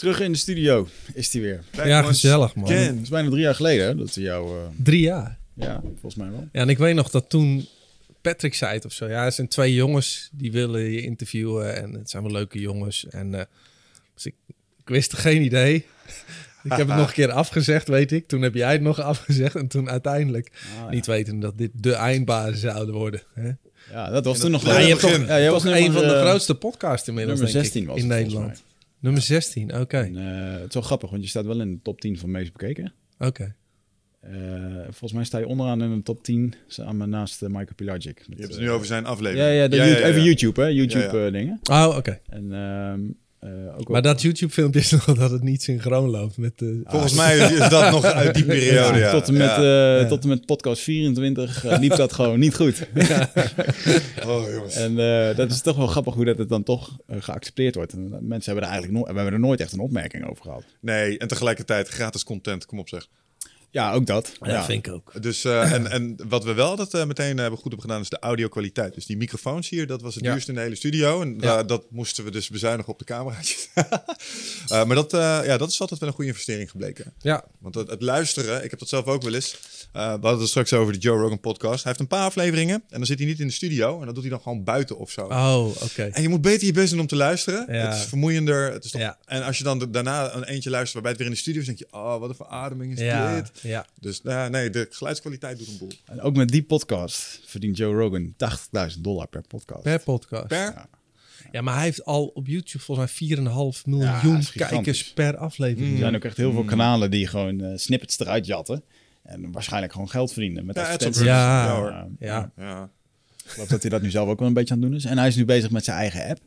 Terug in de studio is hij weer. Ja, gezellig man. Het is bijna drie jaar geleden hè, dat hij jou... eh, Drie jaar. ja, volgens mij wel. Ja, en ik weet nog dat toen Patrick zei het of zo. Ja, er zijn twee jongens die willen je interviewen en het zijn wel leuke jongens. En eh, dus ik, ik wist geen idee. ik heb het nog een keer afgezegd, weet ik. Toen heb jij het nog afgezegd en toen uiteindelijk Ah, niet weten dat dit de eindbazen zouden worden. Hè? Ja, dat was toen nog Ja, wel je hebt toch, Ja, jij was toch een van de eh, grootste podcasts inmiddels, nummer denk ik, 16 was in Nederland. Nummer 16, oké. Eh, het is wel grappig, want je staat wel in de top 10 van meest bekeken. Oké. Eh, volgens mij sta je onderaan in de top 10 samen naast uh, Michael Pilagic. Je hebt het nu over zijn aflevering. Ja, ja, de Ja, You- ja, ja, even. YouTube, hè? YouTube Ja, ja. eh, dingen. Oh, oké. En eh, ook Maar dat YouTube-filmpje is nog dat het niet synchroon loopt met de... Volgens mij is dat nog uit die periode, ja. Tot, en met, Ja. eh, tot en met podcast 24 eh, liep dat gewoon niet goed. Oh, jongens. En eh, dat is toch wel grappig hoe dat het dan toch geaccepteerd wordt. En, mensen hebben er eigenlijk nooit, we hebben er nooit echt een opmerking over gehad. Nee, en tegelijkertijd gratis content, kom op zeg. Ja, ook dat. Ja, dat vind ik ook. Dus, eh, en, en wat we wel dat eh, meteen hebben goed hebben gedaan, is de audio-kwaliteit. Dus die microfoons hier, dat was het Ja. duurste in de hele studio. En Ja. eh, dat moesten we dus bezuinigen op de cameraatjes. Eh, maar dat, eh, ja, dat is altijd wel een goede investering gebleken. Ja, Want het, het luisteren, ik heb dat zelf ook wel eens. Eh, we hadden het straks over de Joe Rogan podcast. Hij heeft een paar afleveringen en dan zit hij niet in de studio. En dan doet hij dan gewoon buiten of zo. oh, oké. En je moet beter je best doen om te luisteren. Ja. Het is vermoeiender. Het is toch... Ja. En als je dan de- daarna een eentje luistert waarbij het weer in de studio is, denk je, oh, wat een verademing is Ja, dit. ja. Dus nou, nee, de geluidskwaliteit doet een boel. En ook met die podcast verdient Joe Rogan 80.000 dollar per podcast. Per podcast. Per? Ja, maar hij heeft al op YouTube volgens mij 4,5 Ja, miljoen kijkers per aflevering. Er zijn ook echt heel veel kanalen die gewoon eh, snippets eruit jatten. En waarschijnlijk gewoon geld verdienen met Ja. Ja, Ja, hoor. ja. Ja. Ik geloof dat hij dat nu zelf ook wel een beetje aan het doen is. En hij is nu bezig met zijn eigen app.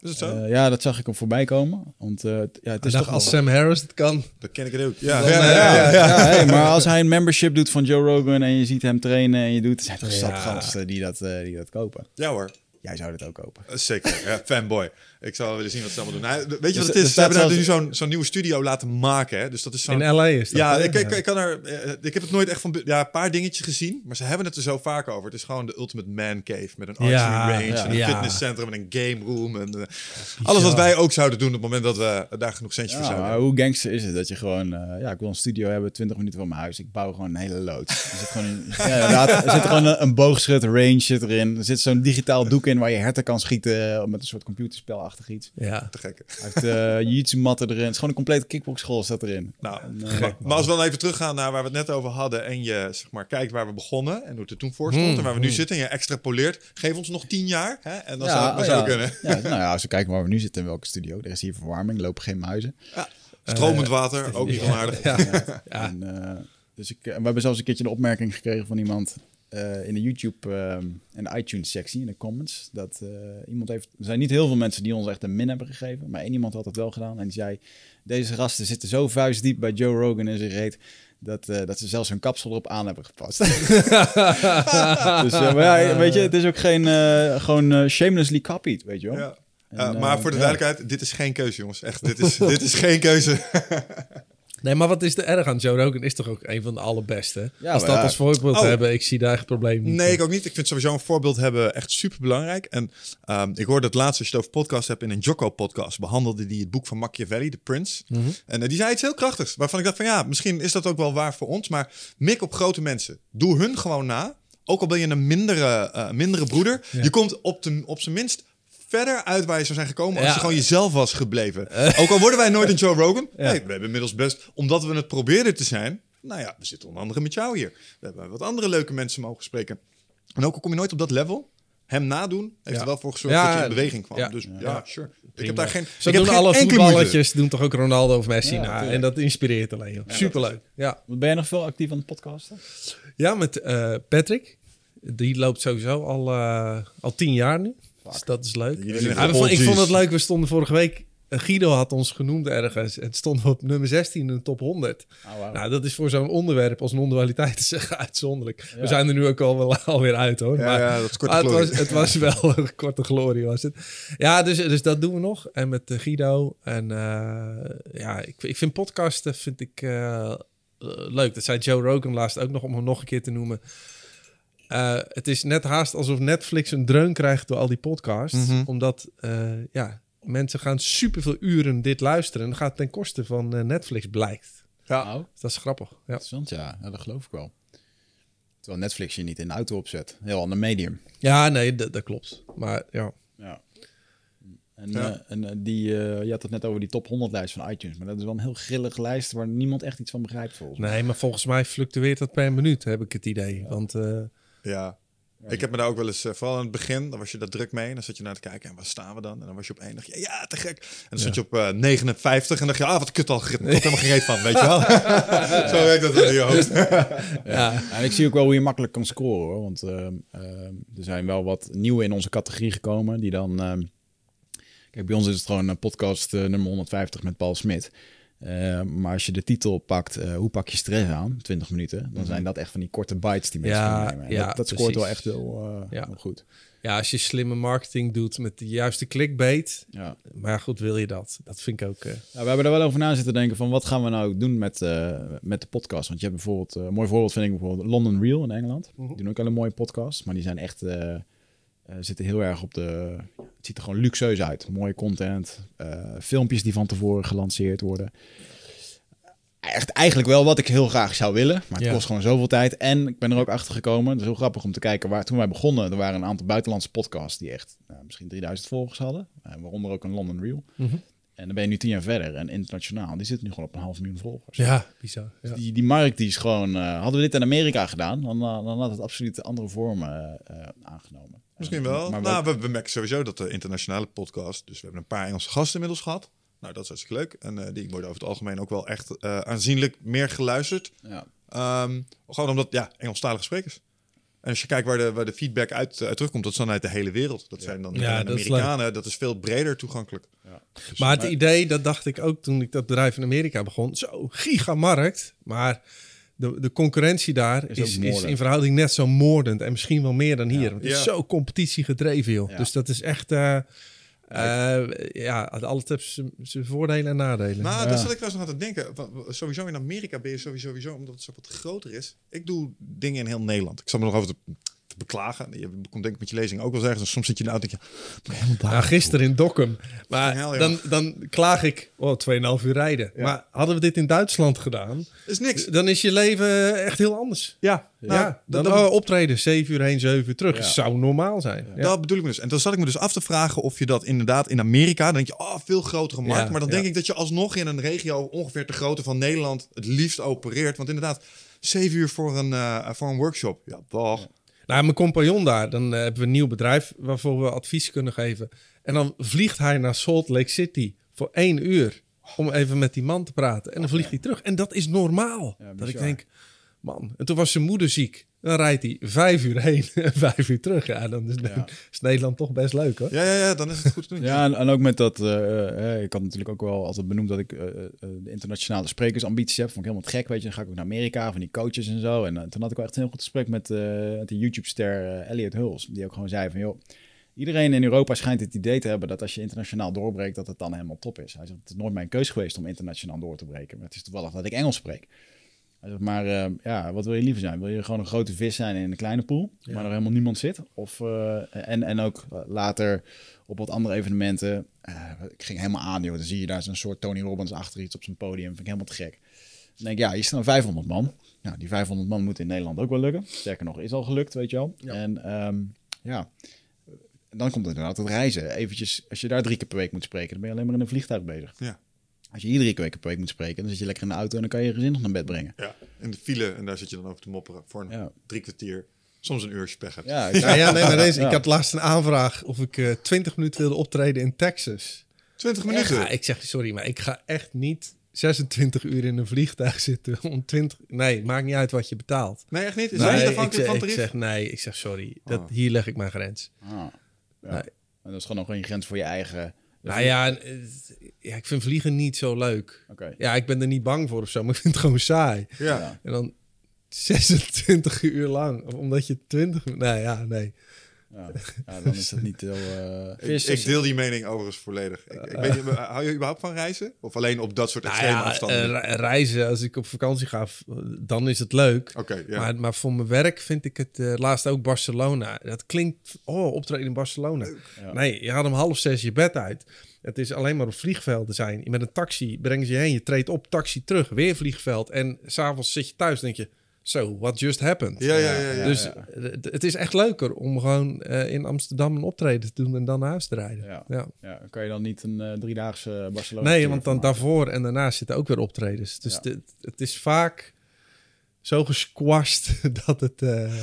Is het zo? Eh, ja, dat zag ik hem voorbij komen. Want eh, ja, het Ik is dacht, toch als wel- Sam Harris het kan. Dan ken ik het ook. Ja, Dan, ja, ja, ja, Ja, ja. hey, maar als hij een membership doet van Joe Rogan en je ziet hem trainen en je doet, zijn toch Ja. zat gasten die dat, eh, die dat kopen. Ja, hoor. Jij zou dat ook kopen. Zeker. Ja, fanboy. Ik zal wel willen zien wat ze allemaal doen. Hij- weet je Dus wat het is? Ze hebben daar nu zo'n zo'n nieuwe studio laten maken. Hè? Dus dat is zo'n... In LA is dat. Ja, ik, ik, ik, kan er, eh, ik heb het nooit echt van... Ja, een paar dingetjes gezien. Maar ze hebben het er zo vaak over. Het is gewoon de ultimate man cave. Met een archery Ja, range. ja. En een Ja. fitnesscentrum. En een game room. En, eh, alles wat wij ook zouden doen op het moment dat we daar genoeg centjes voor zouden maar hoe gangster is het dat je gewoon, eh, ja, ik wil een studio hebben, 20 minuten van mijn huis. Ik bouw gewoon een hele loods. Er zit gewoon een, ja, er zit gewoon een, een boogschut range zit erin. Er zit zo'n digitaal doek in waar je herten kan schieten met een soort iets. Ja. Te gek. Hij heeft eh jiu-jitsu matten erin. Het is gewoon een complete kickboxschool staat erin. Nou, eh, maar, maar als we dan even teruggaan naar waar we het net over hadden en je zeg maar, kijkt waar we begonnen en hoe het er toen voor stond Hmm, en waar we nu zitten en je extrapoleert, geef ons nog tien jaar hè? en dan Ja, zou het maar ja. zo kunnen. Ja, nou ja, als we kijken waar we nu zitten in welke studio. Er is hier verwarming, lopen geen muizen. Stromend water, ook niet onaardig. Ja. Ja. En, eh, dus ik, eh, we hebben zelfs een keertje een opmerking gekregen van iemand eh, in de YouTube ehm en de iTunes sectie, in de comments. Dat eh, iemand heeft, er zijn niet heel veel mensen die ons echt een min hebben gegeven, maar één iemand had het wel gedaan. En die zei, deze gasten zitten zo vuistdiep bij Joe Rogan in zijn reet, dat, eh, dat ze zelfs hun kapsel erop aan hebben gepast. dus eh, maar ja, weet je, het is ook geen, eh, gewoon eh, shamelessly copied, weet je wel. Ja. En, eh, maar voor de ja. duidelijkheid, dit is geen keuze, jongens. Echt, dit is, dit is geen keuze. Nee, maar wat is er erg aan Joe Rogan? Is toch ook een van de allerbeste? Ja, Als dat ja. als voorbeeld Oh. hebben, ik zie daar echt probleem niet. Nee, ik ook niet. Ik vind sowieso een voorbeeld hebben echt super belangrijk. En ehm, ik hoorde het laatst, als je het over podcast hebt, in een Jocko-podcast behandelde die het boek van Machiavelli, The Prince. En eh, die zei iets heel krachtigs, waarvan ik dacht van ja, misschien is dat ook wel waar voor ons. Maar mik op grote mensen. Doe hun gewoon na. Ook al ben je een mindere, eh, mindere broeder. Je komt op, de, op zijn minst verder uit waar je zou zijn gekomen als je gewoon jezelf was gebleven. Ook al worden wij nooit een Joe Rogan. Nee, we hebben inmiddels best, omdat we het probeerden te zijn. Nou ja, we zitten onder andere met jou hier. We hebben wat andere leuke mensen mogen spreken. En ook al kom je nooit op dat level, hem nadoen heeft Ja. er wel voor gezorgd Ja, dat je in beweging kwam. ja. Dus ja, Ja. sure. Ik heb daar geen. Heb doen alle voetballetjes, doen toch ook Ronaldo of Messi Ja, na. tuurlijk. En dat inspireert alleen. Superleuk. Ja. Ben je nog veel actief aan het podcasten? ja, met eh, Patrick. Die loopt sowieso al, eh, al tien jaar nu. Dus dat is leuk. Ja, vond- ik vond het leuk. We stonden vorige week En Guido had ons genoemd ergens. En het stond op nummer 16 in de top 100. Oh, wauw. Nou, dat is voor zo'n onderwerp als non-dualiteit te zeggen uitzonderlijk. Ja. We zijn er nu ook al wel alweer uit hoor. Ja, maar ja, dat is korte maar het, was, het was wel een korte glorie was het. Ja, dus, dus dat doen we nog. En met eh, Guido. En eh, ja, ik, ik vind podcasten vind ik eh, eh, leuk. Dat zei Joe Rogan laatst ook nog om hem nog een keer te noemen. Eh, het is net haast alsof Netflix een dreun krijgt door al die podcasts. Mhm. Omdat eh, ja, mensen gaan superveel uren dit luisteren. En dat gaat ten koste van eh, Netflix, blijkt. Oh, Dus dat is grappig. Ja. interessant, ja. ja. Dat geloof ik wel. Terwijl Netflix je niet in de auto opzet. Heel ander medium. Ja, nee, dat, dat klopt. Maar ja. Ja. En, Ja. en die, eh, je had het net over die top 100 lijst van iTunes. Maar dat is wel een heel grillige lijst waar niemand echt iets van begrijpt volgens mij. Nee, maar volgens mij fluctueert dat per minuut, heb ik het idee. Want eh, Ja. Ik heb me daar ook wel eens, eh, vooral in het begin, dan was je daar druk mee. En dan zat je naar te kijken, en waar staan we dan? En dan was je op één, dacht je, ja, te gek. En dan zat je op eh, 59 en dacht je, ah, wat kut al, er komt helemaal geen reet van, weet je wel? Zo werkt dat in je hoofd. ja, En ik zie ook wel hoe je makkelijk kan scoren hoor. Want ehm, ehm, er zijn wel wat nieuwe in onze categorie gekomen. Die dan. ehm, kijk, bij ons is het gewoon een podcast eh, nummer 150 met Paul Smit. Eh, maar als je de titel pakt, eh, hoe pak je stress aan? 20 minuten. Dan zijn dat echt van die korte bites die mensen Ja, nemen. En ja, dat, dat scoort wel echt heel, eh, Ja. heel goed. ja, als je slimme marketing doet met de juiste clickbait. Ja. Maar goed, wil je dat? Dat vind ik ook... we hebben er wel over na zitten denken van wat gaan we nou doen met, met de podcast. Want je hebt bijvoorbeeld, een mooi voorbeeld vind ik bijvoorbeeld London Real in Engeland. Die doen ook al een mooie podcast, maar die zijn echt, eh, zitten heel erg op de, het ziet er gewoon luxueus uit. Mooie content, eh, filmpjes die van tevoren gelanceerd worden. Echt eigenlijk wel wat ik heel graag zou willen, maar het Ja. kost gewoon zoveel tijd. En ik ben er ook achter gekomen, het is heel grappig om te kijken waar toen wij begonnen, er waren een aantal buitenlandse podcasts die echt nou, misschien 3000 volgers hadden, eh, waaronder ook een London Real. mhm. En dan ben je nu tien jaar verder. En internationaal, die zitten nu gewoon op een half miljoen volgers. Ja, bizar. Ja. Die, die markt die is gewoon... hadden we dit in Amerika gedaan, dan, dan had het absoluut andere vormen aangenomen. Misschien Eh, wel. Maar nou, we- we, we merken sowieso dat de internationale podcast... Dus we hebben een paar Engelse gasten inmiddels gehad. Nou, dat is hartstikke leuk. En eh, die worden over het algemeen ook wel echt eh, aanzienlijk meer geluisterd. ja. Ehm, gewoon omdat, ja, Engelstalige sprekers. En als je kijkt waar de, waar de feedback uit, uit terugkomt, dat is dan uit de hele wereld. Dat zijn dan Ja, is Amerikanen. Dat is veel breder toegankelijk. Dus- Maar het idee, dat dacht ik ook toen ik dat bedrijf in Amerika begon. Zo, gigamarkt. Maar de, de concurrentie daar Is in verhouding net zo moordend. En misschien wel meer dan hier. Want het is zo competitiegedreven, joh. Ja. Dus dat is echt... eh eh, ja, alles heeft zijn- voordelen en nadelen. Nou, Ja. daar zat ik wel eens nog aan te denken. Want Sowieso in Amerika ben je sowieso, sowieso, omdat het zo wat groter is. Ik doe dingen in heel Nederland. Ik zal me nog over te, te beklagen. Je komt denk ik met je lezing ook wel zeggen. Dus soms zit je in de auto en denk je, "Maar helemaal daar. Ja, gisteren in Dokkum. Maar Hel, dan, dan klaag ik, oh, 2,5 uur rijden. Ja. Maar hadden we dit in Duitsland gedaan, is niks. dan is je leven echt heel anders. Ja, Ja, nou, dan dat, oh, optreden, 7 uur heen, 7 uur terug. Ja. Zou normaal zijn. Ja. dat bedoel ik me dus. En toen zat ik me dus af te vragen of je dat inderdaad in Amerika... Dan denk je, oh, veel grotere markt. Maar dan denk ik dat je alsnog in een regio ongeveer te grootte van Nederland... het liefst opereert. Want inderdaad, zeven uur voor een, eh, voor een workshop. Ja, toch. Nou, mijn compagnon daar, dan eh, hebben we een nieuw bedrijf waarvoor we advies kunnen geven. En dan vliegt hij naar Salt Lake City voor één uur om even met die man te praten. En dan vliegt hij terug. En dat is normaal. Ja, dat ik denk, man. En toen was zijn moeder ziek. Dan rijdt hij vijf uur heen en vijf uur terug. Ja, dan is, Ja. is Nederland toch best leuk hoor. Ja, ja, ja, dan is het goed te doen. Ja, en, en ook met dat, eh, eh, ik had natuurlijk ook wel altijd benoemd dat ik eh, eh, de internationale sprekersambities heb. Vond ik helemaal gek, weet je. Dan ga ik ook naar Amerika, van die coaches en zo. En eh, toen had ik wel echt een heel goed gesprek met, eh, met de YouTube-ster eh, Elliot Huls. Die ook gewoon zei van, joh, iedereen in Europa schijnt het idee te hebben dat als je internationaal doorbreekt, dat het dan helemaal top is. Hij zegt, het is nooit mijn keus geweest om internationaal door te breken. Maar het is toevallig dat ik Engels spreek. Maar eh, ja, wat wil je liever zijn? Wil je gewoon een grote vis zijn in een kleine pool, waar er helemaal niemand zit? Of, eh, en, en ook later op wat andere evenementen. eh, ik ging helemaal aan, joh. Dan zie je daar zo'n soort Tony Robbins achter iets op zijn podium. Vind ik helemaal te gek. Dan denk ik, ja, hier staan 500 man. Nou, die 500 man moet in Nederland ook wel lukken. Sterker nog, is al gelukt, weet je wel. En ehm, ja, dan komt inderdaad het reizen. Eventjes, als je daar drie keer per week moet spreken, dan ben je alleen maar in een vliegtuig bezig. Ja. Als je hier drie keer per week moet spreken, dan zit je lekker in de auto en dan kan je je gezin nog naar bed brengen. Ja, in de file. En daar zit je dan over te mopperen voor een Ja. drie kwartier. Soms een uur als je pech hebt. Ja, Ja, ja, nee, maar deze, Ja. ik had laatst een aanvraag of ik eh 20 minuten wilde optreden in Texas. 20 minuten. Ja, ik zeg, sorry, maar ik ga echt niet 26 uur in een vliegtuig zitten om 20... Nee, maakt niet uit wat je betaalt. Nee, echt niet? Is Nee, dat niet ik, van ik zeg nee, ik zeg sorry. Dat, Oh. Hier leg ik mijn grens. Ah, ja. Nee. En dat is gewoon nog een grens voor je eigen Nou ja, eh, ja, ik vind vliegen niet zo leuk. Ja, ik ben er niet bang voor of zo, maar ik vind het gewoon saai. Ja. En dan 26 uur lang, of omdat je 20... Nee, ja, nee. Ja. ja, dan is dat niet heel... eh Ik, deel die mening overigens volledig. Ik, ik weet niet, hou je überhaupt van reizen? Of alleen op dat soort Nou extreme ja, afstanden? eh, re- reizen, als ik op vakantie ga, dan is het leuk. Oké, ja. Maar, maar voor mijn werk vind ik het eh, laatst ook Barcelona. Dat klinkt, oh, optreden in Barcelona. Ja. Nee, je gaat om half zes je bed uit. Het is alleen maar op vliegvelden zijn. Met een taxi brengen ze je heen. Je treedt op, taxi terug, weer vliegveld. En s'avonds zit je thuis en denk je, so, what just happened? ja, ja, ja, ja. dus ja. het- is echt leuker om gewoon eh, in Amsterdam een optreden te doen en dan naar huis te rijden. Ja. Ja. Ja, kan je dan niet een eh, driedaagse Barcelona Nee, want dan maken? daarvoor en daarna zitten ook weer optredens. Dus dit- het is vaak zo gesquashed dat het... eh,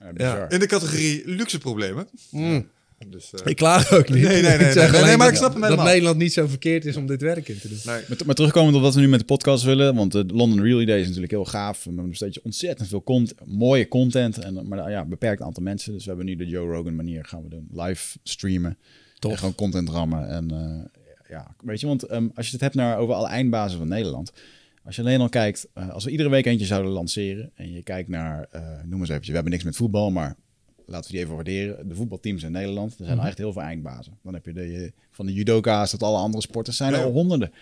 Ja, bizar. In de categorie luxe problemen. mm. Dus, eh, Ik klaag ook niet. Nee, nee, nee, Ik zeg nee, maar ik snap hem Dat. Nederland niet zo verkeerd is om dit werk in te doen. nee. Maar, maar terugkomend op wat we nu met de podcast willen, want de London Real Day is natuurlijk heel gaaf. We hebben steeds ontzettend veel content, mooie content, en, maar ja, beperkt aantal mensen. Dus we hebben nu de Joe Rogan manier gaan we doen. Live streamen, Tof. en gewoon content rammen. En eh, ja, weet je, want ehm, als je het hebt naar over alle eindbazen van Nederland. Als je alleen al kijkt, eh, als we iedere week eentje zouden lanceren en je kijkt naar, eh, noem eens eventjes, we hebben niks met voetbal, maar laten we die even waarderen. De voetbalteams in Nederland, er zijn Mhm. echt heel veel eindbazen. Dan heb je de, van de judoka's tot alle andere sporters, zijn er al honderden.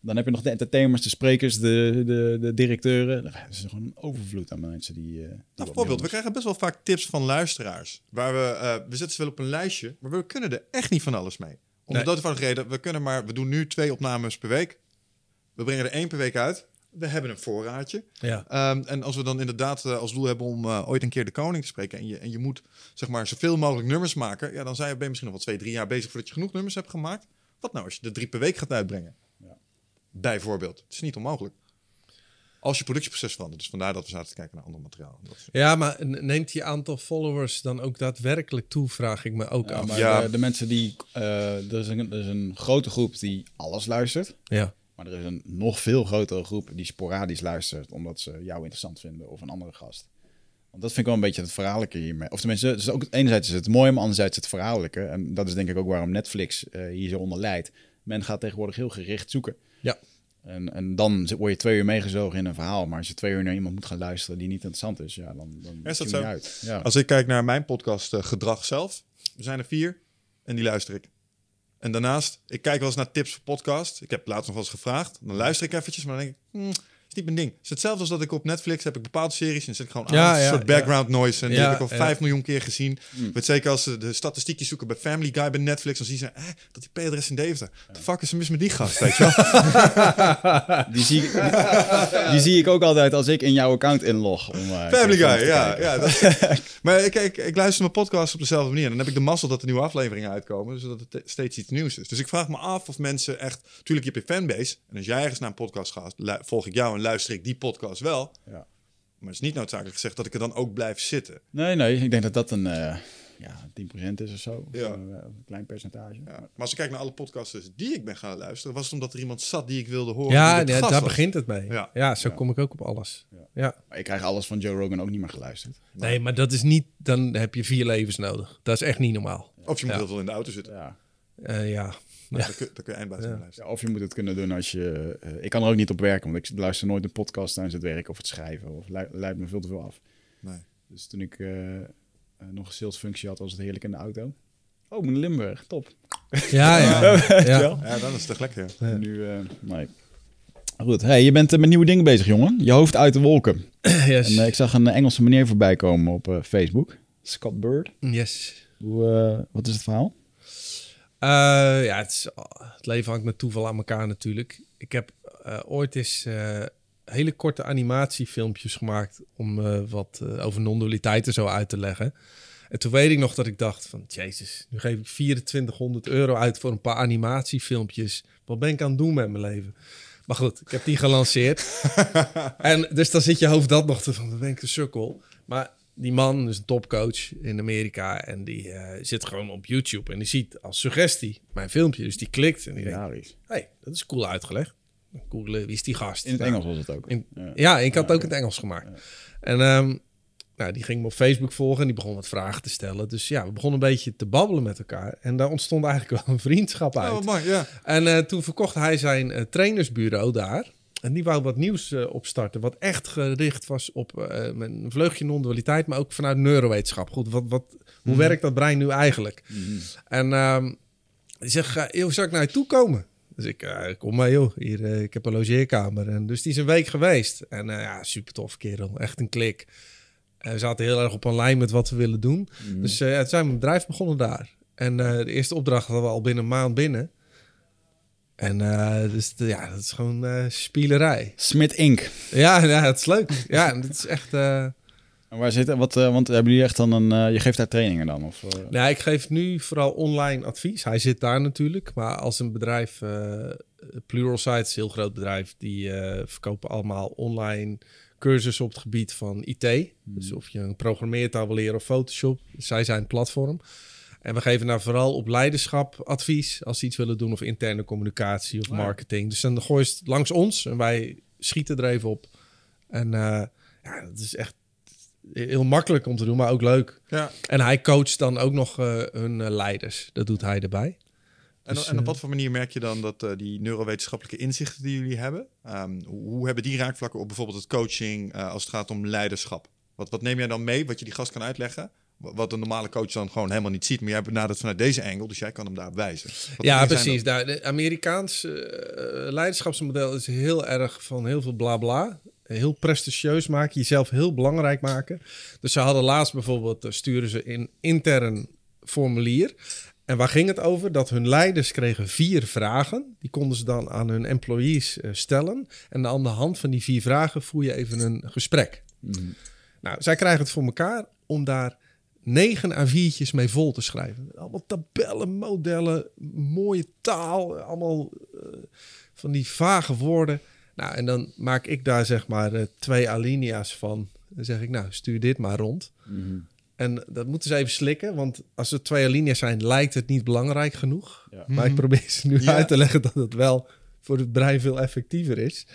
Dan heb je nog de entertainers, de sprekers, de, de, de directeuren. Er is gewoon een overvloed aan mensen die... eh, die wat Nou, voorbeeld, we krijgen best wel vaak tips van luisteraars. Waar we, eh, we zetten ze wel op een lijstje, maar we kunnen er echt niet van alles mee. Om Nee. de reden, we kunnen maar, we doen nu twee opnames per week. We brengen er één per week uit. We hebben een voorraadje. Ja. Ehm, en als we dan inderdaad eh, als doel hebben om eh, ooit een keer de koning te spreken en je, en je moet zeg maar zoveel mogelijk nummers maken, ja, dan zijn, ben je misschien nog wel twee, drie jaar bezig voordat je genoeg nummers hebt gemaakt. Wat nou als je er drie per week gaat uitbrengen? Ja. Bijvoorbeeld. Het is niet onmogelijk. Als je productieproces verandert. Dus vandaar dat we zaten te kijken naar ander materiaal. Dat is- ja, maar neemt je aantal followers dan ook daadwerkelijk toe, vraag ik me ook Ja, af. maar Ja. De, de mensen die... eh, er, is een, er is een grote groep die alles luistert. Ja. Maar er is een nog veel grotere groep die sporadisch luistert... omdat ze jou interessant vinden of een andere gast. Want dat vind ik wel een beetje het verhaallijke hiermee. Of tenminste, het is ook, enerzijds is het mooi, maar anderzijds het verhaallijke. En dat is denk ik ook waarom Netflix eh, hier zo onder leidt. Men gaat tegenwoordig heel gericht zoeken. Ja. En, en dan word je twee uur meegezogen in een verhaal. Maar als je twee uur naar iemand moet gaan luisteren die niet interessant is... ja, dan, dan Is dat zo? uit. Ja. Als ik kijk naar mijn podcast eh, Gedrag zelf. Er zijn er vier en die luister ik. En daarnaast, ik kijk wel eens naar tips voor podcast. Ik heb laatst nog wel eens gevraagd. Dan luister ik eventjes, maar dan denk ik... Hmm, is niet mijn ding. Het is hetzelfde als dat ik op Netflix heb ik bepaalde series... en zit ik gewoon Ja, aan, een ja, soort background noise... en die Ja, heb ik al ja. vijf miljoen keer gezien. Ik weet zeker als ze de statistiekjes zoeken bij Family Guy bij Netflix... dan zien ze eh, dat die Pedro in Deventer. De fuck is er mis met die gast, weet je wel? Die zie, ik, die, die zie ik ook altijd als ik in jouw account inlog. Om, eh, Family Guy, ja. ja dat, maar ik, ik, ik luister mijn podcast op dezelfde manier. En dan heb ik de mazzel dat er nieuwe afleveringen uitkomen. Zodat het te- steeds iets nieuws is. Dus ik vraag me af of mensen echt... Tuurlijk, je hebt je fanbase. En als jij ergens naar een podcast gaat, volg ik jou en luister ik die podcast wel. Ja. Maar het is niet noodzakelijk gezegd dat ik er dan ook blijf zitten. Nee, nee, ik denk dat dat een eh, ja, 10% is of zo. Ja. Eh, een klein percentage. Ja. Maar als ik kijk naar alle podcasters die ik ben gaan luisteren... was het omdat er iemand zat die ik wilde horen. Ja, daar was. begint het mee. Ja. Ja, zo Ja. kom ik ook op alles. Ja. Ja. Maar ik krijg alles van Joe Rogan ook niet meer geluisterd. Nee, maar dat is niet... Dan heb je vier levens nodig. Dat is echt niet normaal. Of je moet Ja. heel veel in de auto zitten. Ja. Eh, ja. Dan, kun, dan kun je eindbaas Ja. naar luisteren. Ja, of je moet het kunnen doen als je... eh, ik kan er ook niet op werken, want ik luister nooit een podcast tijdens het werk of het schrijven. Of leidt me veel te veel af. Nee. Dus toen ik eh, eh, nog een salesfunctie had, was het heerlijk in de auto. Oh, in Limburg, top. Ja, ja. ja. wel? Ja, dan is het echt lekker. ja. Nu, eh, nee. Goed, hey, je bent met nieuwe dingen bezig, jongen. Je hoofd uit de wolken. Yes. En ik zag een Engelse meneer voorbij komen op eh, Facebook. Scott Bird. yes. Hoe, wat is het verhaal? Eh, ja, het, is, het leven hangt met toeval aan elkaar natuurlijk. Ik heb eh, ooit eens eh, hele korte animatiefilmpjes gemaakt om wat over non-dualiteit en zo uit te leggen. En toen weet ik nog dat ik dacht van, jezus, nu geef ik 2400 euro uit voor een paar animatiefilmpjes. Wat ben ik aan het doen met mijn leven? Maar goed, ik heb die gelanceerd. en dus dan zit je hoofd dat nog te van, dan ben ik een sukkel. Maar die man is een topcoach in Amerika en die eh, zit gewoon op YouTube en die ziet als suggestie mijn filmpje. Dus die klikt en die denkt, Hilarisch. hey, dat is cool uitgelegd. Googelen, wie is die gast? In het Nou, Engels was het ook. in- Ja. ja, ik had het ook in het Engels gemaakt. En ehm, Nou, die ging me op Facebook volgen en die begon wat vragen te stellen. Dus ja, we begonnen een beetje te babbelen met elkaar. En daar ontstond eigenlijk wel een vriendschap uit. Oh, mooi, ja. En eh, toen verkocht hij zijn eh, trainersbureau daar. En die wou wat nieuws eh, opstarten. Wat echt gericht was op eh, een vleugje non-dualiteit. Maar ook vanuit neurowetenschap. Goed, wat, wat, hoe werkt dat brein nu eigenlijk? En ehm die zegt, uh, joh, zou ik naar je toe komen? Dus ik, eh, kom maar joh, hier, ik heb een logeerkamer. En dus die is een week geweest. En ja, super tof kerel, echt een klik. En we zaten heel erg op een lijn met wat we willen doen. Dus eh, ja, toen zijn we een bedrijf begonnen daar. En de eerste opdracht hadden we al binnen een maand binnen. En eh, dus de- ja, dat is gewoon eh spielerij. Smit Inc. Ja, ja, het is leuk. Ja, het is echt... eh, En waar zit wat? want hebben jullie echt dan een? je geeft daar trainingen dan of? eh? Nou, ik geef nu vooral online advies. Hij zit daar natuurlijk. Maar als een bedrijf, Pluralsight is een heel groot bedrijf, die verkopen allemaal online cursussen op het gebied van IT. Dus of je een programmeertaal wil leren of Photoshop. Zij zijn platform. En we geven daar vooral op leiderschap advies als ze iets willen doen of interne communicatie of marketing. Dus dan gooi je het langs ons en wij schieten er even op. En eh, ja, dat is echt heel makkelijk om te doen, maar ook leuk. ja. En hij coacht dan ook nog eh, hun eh, leiders. Dat doet hij erbij. En, Dus, en op wat voor manier merk je dan dat die neurowetenschappelijke inzichten die jullie hebben, ehm, hoe, hebben die raakvlakken op bijvoorbeeld het coaching als het gaat om leiderschap? Wat, wat neem jij dan mee, wat je die gast kan uitleggen? Wa- Wat een normale coach dan gewoon helemaal niet ziet, maar jij benadert vanuit deze angle, dus jij kan hem daar wijzen. Wat ja, precies. Daar, de Amerikaanse eh, leiderschapsmodel is heel erg van heel veel bla bla. Heel prestigieus maken, jezelf heel belangrijk maken. Dus ze hadden laatst bijvoorbeeld, eh, sturen ze in intern formulier. En waar ging het over? Dat hun leiders kregen vier vragen. Die konden ze dan aan hun employees eh, stellen. En aan de hand van die vier vragen voer je even een gesprek. Nou, zij krijgen het voor elkaar om daar negen A4'tjes mee vol te schrijven. Allemaal tabellen, modellen, mooie taal, allemaal eh, van die vage woorden. Nou, en dan maak ik daar zeg maar eh, twee alinea's van. Dan zeg ik, nou, stuur dit maar rond. En dat moeten ze even slikken, want als er twee alinea's zijn, lijkt het niet belangrijk genoeg. Ja. Maar ik probeer ze nu Ja. uit te leggen dat het wel voor het brein veel effectiever is.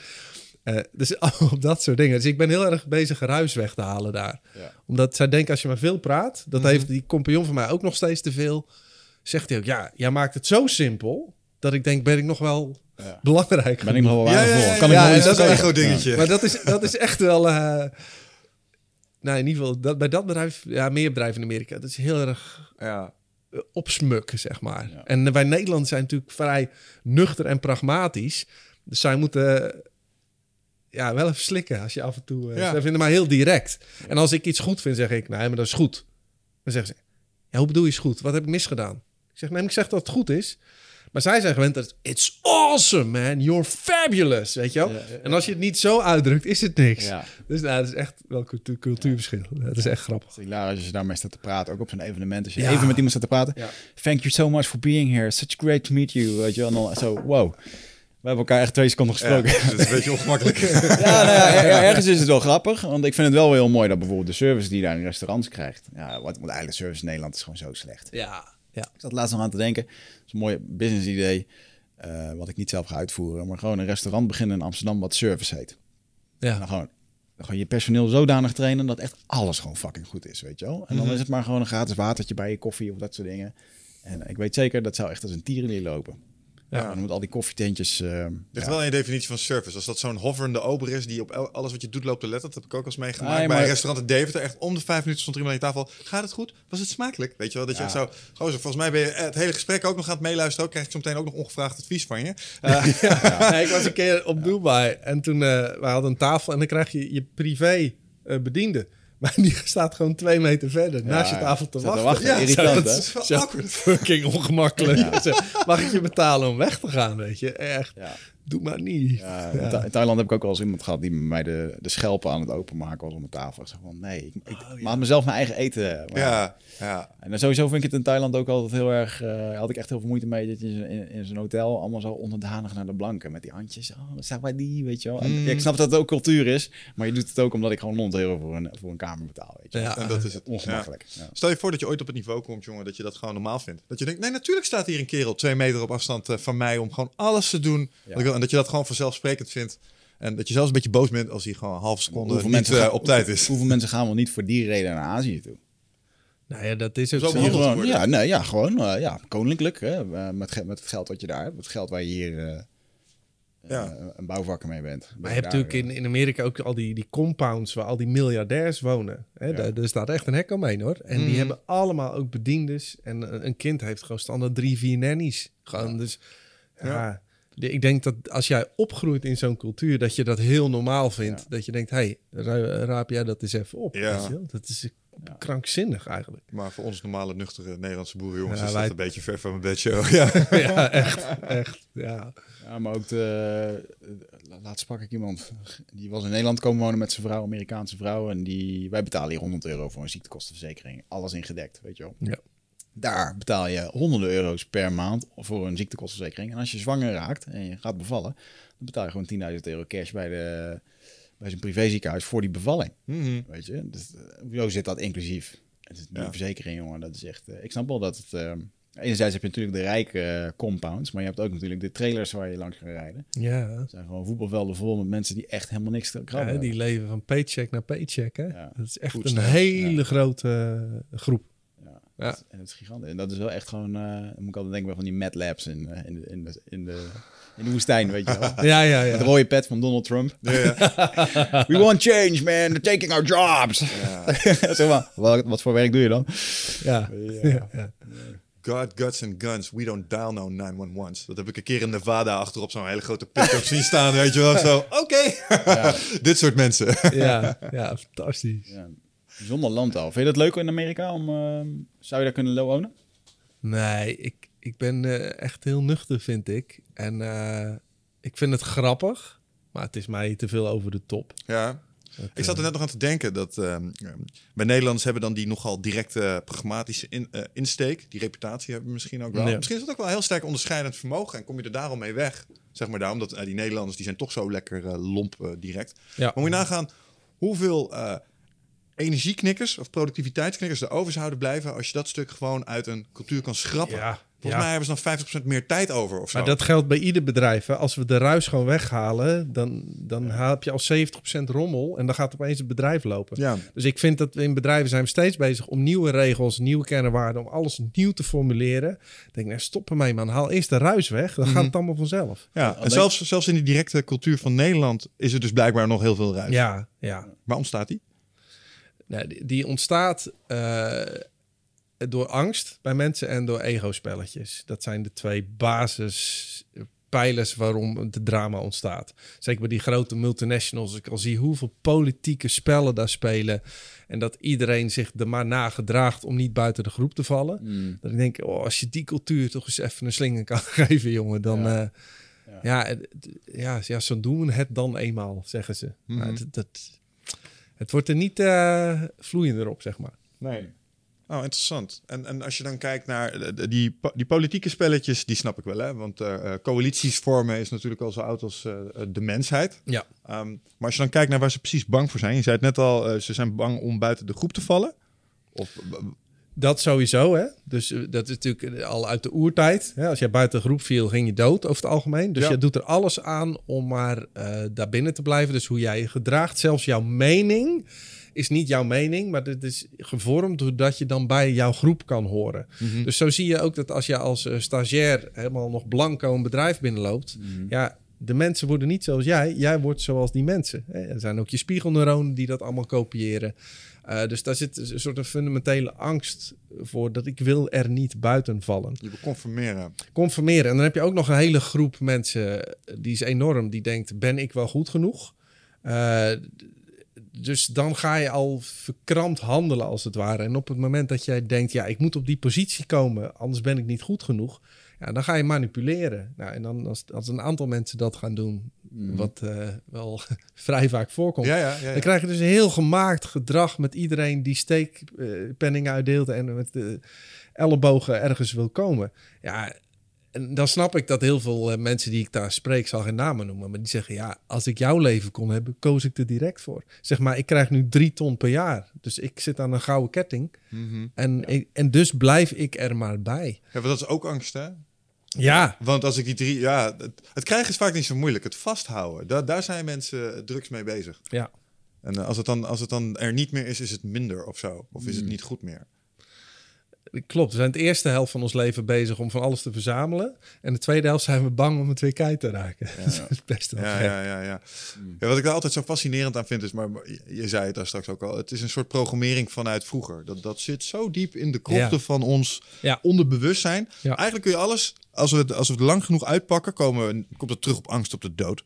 Eh, dus op dat soort dingen. Dus ik ben heel erg bezig ruis weg te halen daar. Ja. Omdat zij denken, als je maar veel praat, dat heeft die compagnon van mij ook nog steeds te veel. Zegt hij ook, ja, jij maakt het zo simpel, dat ik denk, ben ik nog wel Ja. belangrijk Ben ik nog wel waardevol? ja, ja. Kan ik nog dat is een verkopen? ego-dingetje. Maar dat is, dat is echt wel... eh nou, in ieder geval, dat, bij dat bedrijf, ja, meer bedrijven in Amerika, dat is heel erg Ja. eh, opsmukken, zeg maar. Ja. En wij Nederland zijn natuurlijk vrij nuchter en pragmatisch. Dus zij moeten ja, wel even slikken als je af en toe... eh Ja. Zij vinden mij heel direct. En als ik iets goed vind, zeg ik, nee, maar dat is goed. Dan zeggen ze, ja, hoe bedoel je is goed? Wat heb ik misgedaan? Ik zeg, nee, ik zeg dat het goed is. Maar zij zijn gewend dat it's awesome, man. You're fabulous, weet je wel? Ja, ja, ja. En als je het niet zo uitdrukt, is het niks. Dus nou, dat is echt wel cultuur, cultuurverschil. Dat is echt grappig. Het is hilarisch als je daarmee staat te praten, ook op zo'n evenement. Als je even met iemand staat te praten. Thank you so much for being here. Such great to meet you. Weet je wel. En dan zo, wow. We hebben elkaar echt twee seconden Ja, gesproken. dat is een beetje ongemakkelijk. Ja, nou ja, er- ergens is het wel grappig. Want ik vind het wel heel mooi dat bijvoorbeeld de service die je daar in restaurants krijgt. Ja, wat, want eigenlijk de service in Nederland is gewoon zo slecht. Ja, ja. Ik zat laatst nog aan te denken. Dat is een mooi business idee. eh, wat ik niet zelf ga uitvoeren. Maar gewoon een restaurant beginnen in Amsterdam wat service heet. Ja. dan gewoon, dan gewoon je personeel zodanig trainen dat echt alles gewoon fucking goed is, weet je wel. En dan Mhm. is het maar gewoon een gratis watertje bij je koffie of dat soort dingen. En ik weet zeker, dat zou echt als een tierenlier lopen. Ja. Ja. dan moet al die koffietentjes... eh, ligt ja. wel in je definitie van service. Als dat zo'n hoverende ober is die op alles wat je doet loopt te letten. Dat heb ik ook al eens meegemaakt. Nee, Bij maar- een restaurant in Deventer. Echt om de vijf minuten stond er iemand aan je tafel. Gaat het goed? Was het smakelijk? Weet je wel? Dat je echt zo... Gozer, volgens mij ben je het hele gesprek ook nog aan het meeluisteren. Ook krijg ik zo meteen ook nog ongevraagd advies van je. Eh, Nee, ik was een keer op Dubai en toen uh, we hadden een tafel en dan krijg je je privé uh, bediende. Maar die staat gewoon twee meter verder Ja, naast je tafel te wachten. Irritant, dat is wel Zo awkward. Fucking ongemakkelijk. Mag ik je betalen om weg te gaan, weet je? Echt, Ja. Doe maar niet. Ja, in Tha- In Thailand heb ik ook wel eens iemand gehad die mij de, de schelpen aan het openmaken was om de tafel. Ik zeg van nee, ik, ik maak mezelf mijn eigen eten. Maar- ja, ja. En dan sowieso vind ik het in Thailand ook altijd heel erg. eh, had ik echt heel veel moeite mee dat je in, in zo'n hotel allemaal zo onderdanig naar de blanken met die handjes. Oh, wat staat bij die, weet je wel. En, Mm. ja, ik snap dat het ook cultuur is, maar je doet het ook omdat ik gewoon 100 euro voor een, voor een kamer betaal, weet je. Ja. En dat is het. Ongemakkelijk. Stel je voor dat je ooit op het niveau komt, jongen, dat je dat gewoon normaal vindt. Dat je denkt, nee, natuurlijk staat hier een kerel twee meter op afstand eh, van mij om gewoon alles te doen. wat ik wil. En dat je dat gewoon vanzelfsprekend vindt. En dat je zelfs een beetje boos bent als hij gewoon een halve seconde Hoeveel niet mensen eh, op tijd is. Hoeveel mensen gaan wel niet voor die reden naar Azië toe? Nou ja, dat is ook Zo Gewoon, ja, nee, ja, gewoon eh, ja, koninklijk. Hè, eh, met, met het geld wat je daar hebt. Het geld waar je hier Ja. een bouwvakker mee bent. Maar je hebt natuurlijk in, in Amerika ook al die, die compounds waar al die miljardairs wonen. Hè? Daar, daar staat echt een hek omheen hoor. En die Mhm. hebben allemaal ook bediendes. En een, een kind heeft gewoon standaard drie, vier nannies. Gewoon, dus ja. Ik denk dat als jij opgroeit in zo'n cultuur, dat je dat heel normaal vindt. Dat je denkt, hé, hey, raap jij dat eens even op. Ja. weet je wel? Dat is krankzinnig eigenlijk. Maar voor ons normale, nuchtere Nederlandse boerenjongens Ja, is wij- dat een beetje ver van mijn bedshow. Ja. ja, echt, echt, ja. Ja, maar ook de... eh, Laatst sprak ik iemand, die was in Nederland komen wonen met zijn vrouw, Amerikaanse vrouw. En die, wij betalen hier 100 euro voor een ziektekostenverzekering. Alles ingedekt, weet je wel. Ja. Daar betaal je honderden euro's per maand voor een ziektekostenverzekering. En als je zwanger raakt en je gaat bevallen, dan betaal je gewoon 10.000 euro cash bij, de, bij zijn privéziekenhuis voor die bevalling. Mhm. Weet je, dus, eh, zo zit dat inclusief. Het is Ja. verzekering, jongen, dat is echt... eh, ik snap wel dat het... eh, enerzijds heb je natuurlijk de rijke eh, compounds, maar je hebt ook natuurlijk de trailers waar je langs kan rijden. Ja. Het zijn gewoon voetbalvelden vol met mensen die echt helemaal niks te Ja, krabben die leven van paycheck naar paycheck. Hè? Ja. Dat is echt Goed een hele Ja. grote groep. Ja. En het is gigantisch. En dat is wel echt gewoon... eh dan moet ik altijd denken bij van die Mad Labs in, eh, in, de, in, de, in, de, in de woestijn, weet je wel. Ja, ja, Met ja. de rode pet van Donald Trump. Ja, ja. We want change, man. They're taking our jobs. zeg maar, wat, wat voor werk doe je dan? ja. God, guts and guns. We don't dial no 911's. Dat heb ik een keer in Nevada achterop zo'n hele grote pick-up zien staan. Weet je wel, zo. Oké. Dit soort mensen. Ja, ja, fantastisch. Land al. Vind je dat leuk in Amerika? Om, eh, zou je daar kunnen wonen? Nee, ik, ik ben eh, echt heel nuchter, vind ik. En eh, ik vind het grappig, maar het is mij te veel over de top. Ja. Dat, Ik zat er eh, net nog aan te denken dat ehm, ehm, bij Nederlanders hebben dan die nogal directe pragmatische in, insteek. Die reputatie hebben we misschien ook wel. Ja. Misschien is dat ook wel heel sterk onderscheidend vermogen en kom je er daarom mee weg. Zeg maar daarom dat die Nederlanders die zijn toch zo lekker lomp direct. Ja. Maar moet je nagaan hoeveel eh, energieknikkers of productiviteitsknikkers er over zouden blijven als je dat stuk gewoon uit een cultuur kan schrappen. Ja, Volgens ja. mij hebben ze dan 50% meer tijd over of zo. Maar dat geldt bij ieder bedrijf. Hè. Als we de ruis gewoon weghalen, dan, dan heb je al 70% rommel en dan gaat opeens het bedrijf lopen. ja. Dus ik vind dat we in bedrijven zijn we steeds bezig om nieuwe regels, nieuwe kernwaarden, om alles nieuw te formuleren. Ik denk, nou, stop ermee man, haal eerst de ruis weg, dan gaat het allemaal vanzelf. Ja, en alleen- zelfs, zelfs in die directe cultuur van Nederland is er dus blijkbaar nog heel veel ruimte. Ja, ja. Waar ontstaat die? Nou, die, die ontstaat eh, door angst bij mensen en door ego-spelletjes. Dat zijn de twee basispijlers waarom het drama ontstaat. Zeker bij die grote multinationals. Als ik al zie hoeveel politieke spellen daar spelen. En dat iedereen zich er maar na gedraagt om niet buiten de groep te vallen. Hmm. Dat ik denk, oh, als je die cultuur toch eens even een slinger kan geven, jongen, dan... Ja. Ja. Ja, ja, ja, zo doen we het dan eenmaal, zeggen ze. Maar het, dat, het wordt er niet eh, vloeiender op, zeg maar. Nee. Oh, interessant. En, en als je dan kijkt naar de- die, die politieke spelletjes, die snap ik wel, hè? Want eh, eh, coalities vormen is natuurlijk al zo oud als eh, eh, de mensheid. Ja. Ehm, maar als je dan kijkt naar waar ze precies bang voor zijn, je zei het net al, eh, ze zijn bang om buiten de groep te vallen. Of, eh, Dat sowieso, hè. Dus eh, dat is natuurlijk eh, al uit de oertijd. Hè? Als jij buiten de groep viel, ging je dood over het algemeen. Dus Ja. je doet er alles aan om maar eh daar binnen te blijven. Dus hoe jij je gedraagt, zelfs jouw mening is niet jouw mening, maar dit is gevormd doordat je dan bij jouw groep kan horen. Mhm. Dus zo zie je ook dat als je als eh, stagiair helemaal nog blanco een bedrijf binnenloopt, ja, de mensen worden niet zoals jij, jij wordt zoals die mensen. Er zijn ook je spiegelneuronen die dat allemaal kopiëren. Eh, dus daar zit een soort een fundamentele angst voor dat ik wil er niet buiten vallen. je wil conformeren. Conformeren. En dan heb je ook nog een hele groep mensen, eh, die is enorm, die denkt, ben ik wel goed genoeg? Eh, dus dan ga je al verkrampt handelen als het ware. En op het moment dat jij denkt, ja, ik moet op die positie komen, anders ben ik niet goed genoeg. Ja, dan ga je manipuleren. Nou, en dan als, als een aantal mensen dat gaan doen, wat eh, wel vrij vaak voorkomt, Ja, ja, ja. ja. dan krijg je dus heel gemaakt gedrag met iedereen die steekpenningen uitdeelt en met de ellebogen ergens wil komen. Ja, en dan snap ik dat heel veel eh, mensen die ik daar spreek, zal geen namen noemen, maar die zeggen ja, als ik jouw leven kon hebben, koos ik er direct voor. Zeg maar, ik krijg nu drie ton per jaar, dus ik zit aan een gouden ketting Mhm. en, en dus blijf ik er maar bij. Ja, want dat is ook angst, hè? Ja, Want als ik die drie... Ja, het, het krijgen is vaak niet zo moeilijk. Het vasthouden, daar, daar zijn mensen drugs mee bezig. ja. En eh, als, het dan, als het dan er niet meer is, is het minder of zo. Of is het niet goed meer. Klopt, we zijn de eerste helft van ons leven bezig om van alles te verzamelen. En de tweede helft zijn we bang om het weer kwijt te raken. dat is best wel Ja, ja, ja, ja. ja. Wat ik daar altijd zo fascinerend aan vind is, maar je- zei het daar straks ook al, het is een soort programmering vanuit vroeger. Dat, dat zit zo diep in de krochten Ja. van ons Ja. onderbewustzijn. Ja. Eigenlijk kun je alles, als we, het, als we het lang genoeg uitpakken, komen, komt het terug op angst op de dood.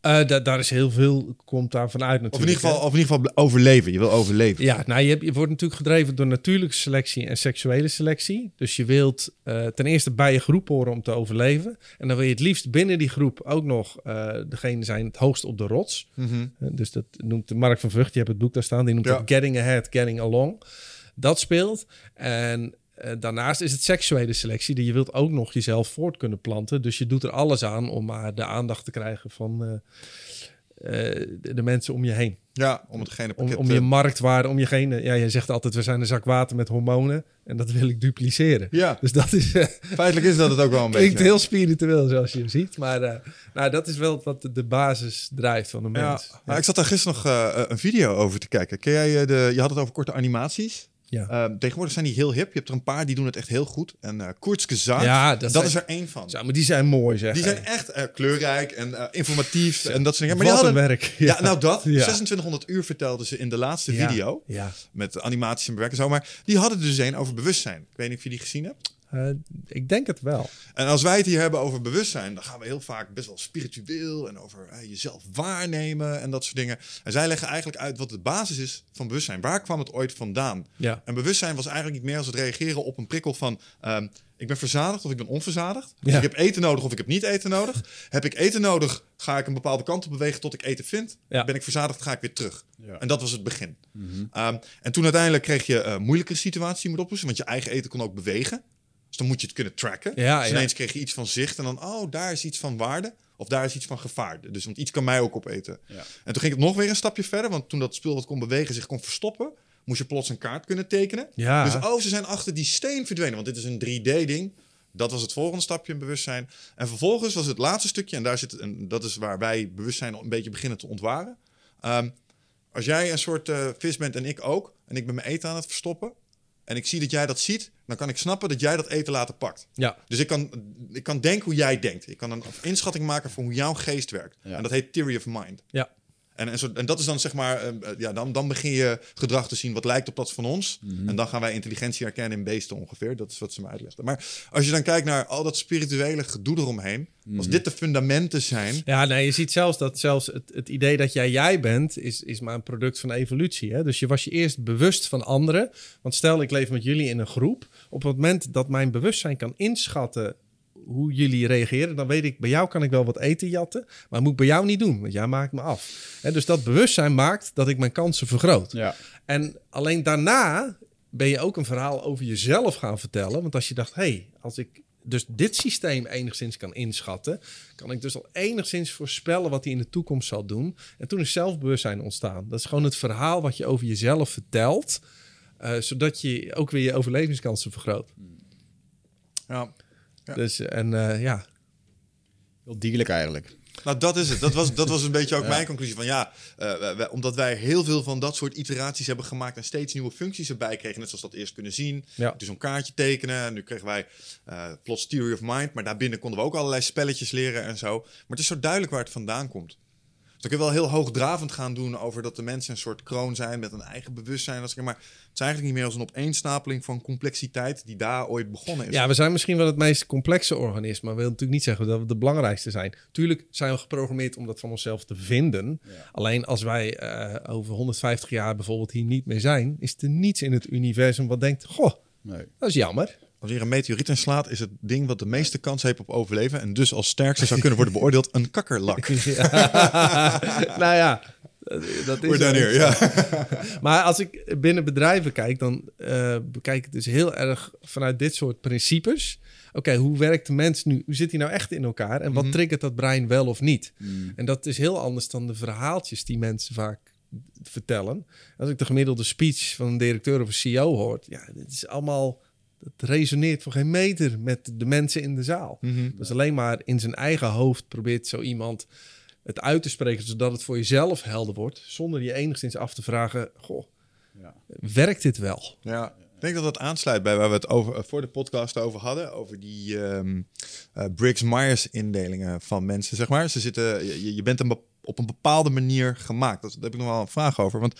Eh, da- daar is heel veel, komt daar vanuit natuurlijk. Of in, ieder geval, of in ieder geval overleven. Je wil overleven. Ja, nou, je, hebt, je wordt natuurlijk gedreven door natuurlijke selectie en seksuele selectie. Dus je wilt eh, ten eerste bij je groep horen om te overleven. En dan wil je het liefst binnen die groep ook nog eh, degene zijn het hoogst op de rots. Mhm. Dus dat noemt Mark van Vught, je hebt het boek daar staan, die noemt Ja. dat Getting Ahead, Getting Along. Dat speelt. En eh, daarnaast is het seksuele selectie, die je wilt ook nog jezelf voort kunnen planten. Dus je doet er alles aan om maar de aandacht te krijgen van eh, eh, de, mensen om je heen. Ja, om het gene Om, om je marktwaarde, om je gene. Ja, je zegt altijd, we zijn een zak water met hormonen. En dat wil ik dupliceren. ja, Dus dat is, feitelijk is dat het ook wel een klinkt beetje. heel spiritueel zoals je ziet. Maar nou, dat is wel wat de, basis drijft van de Ja, mens. nou, ik zat daar gisteren nog een video over te kijken. Ken jij de, je had het over korte animaties. Ja. Ehm, tegenwoordig zijn die heel hip. Je hebt er een paar die doen het echt heel goed. En eh Kurzgesagt, Ja, dat, dat is er één van. Zo, maar die zijn mooi, zeg. Die zijn echt eh, kleurrijk en eh, informatief en dat soort dingen. Maar Wat die hadden, werk. ja. nou dat. Ja. 2600 uur vertelden ze in de laatste Ja. video. Ja. Met animaties en bewerken en zo. Maar die hadden dus een over bewustzijn. Ik weet niet of je die gezien hebt. Eh, ik denk het wel. En als wij het hier hebben over bewustzijn, dan gaan we heel vaak best wel spiritueel en over eh, jezelf waarnemen en dat soort dingen. En zij leggen eigenlijk uit wat de basis is van bewustzijn. Waar kwam het ooit vandaan? Ja. En bewustzijn was eigenlijk niet meer als het reageren op een prikkel van... ehm, ik ben verzadigd of ik ben onverzadigd. Dus Ja. ik heb eten nodig of ik heb niet eten nodig. Heb ik eten nodig, ga ik een bepaalde kant op bewegen tot ik eten vind. Ja. Ben ik verzadigd, ga ik weer terug. Ja. En dat was het begin. Ehm, en toen uiteindelijk kreeg je eh moeilijkere situaties die je moet oplossen. Want je eigen eten kon ook bewegen. Dus dan moet je het kunnen tracken. Ja, dus ja. ineens kreeg je iets van zicht. En dan, oh, daar is iets van waarde. Of daar is iets van gevaar. Dus want iets kan mij ook opeten. Ja. En toen ging het nog weer een stapje verder. Want toen dat spul wat kon bewegen zich kon verstoppen... moest je plots een kaart kunnen tekenen. Ja. Dus oh, ze zijn achter die steen verdwenen. Want dit is een 3D-ding. Dat was het volgende stapje in bewustzijn. En vervolgens was het laatste stukje... en daar zit het, en dat is waar wij bewustzijn een beetje beginnen te ontwaren. Ehm, als jij een soort eh, vis bent en ik ook... en ik ben mijn eten aan het verstoppen... en ik zie dat jij dat ziet... dan kan ik snappen dat jij dat eten later pakt. Ja. Dus ik kan, ik kan denken hoe jij denkt. Ik kan een inschatting maken van hoe jouw geest werkt. Ja. En dat heet theory of mind. Ja. En, en, zo, en dat is dan zeg maar, eh, eh, ja, dan, dan begin je gedrag te zien wat lijkt op dat van ons. Mhm. En dan gaan wij intelligentie herkennen in beesten ongeveer. Dat is wat ze me uitlegden. Maar als je dan kijkt naar al dat spirituele gedoe eromheen. Als dit de fundamenten zijn. Ja, nee, je ziet zelfs dat zelfs het, het idee dat jij jij bent, is, is maar een product van evolutie. Hè? Dus je was je eerst bewust van anderen. Want stel, ik leef met jullie in een groep. Op het moment dat mijn bewustzijn kan inschatten hoe jullie reageren, dan weet ik, bij jou kan ik wel wat eten jatten, maar moet ik bij jou niet doen, want jij maakt me af. Hè, dus dat bewustzijn maakt dat ik mijn kansen vergroot. Ja. En alleen daarna ben je ook een verhaal over jezelf gaan vertellen. Want als je dacht, hé, hey, als ik dus dit systeem enigszins kan inschatten, kan ik dus al enigszins voorspellen wat hij in de toekomst zal doen. En toen is zelfbewustzijn ontstaan. Dat is gewoon het verhaal wat je over jezelf vertelt, eh, zodat je ook weer je overlevingskansen vergroot. Ja. Ja. Dus, en eh, ja, Heel dierlijk eigenlijk. Nou, dat is het. Dat was, dat was een beetje ook mijn conclusie. Van ja, eh, wij- omdat wij heel veel van dat soort iteraties hebben gemaakt en steeds nieuwe functies erbij kregen. Net zoals dat eerst kunnen zien. Ja. Dus zo'n kaartje tekenen. En nu kregen wij eh plots Theory of Mind. Maar daarbinnen konden we ook allerlei spelletjes leren en zo. Maar het is zo duidelijk waar het vandaan komt. Dus dan kun je wel heel hoogdravend gaan doen over dat de mensen een soort kroon zijn met een eigen bewustzijn. Dat. Maar het is eigenlijk niet meer als een opeenstapeling van complexiteit die daar ooit begonnen is. Ja, we zijn misschien wel het meest complexe organisme, maar wil natuurlijk niet zeggen dat we de belangrijkste zijn. Tuurlijk zijn we geprogrammeerd om dat van onszelf te vinden. Alleen als wij eh, over 150 jaar bijvoorbeeld hier niet meer zijn, is er niets in het universum wat denkt: Goh, Nee. dat is jammer. Als hier een meteoriet in slaat, is het ding wat de meeste kans heeft op overleven. En dus als sterkste zou kunnen worden beoordeeld een kakkerlak. nou ja, dat is. Zo. here, ja. Maar als ik binnen bedrijven kijk, dan eh, bekijk ik het dus heel erg vanuit dit soort principes. Oké, hoe werkt de mens nu? Hoe zit hij nou echt in elkaar? En wat Mhm. triggert dat brein wel of niet? Mm. En dat is heel anders dan de verhaaltjes die mensen vaak vertellen. Als ik de gemiddelde speech van een directeur of een CEO hoor, ja, dit is allemaal dat resoneert voor geen meter met de mensen in de zaal. Dus alleen maar in zijn eigen hoofd probeert zo iemand het uit te spreken, zodat het voor jezelf helder wordt, zonder je enigszins af te vragen, goh, Ja. werkt dit wel? Ja, ik denk dat dat aansluit bij waar we het over, eh, voor de podcast over hadden. Over die ehm eh, Briggs-Myers indelingen van mensen, zeg maar. Ze zitten, je, je bent een op een bepaalde manier gemaakt. Dat, daar heb ik nog wel een vraag over. Want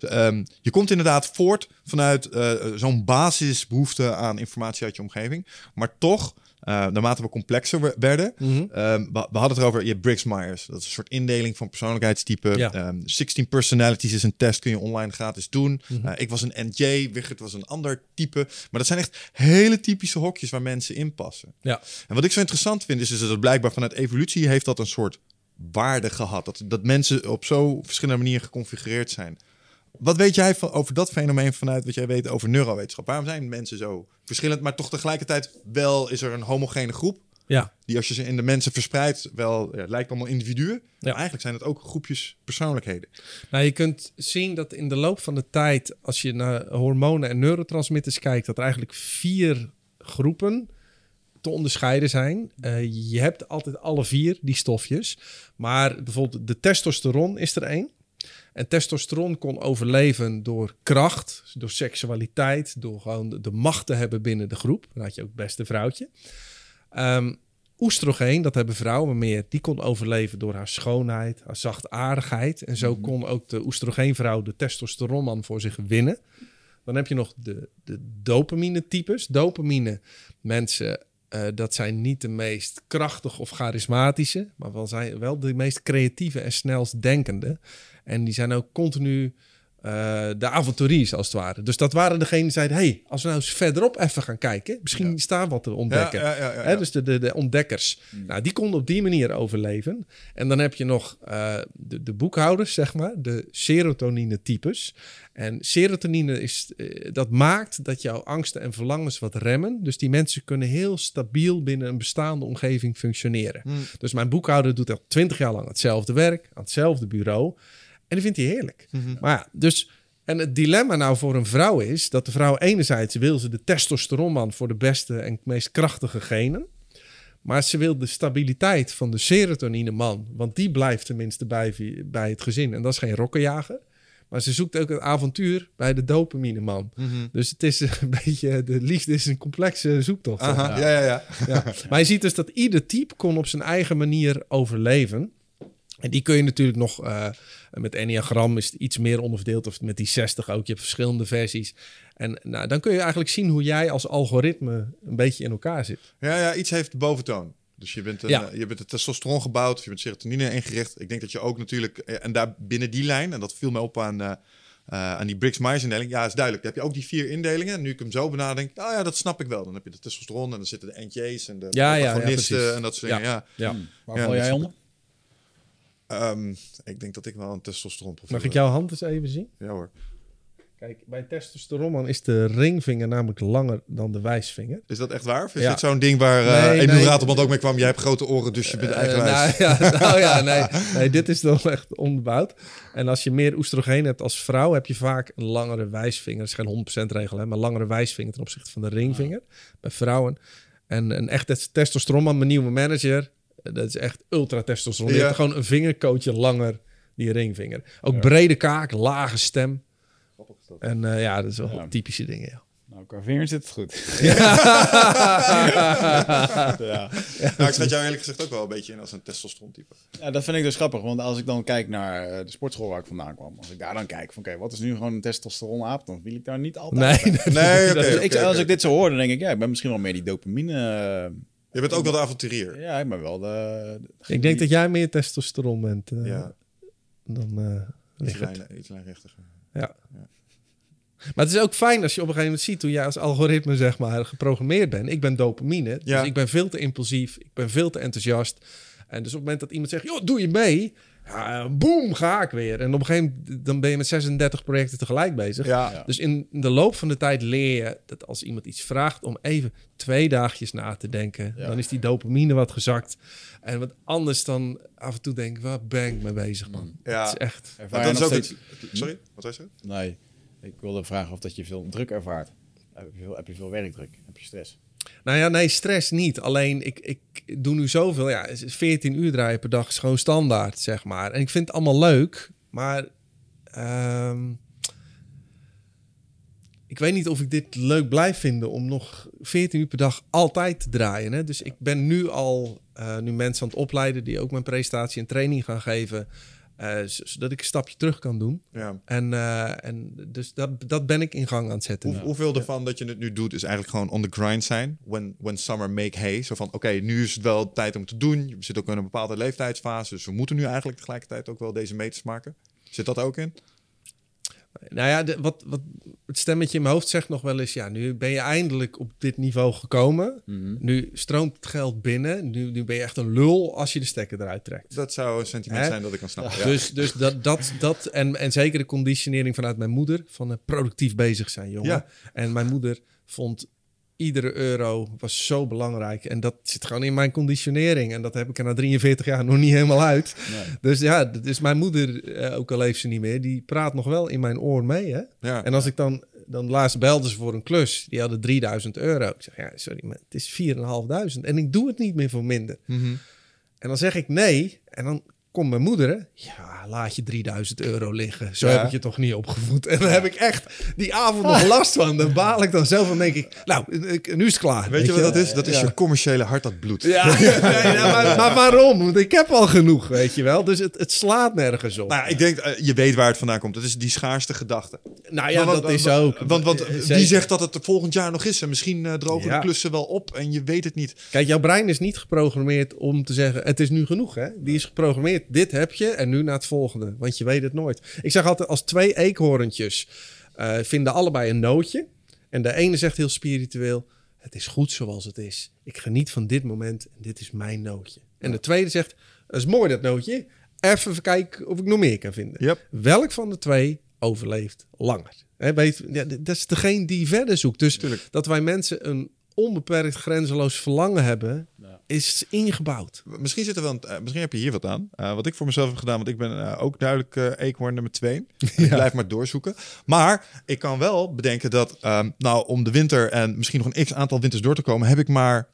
ehm, je komt inderdaad voort vanuit eh, zo'n basisbehoefte aan informatie uit je omgeving. Maar toch, eh, naarmate we complexer we- werden, Mhm. Ehm, we, we hadden het erover je Briggs-Myers. Dat is een soort indeling van persoonlijkheidstypen. Ja. Ehm, 16 personalities is een test, kun je online gratis doen. Mhm. Eh, ik was een NJ, Wigert was een ander type. Maar dat zijn echt hele typische hokjes waar mensen in passen. Ja. En wat ik zo interessant vind, is, is dat blijkbaar vanuit evolutie heeft dat een soort waarde gehad. Dat, dat mensen op zo verschillende manieren geconfigureerd zijn. Wat weet jij van, over dat fenomeen vanuit wat jij weet over neurowetenschap? Waarom zijn mensen zo verschillend, maar toch tegelijkertijd wel is er een homogene groep? Ja, Die als je ze in de mensen verspreidt, wel ja, het lijkt allemaal individuen. Ja. Maar eigenlijk zijn het ook groepjes persoonlijkheden. nou je kunt zien dat in de loop van de tijd, als je naar hormonen en neurotransmitters kijkt, dat er eigenlijk vier groepen te onderscheiden zijn. Eh, je hebt altijd alle vier die stofjes, maar bijvoorbeeld de testosteron is er één. En testosteron kon overleven door kracht, door seksualiteit, door gewoon de, macht te hebben binnen de groep. Dan had je ook het beste vrouwtje. Ehm oestrogeen, dat hebben vrouwen meer, die kon overleven door haar schoonheid, haar zachtaardigheid. En zo kon ook de oestrogeenvrouw de testosteronman voor zich winnen. Dan heb je nog de, de dopamine-types. Dopamine, mensen, eh, dat zijn niet de meest krachtige of charismatische, maar wel, zijn wel de meest creatieve en snelst denkende. En die zijn ook continu eh, de avonturiers, als het ware. Dus dat waren degenen die zeiden: hey, als we nou eens verderop even gaan kijken, misschien is daar wat te ontdekken. Ja, ja, dus de, de, de ontdekkers. Nou, die konden op die manier overleven. En dan heb je nog eh, de, de boekhouders, zeg maar, de serotonine-types. En serotonine is, eh, dat maakt dat jouw angsten en verlangens wat remmen. Dus die mensen kunnen heel stabiel binnen een bestaande omgeving functioneren. Hmm. Dus mijn boekhouder doet al twintig jaar lang hetzelfde werk, aan hetzelfde bureau. En die vindt hij heerlijk. Mhm. Maar ja, dus... En het dilemma nou voor een vrouw is dat de vrouw enerzijds wil ze de testosteronman voor de beste en meest krachtige genen. Maar ze wil de stabiliteit van de serotonine man. Want die blijft tenminste bij, bij het gezin. En dat is geen rokkenjager. Maar ze zoekt ook het avontuur bij de dopamine man. Mhm. Dus het is een beetje... De liefde is een complexe zoektocht. Aha, ja, ja, ja. ja. Maar je ziet dus dat ieder type kon op zijn eigen manier overleven. En die kun je natuurlijk nog eh, met Enneagram is het iets meer onderverdeeld. Of met die 60 ook. Je hebt verschillende versies. En nou, dan kun je eigenlijk zien hoe jij als algoritme een beetje in elkaar zit. Ja, ja, iets heeft de boventoon. Dus je bent, een, Ja. eh, je bent het testosteron gebouwd, of je bent serotonine ingericht. Ik denk dat je ook natuurlijk, eh, en daar binnen die lijn, en dat viel me op aan, eh, aan die Briggs-Myers-indeling. Ja, is duidelijk. Dan heb je ook die vier indelingen. Nu ik hem zo benadenk, oh ja, dat snap ik wel. Dan heb je de testosteron en dan zitten de NJ's en de Ja, en dat soort dingen. Ja. Ja. Waar Ja, val jij onder? Ehm, ik denk dat ik wel een testosteron profiel Mag ik jouw hand eens even zien? Ja hoor. Kijk, bij testosteronman is de ringvinger namelijk langer dan de wijsvinger. Is dat echt waar? Of is Ja. dit zo'n ding waar uh, Nee, Emiel nee. Ratelband ook mee kwam? Jij hebt grote oren, dus je bent Eh, eigenwijs. nou, ja, nou ja, nee, nee, dit is toch echt onbebouwd. En als je meer oestrogeen hebt als vrouw, heb je vaak een langere wijsvinger. Dat is geen 100% regel, hè, maar langere wijsvinger ten opzichte van de ringvinger bij vrouwen. En een echt testosteronman, mijn nieuwe manager, dat is echt ultra testosteron. Ja. gewoon een vingerkootje langer die ringvinger. Ook brede kaak, lage stem. En eh, ja, dat is wel Ja. typische dingen. Ja. Nou, qua vinger zit het goed. ja. Nou, ik zet jou eerlijk gezegd ook wel een beetje in als een testosteron type. ja, dat vind ik dus grappig. Want als ik dan kijk naar eh, de sportschool waar ik vandaan kwam. Als ik daar dan kijk van, oké, wat is nu gewoon een testosteronaap? Dan viel ik daar niet altijd Nee, nee, Nee. Dus ik, als ik dit zo hoor, dan denk ik, ja, ik ben misschien wel meer die dopamine. Je bent ook wel de avonturier. ja, ik ben wel de... de- Ik denk dat jij meer testosteron bent eh, Ja, dan eh iets, Richard. lijn, iets lijnrechtiger. Ja. Maar het is ook fijn als je op een gegeven moment ziet hoe jij als algoritme zeg maar geprogrammeerd bent. Ik ben dopamine, Ja. dus ik ben veel te impulsief, ik ben veel te enthousiast. En dus op het moment dat iemand zegt, joh, doe je mee? Ja, boom, ga ik weer. En op een gegeven moment dan ben je met 36 projecten tegelijk bezig. Ja, Ja. Dus in de loop van de tijd leer je dat als iemand iets vraagt om even twee dagjes na te denken, Ja. dan is die dopamine wat gezakt. En wat anders dan af en toe denken, waar ben ik mee bezig man? Ja. Het is echt... Ervaar maar je dat is nog ook steeds- het... Sorry, wat was je? Nee, ik wilde vragen of dat je veel druk ervaart. heb je veel, heb je veel werkdruk? Heb je stress? Nou ja, nee, stress niet. Alleen ik, ik doe nu zoveel. Ja, 14 uur draaien per dag is gewoon standaard, zeg maar. En ik vind het allemaal leuk, maar ehm, ik weet niet of ik dit leuk blijf vinden om nog 14 uur per dag altijd te draaien. Hè? Dus ik ben nu al uh, nu mensen aan het opleiden die ook mijn presentatie en training gaan geven. Uh, zodat ik een stapje terug kan doen. Ja. En, uh, en dus dat, dat ben ik in gang aan het zetten. Hoe, hoeveel ervan dat je het nu doet is eigenlijk gewoon on the grind zijn? When, when summer make hay. Zo van, oké, okay, nu is het wel tijd om te doen. Je zit ook in een bepaalde leeftijdsfase. Dus we moeten nu eigenlijk tegelijkertijd ook wel deze meters maken. Zit dat ook in? Nou ja, de, wat, wat het stemmetje in mijn hoofd zegt nog wel eens... ja, nu ben je eindelijk op dit niveau gekomen. Mm -hmm. Nu stroomt het geld binnen. Nu, nu ben je echt een lul als je de stekker eruit trekt. Dat zou een sentiment Hè? zijn dat ik kan snappen. Ja. Dus, dus dat, dat, dat en, en zeker de conditionering vanuit mijn moeder... van uh, productief bezig zijn, jongen. Ja. En mijn moeder vond iedere euro was zo belangrijk. En dat zit gewoon in mijn conditionering. En dat heb ik er na 43 jaar nog niet helemaal uit. Nee. Dus ja, is mijn moeder, eh, ook al leeft ze niet meer, die praat nog wel in mijn oor mee. Hè? Ja. En als ik dan, dan laatst belde ze voor een klus, die hadden 3000 euro. Ik zeg, ja, sorry, maar het is 4.500. En ik doe het niet meer voor minder. Mhm. En dan zeg ik nee. En dan komt mijn moeder, hè? ja, laat je 3000 euro liggen. Zo Ja. heb ik je toch niet opgevoed. En dan heb ik echt die avond nog last van. Dan baal ik dan zelf van, denk ik, nou, ik- nu is het klaar. Weet je wat dat is? Dat is Ja. je commerciële hart dat bloedt. Ja, nee, nou, maar, maar waarom? Want ik heb al genoeg, weet je wel. Dus het, het slaat nergens op. Nou, ja, ik denk, eh, je weet waar het vandaan komt. Het is die schaarste gedachte. nou ja, Maar wat- dat is ook. Want, want Eh, wie zegt dat het volgend jaar nog is? En misschien eh, drogen Ja. de klussen wel op en je weet het niet. Kijk, jouw brein is niet geprogrammeerd om te zeggen: het is nu genoeg. Hè? Die is geprogrammeerd: dit heb je en nu naar het volgende. Want je weet het nooit. Ik zeg altijd: als twee eekhoorntjes eh, vinden allebei een nootje. En de ene zegt heel spiritueel: het is goed zoals het is. Ik geniet van dit moment en dit is mijn nootje. En de tweede zegt: dat is mooi dat nootje. Even kijken of ik nog meer kan vinden. Yep. Welk van de twee overleeft langer? Weet, ja, dat is degene die verder zoekt. Dus Tuurlijk. dat wij mensen een onbeperkt grenzeloos verlangen hebben, Ja. is ingebouwd. Misschien, zit er wel een- eh, misschien heb je hier wat aan. Eh, wat ik voor mezelf heb gedaan, want ik ben eh, ook duidelijk eh eekhoorn nummer twee. Ik blijf maar doorzoeken. Maar ik kan wel bedenken dat, ehm, nou, om de winter en misschien nog een x aantal winters door te komen, heb ik maar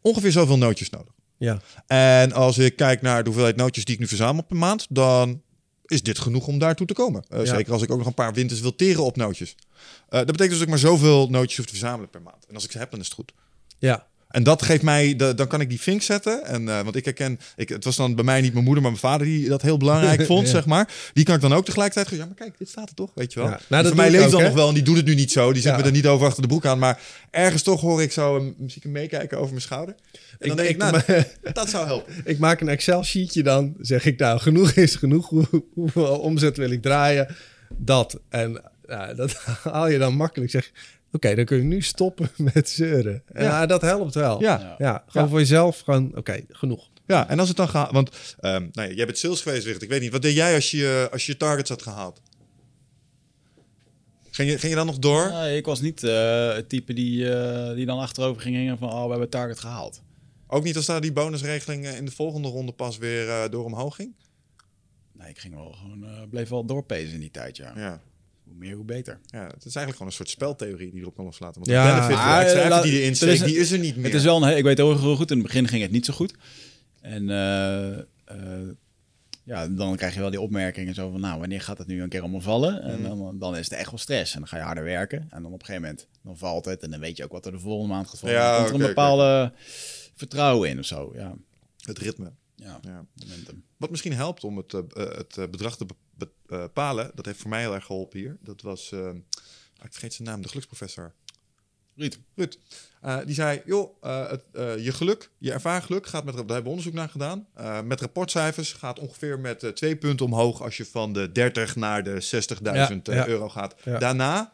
ongeveer zoveel nootjes nodig. Ja. En als ik kijk naar de hoeveelheid nootjes die ik nu verzamel per maand, dan is dit genoeg om daartoe te komen. Eh, Ja. Zeker als ik ook nog een paar winters wil teren op nootjes. Eh, dat betekent dus dat ik maar zoveel nootjes hoef te verzamelen per maand. En als ik ze heb, dan is het goed. Ja. En dat geeft mij, de, dan kan ik die vink zetten. En, eh, want ik herken, ik, het was dan bij mij niet mijn moeder, maar mijn vader die dat heel belangrijk vond, Ja. zeg maar. Die kan ik dan ook tegelijkertijd ja, maar kijk, dit staat er toch, weet je wel. Ja. Nou, dat voor mij leeft ook, dan nog wel, en die doet het nu niet zo. Die zet Ja. me er niet over achter de broek aan. Maar ergens toch hoor ik zo een muziek meekijken over mijn schouder. En dan Ik- denk ik, nou, dat zou helpen. Ik maak een Excel-sheetje dan. Zeg ik nou, genoeg is genoeg. Hoe- Hoeveel omzet wil ik draaien? Dat. En ja, dat haal je dan makkelijk. Zeg, oké, dan kun je nu stoppen met zeuren. En Ja. ja, dat helpt wel. Ja. Ja. Ja, gewoon Ja. voor jezelf. Gewoon, oké, genoeg. Ja, en als het dan gaat, want ehm, nou ja, jij bent sales geweest, Richard. Ik weet niet, wat deed jij als je, als je targets had gehaald? Ging je, ging je dan nog door? Nee, ik was niet eh, het type die, eh, die dan achterover ging hingen van... oh, we hebben het target gehaald. Ook niet als daar die bonusregeling eh, in de volgende ronde pas weer eh, door omhoog ging? Nee, ik ging wel gewoon, eh, bleef wel doorpezen in die tijd, ja. Ja. Hoe meer, hoe beter. ja, het is eigenlijk gewoon een soort speltheorie die erop kan loslaten. Want Ja, de benefit, maar, de extra eh, die erin er steekt, die is er niet meer. Het is wel een, ik weet heel heel goed, in het begin ging het niet zo goed. En eh, eh, ja, dan krijg je wel die opmerkingen zo van, nou, wanneer gaat het nu een keer allemaal vallen? En dan, dan is het echt wel stress. En dan ga je harder werken. En dan op een gegeven moment, dan valt het. En dan weet je ook wat er de volgende maand gaat vallen. Ja, dan komt er een bepaalde vertrouwen in of zo. Ja, Het ritme. ja, Ja. momentum. Wat misschien helpt om het, het bedrag te be- be- eh, bepalen, dat heeft voor mij heel erg geholpen hier. Dat was, eh, ah, ik vergeet zijn naam, de geluksprofessor. Ruud. Ruud. Eh, die zei, joh, eh, het, eh, je geluk, je ervaren geluk gaat met, daar hebben we onderzoek naar gedaan. Eh, met rapportcijfers gaat ongeveer met eh, twee punten omhoog als je van de 30 naar de 60.000 Ja, eh, ja. euro gaat. Ja. Daarna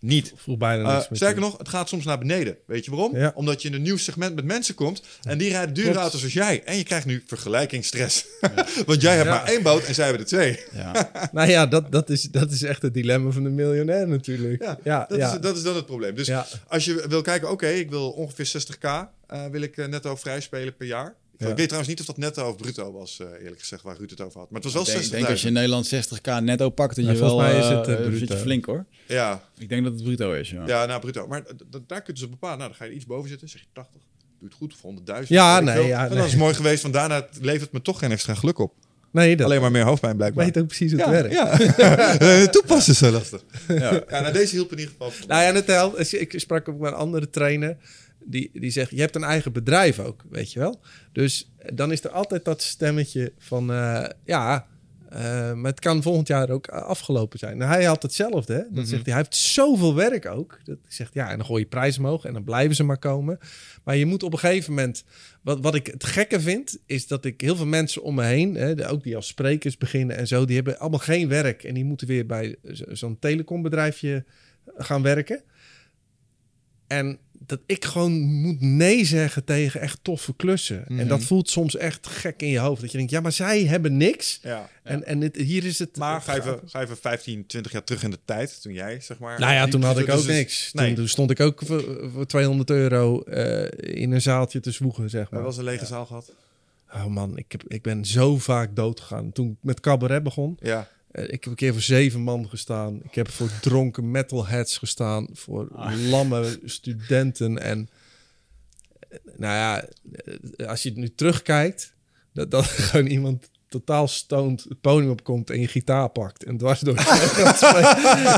niet. Voel bijna Eh, niks sterker nog, het gaat soms naar beneden. Weet je waarom? Ja. Omdat je in een nieuw segment met mensen komt en die rijden dure auto's als jij. En je krijgt nu vergelijkingsstress. Want jij hebt Ja. maar één boot en zij hebben er twee. Ja. Nou ja, dat, dat, is, dat is echt het dilemma van de miljonair natuurlijk. Ja, ja, dat, ja. Is, dat is dan het probleem. Dus Ja. als je wil kijken, oké, ik wil ongeveer 60k, eh, wil ik eh, netto vrij spelen per jaar. Ja. Ik weet trouwens niet of dat netto of bruto was, eh, eerlijk gezegd, waar Ruud het over had. Maar het was wel Ik denk, 60.000. denk als je in Nederland 60k netto pakt, dat Ja, je wel volgens mij is eh, het, eh, zit bruto. je flink hoor. Ja, Ik denk dat het bruto is, ja. ja, nou bruto. Maar daar kunnen ze bepalen. Nou, dan ga je iets boven zitten. Zeg je 80. Doe het goed. Of 100.000. Ja, nee, ja, en dat is mooi geweest. Want daarna levert het me toch geen extra geluk op. Nee, dat Alleen maar meer hoofdpijn blijkbaar. weet ook precies hoe het ja, werkt. ja. Eh, Toepassen is zo lastig. Ja. Ja, nou, deze hielp in ieder geval. Nou ja, net al, ik sprak ook met een andere trainer. Die, die zegt, je hebt een eigen bedrijf ook, weet je wel. Dus dan is er altijd dat stemmetje van, eh, ja, eh, maar het kan volgend jaar ook afgelopen zijn. Nou, hij had hetzelfde, hè. Dat zegt hij, hij heeft zoveel werk ook. Dat zegt, ja, en dan gooi je prijs omhoog en dan blijven ze maar komen. Maar je moet op een gegeven moment, wat, wat ik het gekke vind, is dat ik heel veel mensen om me heen, hè, ook die als sprekers beginnen en zo, die hebben allemaal geen werk. En die moeten weer bij zo- zo'n telecombedrijfje gaan werken. En dat ik gewoon moet nee zeggen tegen echt toffe klussen. En dat voelt soms echt gek in je hoofd. Dat je denkt, ja, maar zij hebben niks. Ja. En, en het, hier is het... Maar ga even, ga even 15, 20 jaar terug in de tijd. Toen jij, zeg maar... Nou ja, die- toen had ik dus- ook dus- niks. Nee, Toen, toen stond ik ook voor, voor 200 euro eh, in een zaaltje te zwoegen, zeg maar. eens een lege zaal gehad. Oh man, ik, heb, ik ben zo vaak dood gegaan. Toen ik met cabaret begon, Ja. Eh, ik heb een keer voor zeven man gestaan. Ik heb voor dronken metalheads gestaan. Voor lamme studenten. En eh, nou ja, eh, als je het nu terugkijkt, dat, dat gewoon iemand totaal stoned het podium opkomt en je gitaar pakt en dwars door.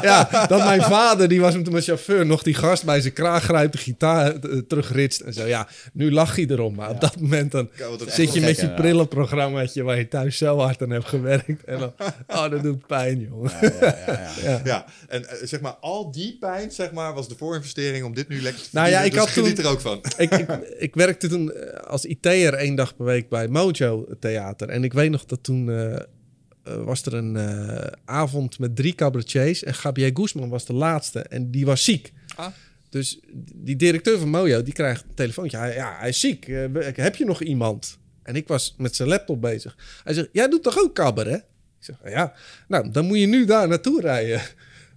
Ja, dat mijn vader, die was met mijn chauffeur, nog die gast bij zijn kraag grijpt, de gitaar eh, terugritst en zo. Ja, nu lach je erom, maar op dat moment dan zit je met je prillenprogrammaatje waar je thuis zo hard aan hebt gewerkt. En dan, oh, dat doet pijn, jongen. Ja, ja, ja, ja. Ja, en eh, zeg maar, al die pijn, zeg maar, was de voorinvestering om dit nu lekker te Nou ja, ik dus had toen- er ook van. ik, ik, ik werkte toen eh, als IT'er één dag per week bij Mojo Theater. En ik weet nog dat toen eh, eh, was er een eh, avond met drie cabaretiers. En Gabriel Guzman was de laatste en die was ziek. Ah. Dus die directeur van Mojo, die krijgt een telefoontje. Hij, ja, hij is ziek. Heb je nog iemand? En ik was met zijn laptop bezig. Hij zegt, jij doet toch ook cabaret? Ik zeg, ja. Nou, dan moet je nu daar naartoe rijden.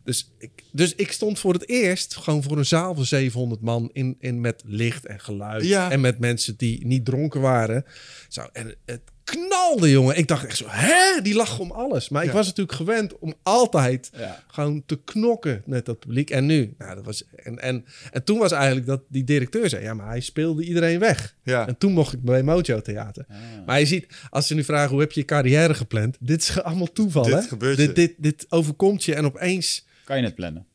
Dus ik, dus ik stond voor het eerst gewoon voor een zaal van 700 man in, in met licht en geluid. Ja. En met mensen die niet dronken waren. Zo, en het knalde, jongen. Ik dacht echt zo, hè? Die lachen om alles. Maar ik Ja. was natuurlijk gewend om altijd Ja. gewoon te knokken met dat publiek. En nu, nou, dat was... En, en, en toen was eigenlijk dat die directeur zei, ja, maar hij speelde iedereen weg. Ja. En toen mocht ik bij Mojo Theater. Maar je ziet, als ze nu vragen, hoe heb je je carrière gepland? Dit is allemaal toeval, Dit hè? gebeurt dit, dit, dit overkomt je en opeens... Kan je het plannen?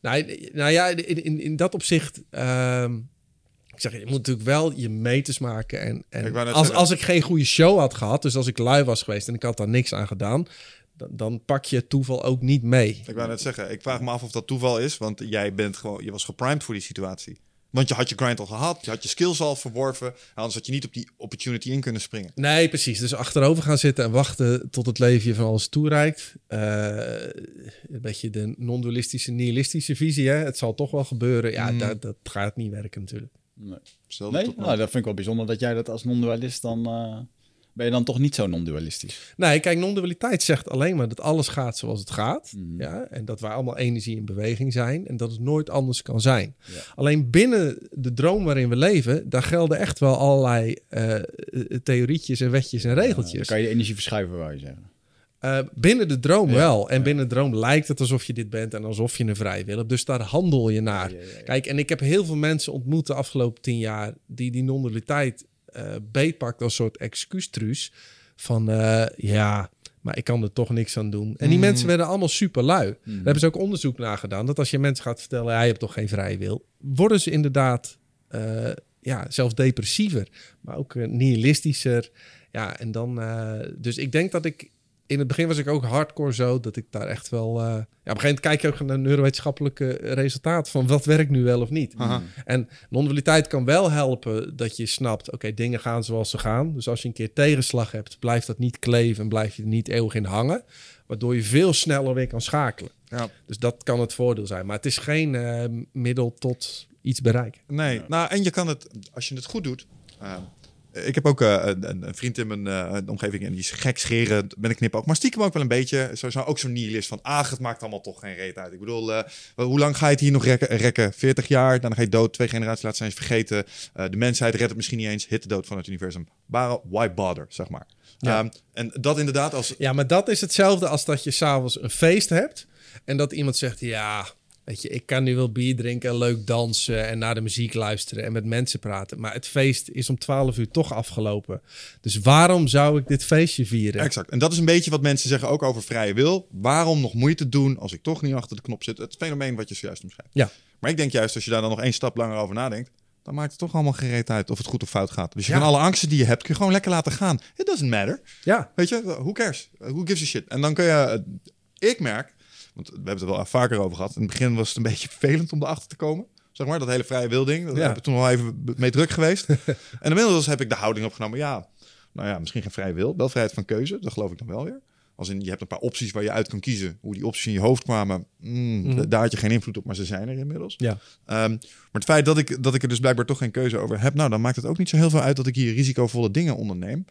Nou, nou ja, in, in, in dat opzicht. ehm, ik zeg, je moet natuurlijk wel je meters maken. En, en als, zeggen. als ik geen goede show had gehad, dus als ik lui was geweest en ik had daar niks aan gedaan, dan, pak je het toeval ook niet mee. Ik wou net zeggen, ik vraag me af of dat toeval is, want jij bent gewoon, je was geprimed voor die situatie. Want je had je grind al gehad, je had je skills al verworven, anders had je niet op die opportunity in kunnen springen. Nee, precies. Dus achterover gaan zitten en wachten tot het leven je van alles toereikt. Eh, een beetje de non-dualistische, nihilistische visie. Hè? Het zal toch wel gebeuren. Ja, dat, dat gaat niet werken natuurlijk. Nee, nee? Nou, dat vind ik wel bijzonder dat jij dat als non-dualist dan... eh, ben je dan toch niet zo non-dualistisch? Nee, kijk, non-dualiteit zegt alleen maar dat alles gaat zoals het gaat. Ja, en dat wij allemaal energie in beweging zijn. En dat het nooit anders kan zijn. Ja. Alleen binnen de droom waarin we leven, daar gelden echt wel allerlei eh, eh, theorietjes en wetjes en dan regeltjes. kan je de energie verschuiven, wou je zeggen. Eh, binnen de droom Ja, wel. En binnen de droom lijkt het alsof je dit bent en alsof je een vrij wil. Dus daar handel je naar. Ja. Kijk, en ik heb heel veel mensen ontmoet de afgelopen tien jaar die die non-dualiteit eh beetpakt als soort excuustruus. Van eh, ja, maar ik kan er toch niks aan doen. En die Mm. mensen werden allemaal super lui. Mm. Daar hebben ze ook onderzoek naar gedaan. Dat als je mensen gaat vertellen, je hebt toch geen vrije wil. Worden ze inderdaad ja, zelfs depressiever. Maar ook nihilistischer. Ja, en dan... dus ik denk dat ik... In het begin was ik ook hardcore zo dat ik daar echt wel... eh, ja, op een gegeven moment kijk je ook naar neurowetenschappelijke resultaten van wat werkt nu wel of niet. Aha. En non-dualiteit kan wel helpen dat je snapt, oké, dingen gaan zoals ze gaan. Dus als je een keer tegenslag hebt, blijft dat niet kleven en blijf je er niet eeuwig in hangen. Waardoor je veel sneller weer kan schakelen. Ja. Dus dat kan het voordeel zijn. Maar het is geen eh, middel tot iets bereiken. Nee, nou en je kan het, als je het goed doet, eh, ik heb ook uh, een, een, vriend in mijn uh, omgeving en die is gek scheren ben ik knip ook. Maar stiekem ook wel een beetje, zo, zo, ook zo'n nihilist van, ah, het maakt allemaal toch geen reet uit. Ik bedoel, uh, hoe lang ga je het hier nog rekken? rekken? 40 jaar, dan ga je dood, twee generaties laten zijn vergeten. de mensheid redt het misschien niet eens, hit de dood van het universum. Why bother, zeg maar. Ja. Um, en dat inderdaad als... Ja, maar dat is hetzelfde als dat je s'avonds een feest hebt en dat iemand zegt, ja, Weet je, ik kan nu wel bier drinken, leuk dansen en naar de muziek luisteren en met mensen praten. Maar het feest is om 12 uur toch afgelopen. Dus waarom zou ik dit feestje vieren? Exact. En dat is een beetje wat mensen zeggen ook over vrije wil. Waarom nog moeite doen als ik toch niet achter de knop zit? Het fenomeen wat je zojuist omschrijft. Ja. Maar ik denk juist, als je daar dan nog één stap langer over nadenkt, dan maakt het toch allemaal gereed uit of het goed of fout gaat. Dus je kan alle angsten die je hebt, kun je gewoon lekker laten gaan. It doesn't matter. Ja. Weet je, who cares? Who gives a shit? En dan kun je, ik merk, want we hebben het er wel vaker over gehad. In het begin was het een beetje vervelend om erachter te komen. Zeg maar, dat hele vrije wilding. Daar ja. hebben we toen wel even mee druk geweest. en inmiddels heb ik de houding opgenomen. Ja, nou ja, misschien geen vrije wil. Wel vrijheid van keuze. Dat geloof ik dan wel weer. Als in, je hebt een paar opties waar je uit kan kiezen. Hoe die opties in je hoofd kwamen, mm, mhm. daar had je geen invloed op, maar ze zijn er inmiddels. Ja. Um, maar het feit dat ik, dat ik er dus blijkbaar toch geen keuze over heb, nou, dan maakt het ook niet zo heel veel uit dat ik hier risicovolle dingen onderneem.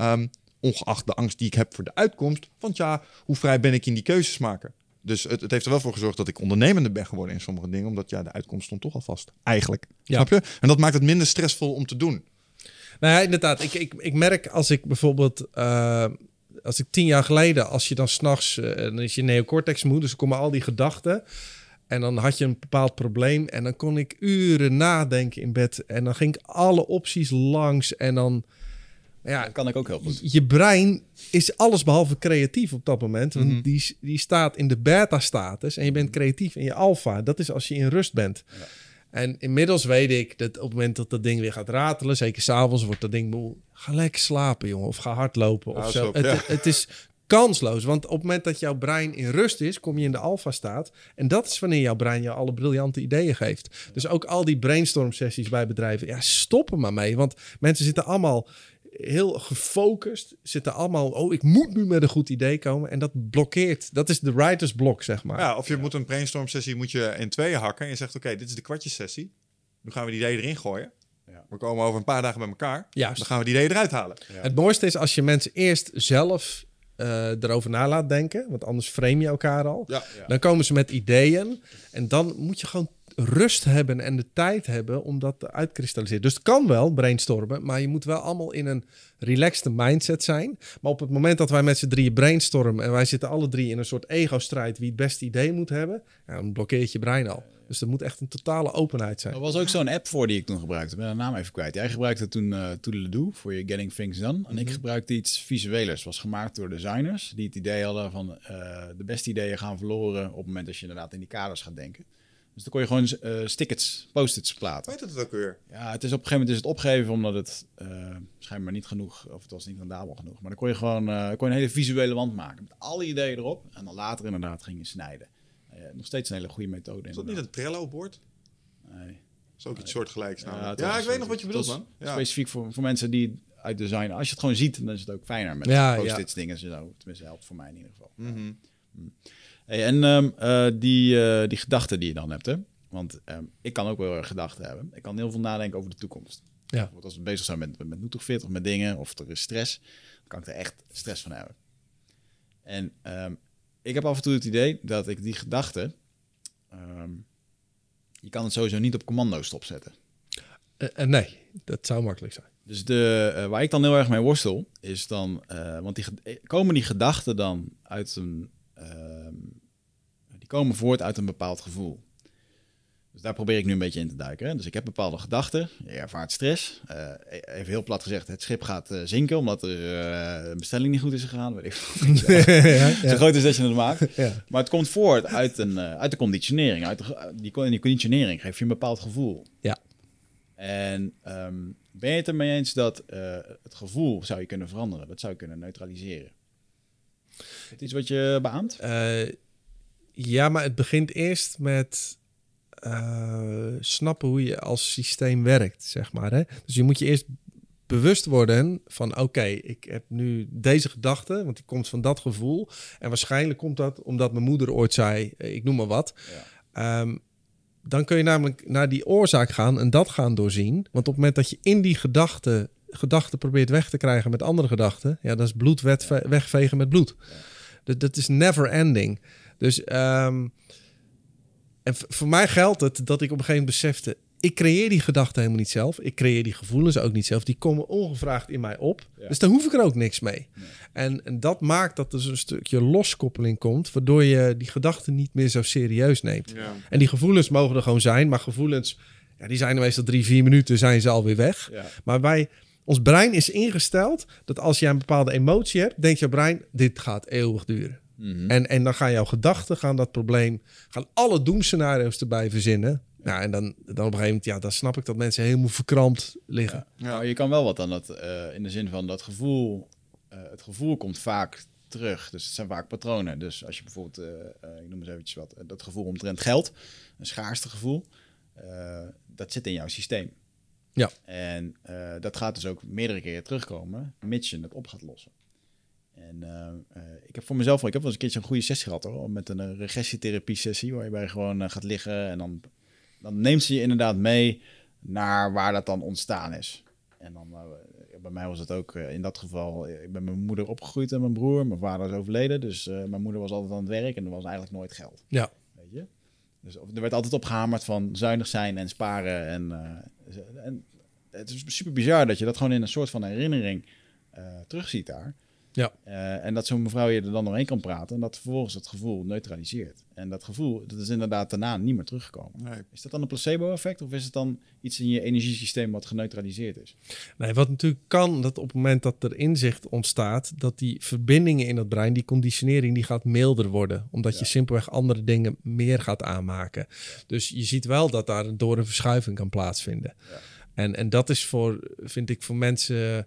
Um, ongeacht de angst die ik heb voor de uitkomst. Want ja, hoe vrij ben ik in die keuzes maken? Dus het, het, heeft er wel voor gezorgd dat ik ondernemender ben geworden in sommige dingen. Omdat ja, de uitkomst stond toch al vast. Eigenlijk. Ja. Snap je? En dat maakt het minder stressvol om te doen. Nou ja, inderdaad. Ik, ik, ik merk als ik bijvoorbeeld... Uh, als ik tien jaar geleden, als je dan s'nachts... Uh, dan is je neocortex moe, dus er komen al die gedachten... En dan had je een bepaald probleem en dan kon ik uren nadenken in bed. En dan ging ik alle opties langs en dan ja, dat kan ik ook heel goed. Je brein is alles behalve creatief op dat moment. Want mhm. die, die staat in de beta-status en je bent creatief in je alfa. Dat is als je in rust bent. Ja. En inmiddels weet ik dat op het moment dat dat ding weer gaat ratelen, zeker s'avonds, wordt dat ding moe. Ga lekker slapen, jongen. Of ga hardlopen. Of zo. het, het, is kansloos. Want op het moment dat jouw brein in rust is, kom je in de alfa-staat. En dat is wanneer jouw brein je alle briljante ideeën geeft. Dus ook al die brainstorm sessies bij bedrijven, ja, stoppen maar mee. Want mensen zitten allemaal heel gefocust. Zitten allemaal, oh, ik moet nu met een goed idee komen. En dat blokkeert. Dat is de writer's block, zeg maar. Ja, of je moet een brainstorm sessie moet je in tweeën hakken. En je zegt, oké, dit is de kwartjes sessie. Nu gaan we die idee erin gooien. Ja. We komen over een paar dagen bij elkaar. Ja. Dan gaan we die idee eruit halen. Het mooiste is als je mensen eerst zelf uh, erover na laat denken. Want anders frame je elkaar al. Ja. Dan komen ze met ideeën. En dan moet je gewoon rust hebben en de tijd hebben om dat te uitkristalliseren. Dus het kan wel brainstormen, maar je moet wel allemaal in een relaxed mindset zijn. Maar op het moment dat wij met z'n drieën brainstormen en wij zitten alle drie in een soort ego-strijd wie het beste idee moet hebben, ja, dan blokkeert je brein al. Dus er moet echt een totale openheid zijn. Er was ook zo'n app voor die ik toen gebruikte. Ik ben de naam even kwijt. Jij gebruikte toen uh, Toodle-Doo voor je Getting Things Done. En ik mhm. gebruikte iets visuelers. was gemaakt door designers die het idee hadden van uh, de beste ideeën gaan verloren op het moment dat je inderdaad in die kaders gaat denken. Dus dan kon je gewoon uh, stickets, post-its platen. Weet het ook weer? Ja, het is op een gegeven moment is het opgegeven omdat het uh, schijnbaar niet genoeg, of het was niet rendabel genoeg. Maar dan kon je gewoon uh, kon je een hele visuele wand maken met alle ideeën erop. En dan later inderdaad ging je snijden. nog steeds een hele goede methode. Is dat niet een Trello-bord? Nee. is ook iets soortgelijks. Ja, ja ik weet nog wat je bedoelt, man. Ja. Specifiek voor, voor mensen die uit design. Als je het gewoon ziet, dan is het ook fijner met ja, post-its dingen en zo. Tenminste, helpt voor mij in ieder geval. Mm -hmm. Hey, en um, uh, die, uh, die gedachten die je dan hebt, hè? Want um, ik kan ook wel erg gedachten hebben. Ik kan heel veel nadenken over de toekomst. Ja. Want als we bezig zijn met, met Nutrofit of met dingen, of er is stress, dan kan ik er echt stress van hebben. En um, ik heb af en toe het idee dat ik die gedachten, je kan het sowieso niet op commando stopzetten. Uh, nee, dat zou makkelijk zijn. Dus de, uh, waar ik dan heel erg mee worstel, is dan, want die, komen die gedachten dan uit een komen voort uit een bepaald gevoel. Dus daar probeer ik nu een beetje in te duiken. Hè. Dus ik heb bepaalde gedachten. Je ervaart stress. Uh, even heel plat gezegd, het schip gaat uh, zinken omdat er uh, een bestelling niet goed is gegaan. Weet ik ja, ja. Zo groot is dat je het maakt. Ja. Maar het komt voort uit, een, uit de conditionering. Uit de, die, die conditionering geeft je een bepaald gevoel. Ja. En um, ben je het ermee eens dat het gevoel zou je kunnen veranderen? Dat zou je kunnen neutraliseren? Is het iets wat je beaamt? Ja, maar het begint eerst met uh, snappen hoe je als systeem werkt, zeg maar. Hè? Dus je moet je eerst bewust worden van oké, ik heb nu deze gedachte, want die komt van dat gevoel. En waarschijnlijk komt dat omdat mijn moeder ooit zei, eh, ik noem maar wat. Ja. Um, dan kun je namelijk naar die oorzaak gaan en dat gaan doorzien. Want op het moment dat je in die gedachte gedachten probeert weg te krijgen met andere gedachten, ja, dat is bloed wegvegen met bloed. Dat, dat is never ending. Dus ehm, en voor mij geldt het dat ik op een gegeven moment besefte, ik creëer die gedachten helemaal niet zelf. Ik creëer die gevoelens ook niet zelf. Die komen ongevraagd in mij op. Ja. Dus daar hoef ik er ook niks mee. En, en dat maakt dat er dus een stukje loskoppeling komt, waardoor je die gedachten niet meer zo serieus neemt. Ja. En die gevoelens mogen er gewoon zijn, maar gevoelens, ja, die zijn er meestal drie, vier minuten, zijn ze alweer weg. Ja. Maar wij, ons brein is ingesteld dat als je een bepaalde emotie hebt, denkt jouw brein, dit gaat eeuwig duren. Mhm. En, en dan gaan jouw gedachten gaan dat probleem, gaan alle doemscenario's erbij verzinnen. Nou, en dan, dan op een gegeven moment, ja, dan snap ik dat mensen helemaal verkrampt liggen. Ja. Nou, je kan wel wat aan dat, eh, in de zin van dat gevoel. eh, het gevoel komt vaak terug. Dus het zijn vaak patronen. Dus als je bijvoorbeeld, eh, ik noem eens eventjes wat, dat gevoel omtrent geld, een schaarste gevoel, dat zit in jouw systeem. Ja. En eh, dat gaat dus ook meerdere keren terugkomen, mits je het op gaat lossen. En eh, eh, ik heb voor mezelf, wel- ik heb wel eens een keertje een goede sessie gehad hoor, met een regressietherapie sessie, waarbij je gewoon eh, gaat liggen en dan, dan neemt ze je inderdaad mee naar waar dat dan ontstaan is. En dan, bij mij was het ook in dat geval, ik ben met mijn moeder opgegroeid en mijn broer, mijn vader is overleden, dus mijn moeder was altijd aan het werk en er was eigenlijk nooit geld. Ja. Weet je? Dus er werd altijd opgehamerd van zuinig zijn en sparen. En, en het is super bizar dat je dat gewoon in een soort van herinnering eh terugziet daar. Ja. Eh, en dat zo'n mevrouw je er dan doorheen kan praten en dat vervolgens het gevoel neutraliseert. En dat gevoel, dat is inderdaad daarna niet meer teruggekomen. Nee. Is dat dan een placebo-effect of is het dan iets in je energiesysteem wat geneutraliseerd is? Nee, wat natuurlijk kan, dat op het moment dat er inzicht ontstaat, dat die verbindingen in het brein, die conditionering, die gaat milder worden. Omdat je simpelweg andere dingen meer gaat aanmaken. Dus je ziet wel dat daar een- door een verschuiving kan plaatsvinden. Ja. En, en dat is voor, vind ik, voor mensen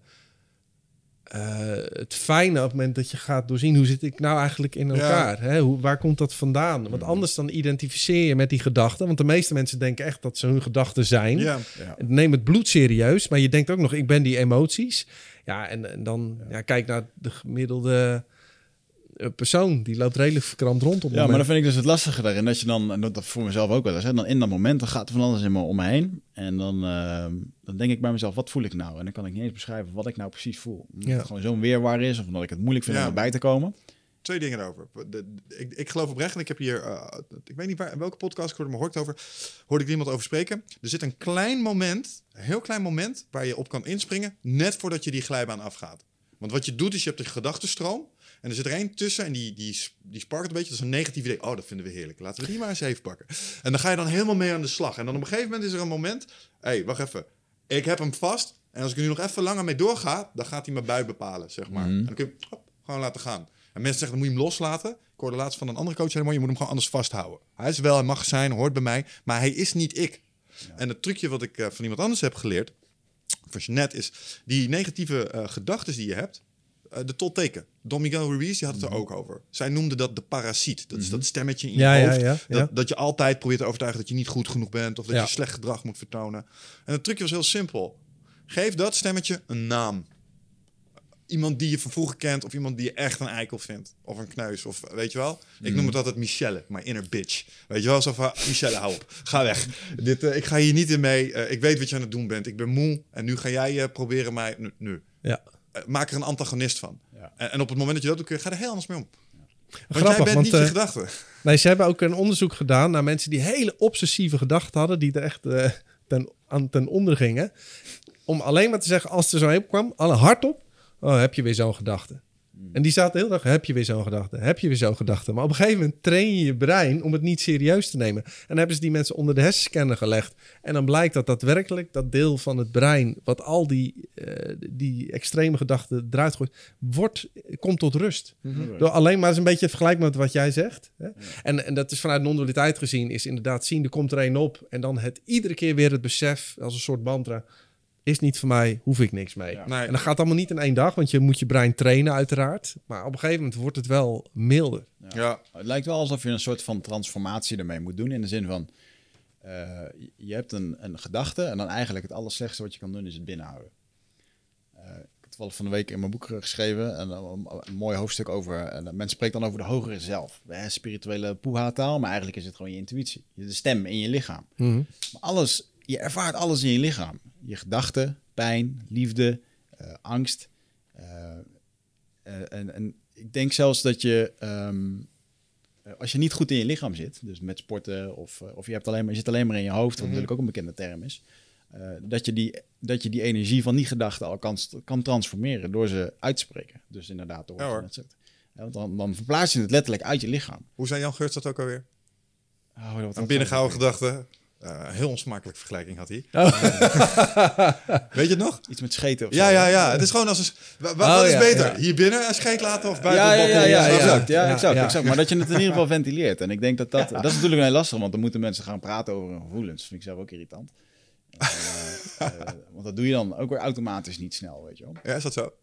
het fijne op het moment dat je gaat doorzien hoe zit ik nou eigenlijk in Ja. elkaar? Hè? Hoe, waar komt dat vandaan? Want anders dan identificeer je met die gedachten. Want de meeste mensen denken echt dat ze hun gedachten zijn. Ja. Ja. Neem het bloed serieus, maar je denkt ook nog, ik ben die emoties. Ja, en, en dan ja. kijk naar de gemiddelde eh, persoon. Die loopt redelijk verkrampt rond op het Ja, maar moment. dan vind ik dus het lastige daarin. Dat je dan, en dat voor mezelf ook wel eens, hè, dan in dat moment dan gaat er van alles in me om me heen. En dan, eh, dan denk ik bij mezelf, wat voel ik nou? En dan kan ik niet eens beschrijven wat ik nou precies voel. Omdat Ja. het gewoon zo'n weerwaar is, of omdat ik het moeilijk vind Ja. om erbij te komen. Twee dingen. De, de- ik, ik geloof oprecht, en ik heb hier, eh, ik weet niet waar, in welke podcast ik hoorde, maar hoorde ik het over, hoorde ik er iemand over spreken. Er zit een klein moment, een heel klein moment, waar je op kan inspringen, net voordat je die glijbaan afgaat. Want wat je doet, is je hebt een gedachtenstroom. En er zit er één tussen en die, die, die sparkt een beetje. Dat is een negatief idee. Oh, dat vinden we heerlijk. Laten we die maar eens even pakken. En dan ga je dan helemaal mee aan de slag. En dan op een gegeven moment is er een moment. Hé, hey, wacht even. Ik heb hem vast. En als ik er nu nog even langer mee doorga, dan gaat hij mijn bui bepalen, zeg maar. Mhm. En dan kun je hem hop, gewoon laten gaan. En mensen zeggen, dan moet je hem loslaten. Ik hoorde laatst van een andere coach helemaal, je moet hem gewoon anders vasthouden. Hij is wel, hij mag zijn, hoort bij mij, maar hij is niet ik. En het trucje wat ik eh, van iemand anders heb geleerd, van Jeanette, is die negatieve eh gedachten die je hebt, eh, de tolteken. Don Miguel Ruiz, die had het er ook over. Zij noemde dat de parasiet. Dat is dat stemmetje in je Ja, hoofd. ja, ja. Dat, dat je altijd probeert te overtuigen dat je niet goed genoeg bent... of dat je slecht gedrag moet vertonen. En het trucje was heel simpel. Geef dat stemmetje een naam. Iemand die je van vroeger kent... of iemand die je echt een eikel vindt. Of een kneus, of weet je wel. Ik noem het altijd Michelle, my inner bitch. Weet je wel, zo van... Michelle, hou op. Ga weg. Dit, eh, ik ga hier niet in mee. Eh, ik weet wat je aan het doen bent. Ik ben moe. En nu ga jij proberen mij... Nu. nu. Ja. Eh, maak er een antagonist van. Ja. En, en op het moment dat je dat doet, kun je, ga er heel anders mee om. Want Grappig, jij bent want niet je eh, gedachten. nee, ze hebben ook een onderzoek gedaan naar mensen die hele obsessieve gedachten hadden, die er echt eh, ten, aan, ten onder gingen. Om alleen maar te zeggen, als er zo heen kwam, alle hardop, oh, heb je weer zo'n gedachte. En die zaten heel dag, heb je weer zo'n gedachte, heb je weer zo'n gedachte. Maar op een gegeven moment train je je brein om het niet serieus te nemen. En dan hebben ze die mensen onder de hersenscanner gelegd. En dan blijkt dat daadwerkelijk dat deel van het brein, wat al die, eh, die extreme gedachten eruit gooit, wordt, komt tot rust. Door alleen maar eens een beetje vergelijk met wat jij zegt. Hè? En, en dat is vanuit non-dualiteit gezien, is inderdaad zien, er komt er één op. En dan het iedere keer weer het besef, als een soort mantra, is niet voor mij, hoef ik niks mee. Ja. Nee. En dat gaat allemaal niet in één dag, want je moet je brein trainen uiteraard. Maar op een gegeven moment wordt het wel milder. Ja. Het lijkt wel alsof je een soort van transformatie ermee moet doen. In de zin van, eh, je- hebt een, een gedachte en dan eigenlijk het allerslechtste wat je kan doen is het binnenhouden. Eh, ik heb toevallig van de week in mijn boek eh, geschreven en een, een mooi hoofdstuk over, en men spreekt dan over de hogere zelf. Hè, spirituele poeha-taal, maar eigenlijk is het gewoon je intuïtie. De stem in je lichaam. Maar alles, je ervaart alles in je lichaam. Je gedachten, pijn, liefde, eh, angst. Eh, eh, en, en ik denk zelfs dat je, ehm, eh, als je niet goed in je lichaam zit, dus met sporten of, of je, hebt alleen maar, je zit alleen maar in je hoofd, wat Mhm. natuurlijk ook een bekende term is, dat, je die, dat je die energie van die gedachten al kan, kan transformeren door ze uit te spreken. Dus inderdaad, door Ja, net. Ja, want dan, dan verplaats je het letterlijk uit je lichaam. Hoe zei Jan Geurts dat ook alweer? Oh, Een binnengehouden gedachte. Eh, een heel onsmakelijke vergelijking had hij. Weet je het nog? Iets met scheten of Ja, zo. ja, ja. Het is gewoon als een... Oh, wat is ja, beter? ja. Hier binnen een scheet laten of buiten Ja, ja, ja, ja, exact. Ja, exact, ja. exact. Maar dat je het in ieder geval ventileert. En ik denk dat dat... Dat is natuurlijk heel lastig, want dan moeten mensen gaan praten over hun gevoelens. Dat vind ik zelf ook irritant. Eh, eh, want dat doe je dan ook weer automatisch niet snel, weet je wel. Ja, is dat zo?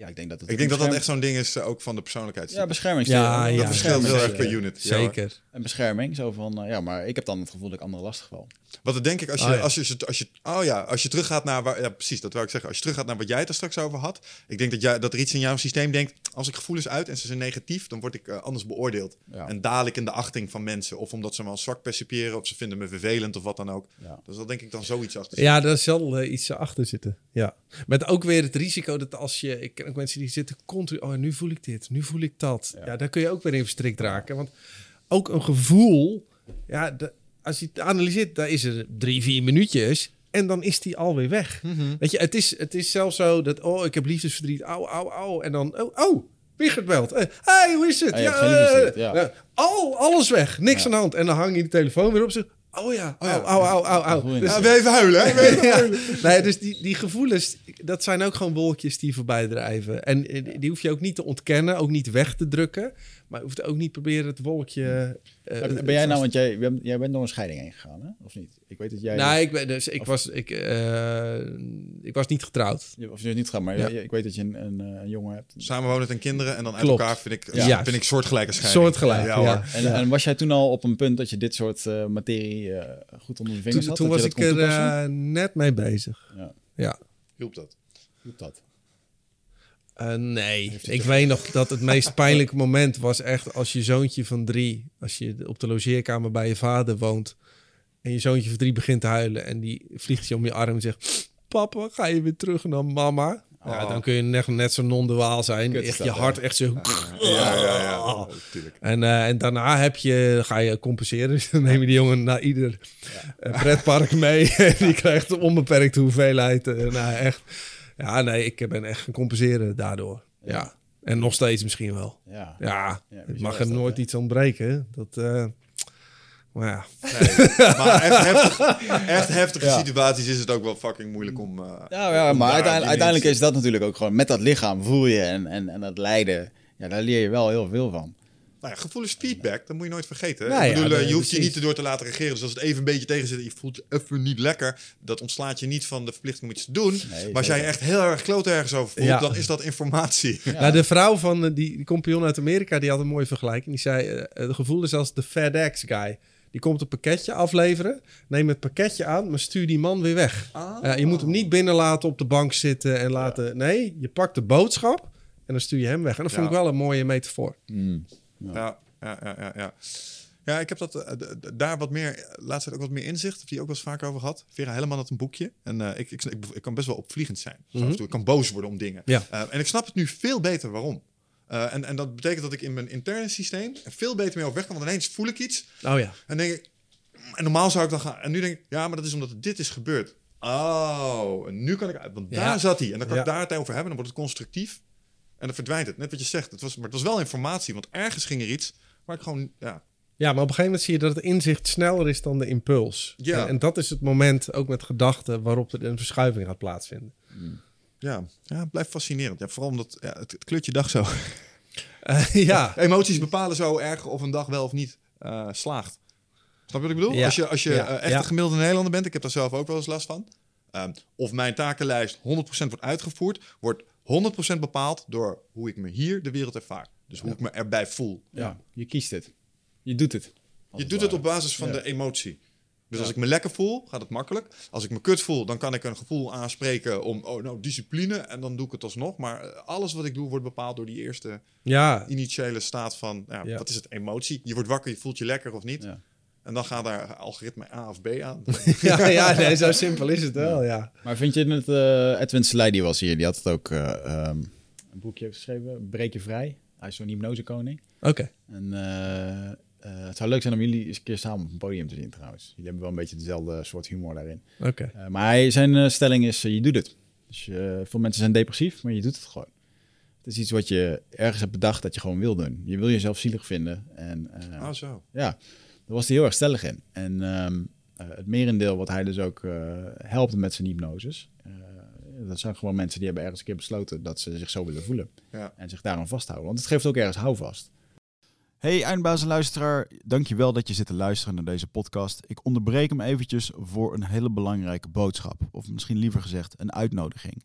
Ja, ik denk dat het Ik denk dat dat echt zo'n ding is, eh, ook van de persoonlijkheid. Ja, bescherming. Ja, dat ja, verschilt heel erg per unit. Zeker. En bescherming, zo van... eh, ja, maar ik heb dan het gevoel dat ik anderen lastig val. Wat dan denk ik als je, Oh, ja. als je, als je, oh ja, als je teruggaat naar waar, ja, precies, dat wou ik zeggen. Als je teruggaat naar wat jij het er straks over had. Ik denk dat, jij, dat er iets in jouw systeem denkt, als ik gevoelens uit en ze zijn negatief, dan word ik eh, anders beoordeeld. Ja. En daal ik in de achting van mensen. Of omdat ze me als zwak percipiëren, of ze vinden me vervelend, of wat dan ook. Ja. Dus dat denk ik dan zoiets achter. Ja, daar zal eh, iets achter zitten. Ja. Met ook weer het risico dat als je... Ik ken ook mensen die zitten continu... Oh, nu voel ik dit, nu voel ik dat. Ja, Ja. daar kun je ook weer in verstrikt raken. Want ook een gevoel... Ja, de- als je het analyseert, dan is er drie, vier minuutjes... En dan is die alweer weg. Mhm. Weet je, het is, het is zelfs zo dat... Oh, ik heb liefdesverdriet. Au, au, au. En dan... Oh, oh Wigert belt. Hé, hey, hoe is het? Ah, ja. eh, al, alles weg. Niks Ja. aan de hand. En dan hang je de telefoon weer op. Zo, oh ja, oh, au, au, au, au, au. je Dus-. Ja, even huilen, hè? Even ja. huilen? Nee, dus die, die gevoelens, dat zijn ook gewoon wolkjes die voorbij drijven. En eh, die hoef je ook niet te ontkennen, ook niet weg te drukken. Maar je hoeft ook niet proberen het wolkje... eh, ben jij nou, want jij, bent- jij bent door een scheiding heen gegaan, hè? Of niet? Ik weet dat jij... Nee, ik, ben, dus, ik, Of- was, ik, eh, ik was niet getrouwd. Je- Of je niet gaan, maar Ja. je- ik weet dat je een, een, een jongen hebt. Samenwonend en kinderen en dan uit Klopt. elkaar vind ik, Ja. vind ik soortgelijke scheiding. Soortgelijk, ja. hoor. En, en was jij toen al op een punt dat je dit soort eh, materie eh, goed onder de vingers Toen, had? toen was ik er eh, net mee bezig. Ja. Ja. Hielp dat? Hoe dat? Eh, nee, ik weet nog dat het meest pijnlijke moment was echt als je zoontje van drie, als je op de logeerkamer bij je vader woont en je zoontje van drie begint te huilen en die vliegt je om je arm en zegt, papa, ga je weer terug naar mama? Ja, Oh. dan kun je net, net zo non-duaal zijn. Kut Echt dat, je hart hè? echt zo... Ja, ja, ja. Natuurlijk. En, eh, en daarna heb je, ga je compenseren. Dus dan neem je die jongen naar ieder eh, pretpark mee. en die krijgt een onbeperkte hoeveelheid. nou, echt. Ja, nee, ik ben echt gaan compenseren daardoor. Ja. En nog steeds misschien wel. Ja. Ja, Ja, het mag er dat, nooit hè? iets ontbreken. Dat, eh, maar ja. Maar echt, heftig, echt heftige Ja. situaties is het ook wel fucking moeilijk om... eh, Ja, ja om maar uiteindelijk, uiteindelijk is dat natuurlijk ook gewoon met dat lichaam voel je en, en, en dat lijden. Ja, daar leer je wel heel veel van. Nou ja, gevoel is feedback, dat moet je nooit vergeten. Nou ik bedoel, eh, de- je hoeft je niet erdoor te laten regeren. Dus als het even een beetje tegen zit en je voelt je even niet lekker, dat ontslaat je niet van de verplichting om iets te doen. maar als jij echt heel erg kloot ergens over voelt, Ja. dan is dat informatie. Nou, de vrouw van eh, die, die compagnon uit Amerika, die had een mooie vergelijking. Die zei, eh, de gevoel is als de FedEx guy. Die komt een pakketje afleveren, neem het pakketje aan, maar stuur die man weer weg. Ah. Ja, je moet hem niet binnen laten op de bank zitten en laten... Nee, je pakt de boodschap en dan stuur je hem weg. En dat vond ik wel een mooie metafoor. Ja, ja, ja, ja. ja. Ja, ik heb dat, eh, daar wat meer, laatst ook wat meer inzicht. Heb die ook wel eens vaker over gehad. Vera Helleman had een boekje. En eh, ik, ik, ik, ik kan best wel opvliegend zijn. En toe. Ik kan boos worden om dingen. Ja. Eh, en ik snap het nu veel beter waarom. En, en dat betekent dat ik in mijn interne systeem veel beter mee overweg kan. Want ineens voel ik iets. Oh ja. En denk ik, en normaal zou ik dan gaan. En nu denk ik, ja, maar dat is omdat dit is gebeurd. Oh, en nu kan ik uit. Want Ja. daar zat hij. En dan kan ik daar het over hebben. Dan wordt het constructief. En dan verdwijnt het. Net wat je zegt. Het was, maar het was wel informatie. Want ergens ging er iets waar ik gewoon, ja, Ja, maar op een gegeven moment zie je dat het inzicht sneller is dan de impuls. Ja. En, en dat is het moment, ook met gedachten, waarop er een verschuiving gaat plaatsvinden. ja, ja het blijft fascinerend. Ja, vooral omdat ja, het, het kleurt je dag zo. Eh, ja. Emoties bepalen zo erg of een dag wel of niet eh, slaagt. Snap je wat ik bedoel? Ja. Als je, als je Ja. eh, echt Ja. een gemiddelde Nederlander bent, ik heb daar zelf ook wel eens last van. Ehm, of mijn takenlijst 100% wordt uitgevoerd, wordt 100% bepaald door hoe ik me hier de wereld ervaar. Dus hoe ik me erbij voel. Ja, je kiest het. Je doet het. Je doet het op basis van Ja. de emotie. Dus als ik me lekker voel, gaat het makkelijk. Als ik me kut voel, dan kan ik een gevoel aanspreken om, oh nou, discipline. En dan doe ik het alsnog. Maar eh, alles wat ik doe, wordt bepaald door die eerste Ja, initiële staat van, ja, Ja. wat is het, emotie? Je wordt wakker, je voelt je lekker of niet. En dan gaat daar algoritme A of B aan. ja, ja nee, zo simpel is het wel, ja. Maar vind je het... eh Edwin Selei, die was hier, die had het ook eh, ehm, een boekje geschreven. Breek je vrij. Hij is zo'n hypnosekoning. Oké. En eh, eh, het zou leuk zijn om jullie eens een keer samen op een podium te zien trouwens. Jullie hebben wel een beetje dezelfde soort humor daarin. Oké. Eh, maar hij, zijn stelling is, je doet het. Dus eh, veel mensen zijn depressief, maar je doet het gewoon. Het is iets wat je ergens hebt bedacht dat je gewoon wil doen. Je wil jezelf zielig vinden. En eh, Oh, zo. ja, daar was hij heel erg stellig in. En ehm, eh, het merendeel wat hij dus ook eh, helpt met zijn hypnoses... eh, dat zijn gewoon mensen die hebben ergens een keer besloten dat ze zich zo willen voelen. Ja. En zich daaraan vasthouden. Want het geeft ook ergens houvast. Hey eindbaas en luisteraar, dankjewel dat je zit te luisteren naar deze podcast. Ik onderbreek hem eventjes voor een hele belangrijke boodschap. Of misschien liever gezegd een uitnodiging.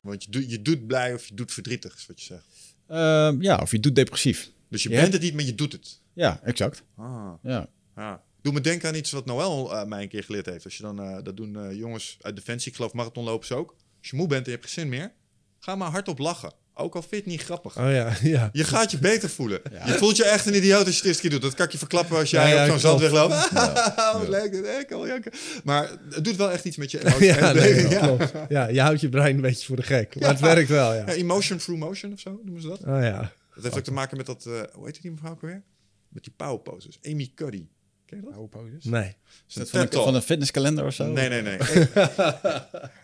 Want je, doet je doet blij of je doet verdrietig, is wat je zegt. Ehm, ja, of je doet depressief. Dus je Ja. bent het niet, maar je doet het. Ja, exact. Ah, Ja. ja. Doe me denken aan iets wat Noël eh, mij een keer geleerd heeft. Als je dan, eh, dat doen eh, jongens uit Defensie, ik geloof marathonlopers ook. Als je moe bent en je hebt geen zin meer, ga maar hardop lachen. Ook al vind je het niet grappig. Oh ja, ja. Je gaat je beter voelen. Je voelt je echt een idioot als je het eerste keer doet. Dat kan ik je verklappen als jij Ja, ja, op zo'n zandweg loopt. Wat leuk, dit, ik kan wel janken. Maar het doet wel echt iets met je emotie. Ja, nee, ja. klopt. Ja, je houdt je brein een beetje voor de gek. Maar het werkt wel, ja. Ja, emotion through motion of zo noemen ze dat. Oh ja. Dat heeft ook te maken met dat, eh, hoe heet die mevrouw ook weer? Met die power poses. Amy Cuddy. Ken je dat? Nee. Is dat van van een fitnesskalender of zo? Nee, nee, nee.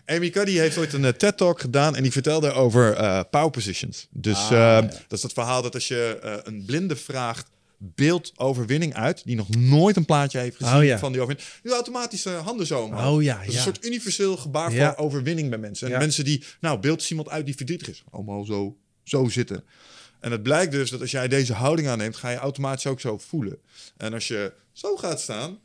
Amy Cuddy heeft ooit een eh, TED-talk gedaan en die vertelde over eh power positions. Dus Ah, eh, ja. dat is het verhaal dat als je een blinde vraagt beeldoverwinning uit, die nog nooit een plaatje heeft gezien Oh, ja. van die overwinning, die automatisch handen zo omhoog. Oh ja, Dat is ja. een soort universeel gebaar Ja. voor overwinning bij mensen. En Ja. mensen die, nou, beeld iemand uit die verdrietig is. Allemaal zo, zo zitten. En het blijkt dus dat als jij deze houding aanneemt, ga je automatisch ook zo voelen. En als je zo gaat staan,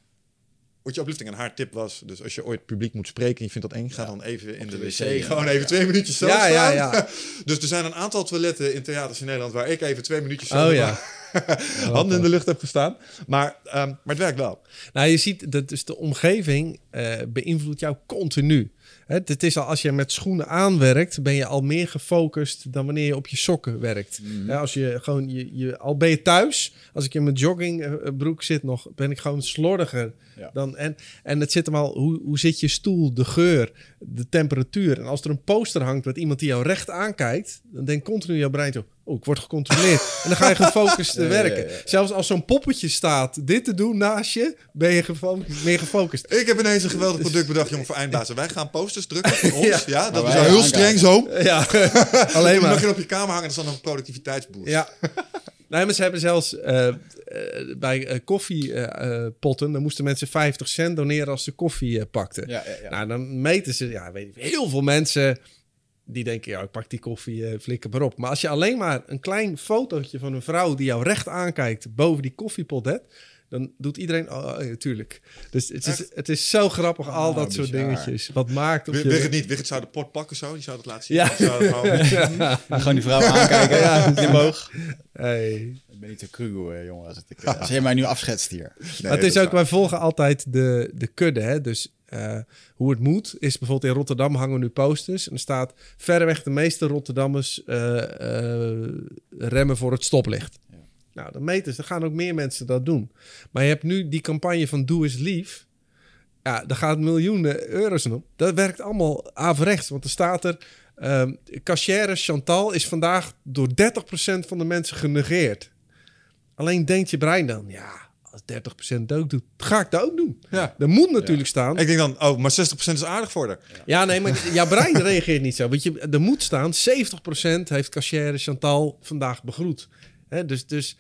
wordt je uplifting. En haar tip was, dus als je ooit publiek moet spreken en je vindt dat eng, ga dan even in de, de wc, gewoon even twee minuutjes zo Ja, staan. ja, ja. dus er zijn een aantal toiletten in theaters in Nederland waar ik even twee minuutjes zo Oh ja. handen in de lucht heb gestaan. Maar, ehm, maar het werkt wel. Nou, je ziet dat dus de omgeving eh, beïnvloedt jou continu. Hè, Het is al als je met schoenen aanwerkt, ben je al meer gefocust dan wanneer je op je sokken werkt. Hè, als je gewoon, je, je, al ben je thuis, als ik in mijn joggingbroek zit nog, ben ik gewoon slordiger. Ja. Dan, en, en het zit hem al, hoe, hoe zit je stoel, de geur, de temperatuur. En als er een poster hangt met iemand die jou recht aankijkt, dan denkt continu jouw brein zo, oh, ik word gecontroleerd. en dan ga je gefocust werken. ja, ja. Zelfs als zo'n poppetje staat, dit te doen naast je, ben je gefocust, meer gefocust. Ik heb ineens een geweldig product bedacht, jongen, voor eindbazen. Wij gaan posters drukken van ons. Ja, Ja. dat is heel streng zo. Ja, alleen mag maar. je op je kamer hangen, dat is dan een productiviteitsboost. Ja. Nee, maar ze hebben zelfs eh, eh, bij eh, koffiepotten, dan moesten mensen 50 cent doneren als ze koffie pakten. Ja, ja, ja. Nou, dan meten ze, ja, weet ik, heel veel mensen die denken, ja, ik pak die koffie, eh flikker maar op. Maar als je alleen maar een klein fotootje van een vrouw die jou recht aankijkt boven die koffiepot hebt, dan doet iedereen, oh, oh, ja, tuurlijk. Dus het is, het is zo grappig, al Oh, dat soort dingetjes. Wat maakt of Wig- je... Wigert niet. Wigert zou de pot pakken zo. Die zou dat laten zien. Ja. Zou het gewoon- Gewoon die vrouw aankijken, ja, die boog. Hey. Ik ben niet te cruw, eh, jongen, als, het, als jij mij nu afschetst hier. Nee, maar het dat is ook, waar. wij volgen altijd de, de kudde. Hè? Dus eh, hoe het moet is bijvoorbeeld in Rotterdam hangen nu posters. En er staat verreweg de meeste Rotterdammers eh, eh, remmen voor het stoplicht. Ja. Nou, dan meten ze. Er gaan ook meer mensen dat doen. Maar je hebt nu die campagne van Doe eens lief. Ja, daar gaat miljoenen euro's op. Dat werkt allemaal averechts. Want er staat er... cachère Chantal is vandaag door 30% van de mensen genegeerd. Alleen denkt je brein dan... Ja, als 30% het ook doet, ga ik dat ook doen. Ja. Dat moet natuurlijk staan. Ik denk dan, oh, maar 60% is aardig voor haar. Ja, nee, maar jouw brein reageert niet zo. Want je, er moet staan, 70% heeft cachère Chantal vandaag begroet. Hè, dus dus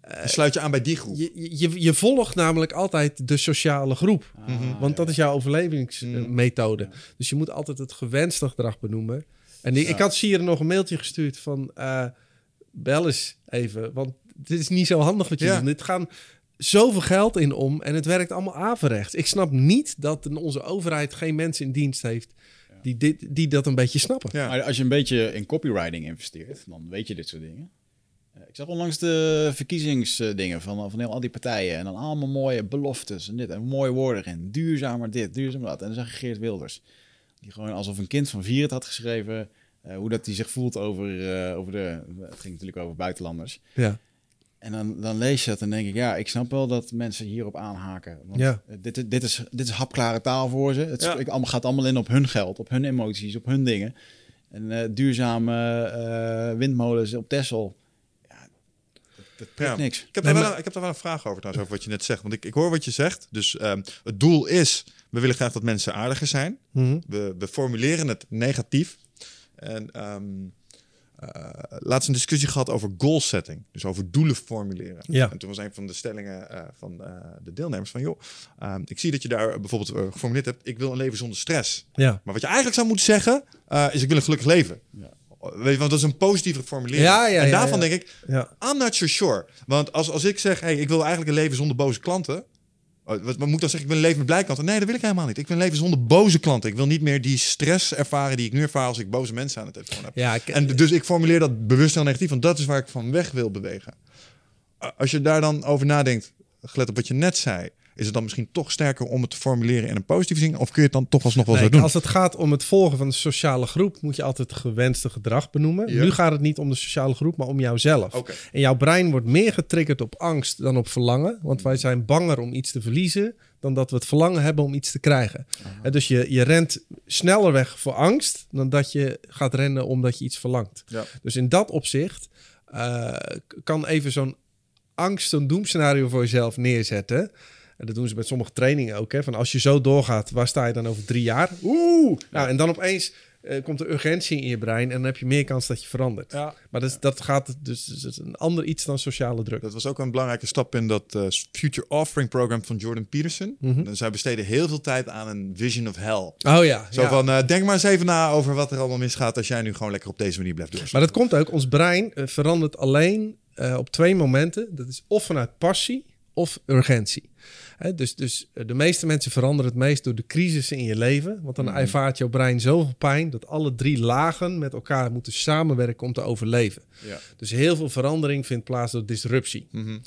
Dan sluit je aan bij die groep. je, je, je volgt namelijk altijd de sociale groep. want dat is jouw overlevingsmethode. Dus je moet altijd het gewenste gedrag benoemen. En ik, ik had Sieren nog een mailtje gestuurd van... eh, bel eens even, want dit is niet zo handig wat je Ja. doet. Dit gaan zoveel geld in om en het werkt allemaal averechts. Ik snap niet dat onze overheid geen mensen in dienst heeft... Die, dit, die dat een beetje snappen. Ja. Maar als je een beetje in copywriting investeert, dan weet je dit soort dingen. Eh, Ik zag onlangs de verkiezingsdingen van, van heel al die partijen. En dan allemaal mooie beloftes en dit. En mooie woorden erin. Duurzamer dit, duurzamer dat. En dan zag je Geert Wilders. Die gewoon alsof een kind van vier het had geschreven. eh, hoe dat hij zich voelt over, eh, over de... Het ging natuurlijk over buitenlanders. Ja. En dan, dan lees je dat en denk ik, ja, ik snap wel dat mensen hierop aanhaken. Want Ja. eh, dit, dit, is, dit is hapklare taal voor ze. Het Ja. spreekt allemaal, gaat allemaal in op hun geld, op hun emoties, op hun dingen. En eh, duurzame eh, windmolens op Texel. Ja, dat, Ja. niks. Ik heb, Nee, daar wel, maar- een- ik heb daar wel een vraag over trouwens, over wat je net zegt. Want ik, ik hoor wat je zegt. Dus ehm, het doel is, we willen graag dat mensen aardiger zijn. Mhm. We, we formuleren het negatief. En ehm eh, laatst een discussie gehad over goal setting. Dus over doelen formuleren. Ja. En toen was een van de stellingen eh, van eh, de deelnemers van... joh, ehm, ik zie dat je daar bijvoorbeeld geformuleerd hebt... ik wil een leven zonder stress. Ja. Maar wat je eigenlijk zou moeten zeggen... eh, is ik wil een gelukkig leven. Ja. Weet je, want dat is een positieve formulering. Ja, ja, en ja, daarvan ja. denk ik... ja. I'm not so sure. Want als, als ik zeg, hey, ik wil eigenlijk een leven zonder boze klanten. Oh, Wat, wat moet ik dan zeggen? Ik wil een leven met blij klanten. Nee, dat wil ik helemaal niet. Ik wil een leven zonder boze klanten. Ik wil niet meer die stress ervaren die ik nu ervaar als ik boze mensen aan het telefoon heb. Ja, ik- En dus ik formuleer dat bewust heel negatief, want dat is waar ik van weg wil bewegen. Als je daar dan over nadenkt, gelet op wat je net zei, is het dan misschien toch sterker om het te formuleren in een positieve zin? Of kun je het dan toch alsnog wel Nee, zo doen? als het gaat om het volgen van de sociale groep, moet je altijd het gewenste gedrag benoemen. Ja. Nu gaat het niet om de sociale groep, maar om jouzelf. En jouw brein wordt meer getriggerd op angst dan op verlangen. Want wij zijn banger om iets te verliezen dan dat we het verlangen hebben om iets te krijgen. En dus je, je rent sneller weg voor angst dan dat je gaat rennen omdat je iets verlangt. Ja. Dus in dat opzicht eh, kan even zo'n angst, zo'n doemscenario voor jezelf neerzetten. En dat doen ze met sommige trainingen ook. Hè? Van als je zo doorgaat, waar sta je dan over drie jaar? Oeh! Nou, en dan opeens eh, komt er urgentie in je brein en dan heb je meer kans dat je verandert. Ja. Maar dat, is- dat gaat dus, dus is een ander iets dan sociale druk. Dat was ook een belangrijke stap in dat eh, Future Offering Program van Jordan Peterson. Mhm. En zij besteden heel veel tijd aan een vision of hell. Oh ja. Zo ja. van, eh, denk maar eens even na over wat er allemaal misgaat als jij nu gewoon lekker op deze manier blijft doen. Maar dat komt ook, ons brein verandert alleen eh, op twee momenten. Dat is of vanuit passie of urgentie. Hè, dus dus eh, de meeste mensen veranderen het meest door de crisissen in je leven. Want dan Mhm. ervaart jouw brein zoveel pijn dat alle drie lagen met elkaar moeten samenwerken om te overleven. Ja. Dus heel veel verandering vindt plaats door disruptie. Mhm.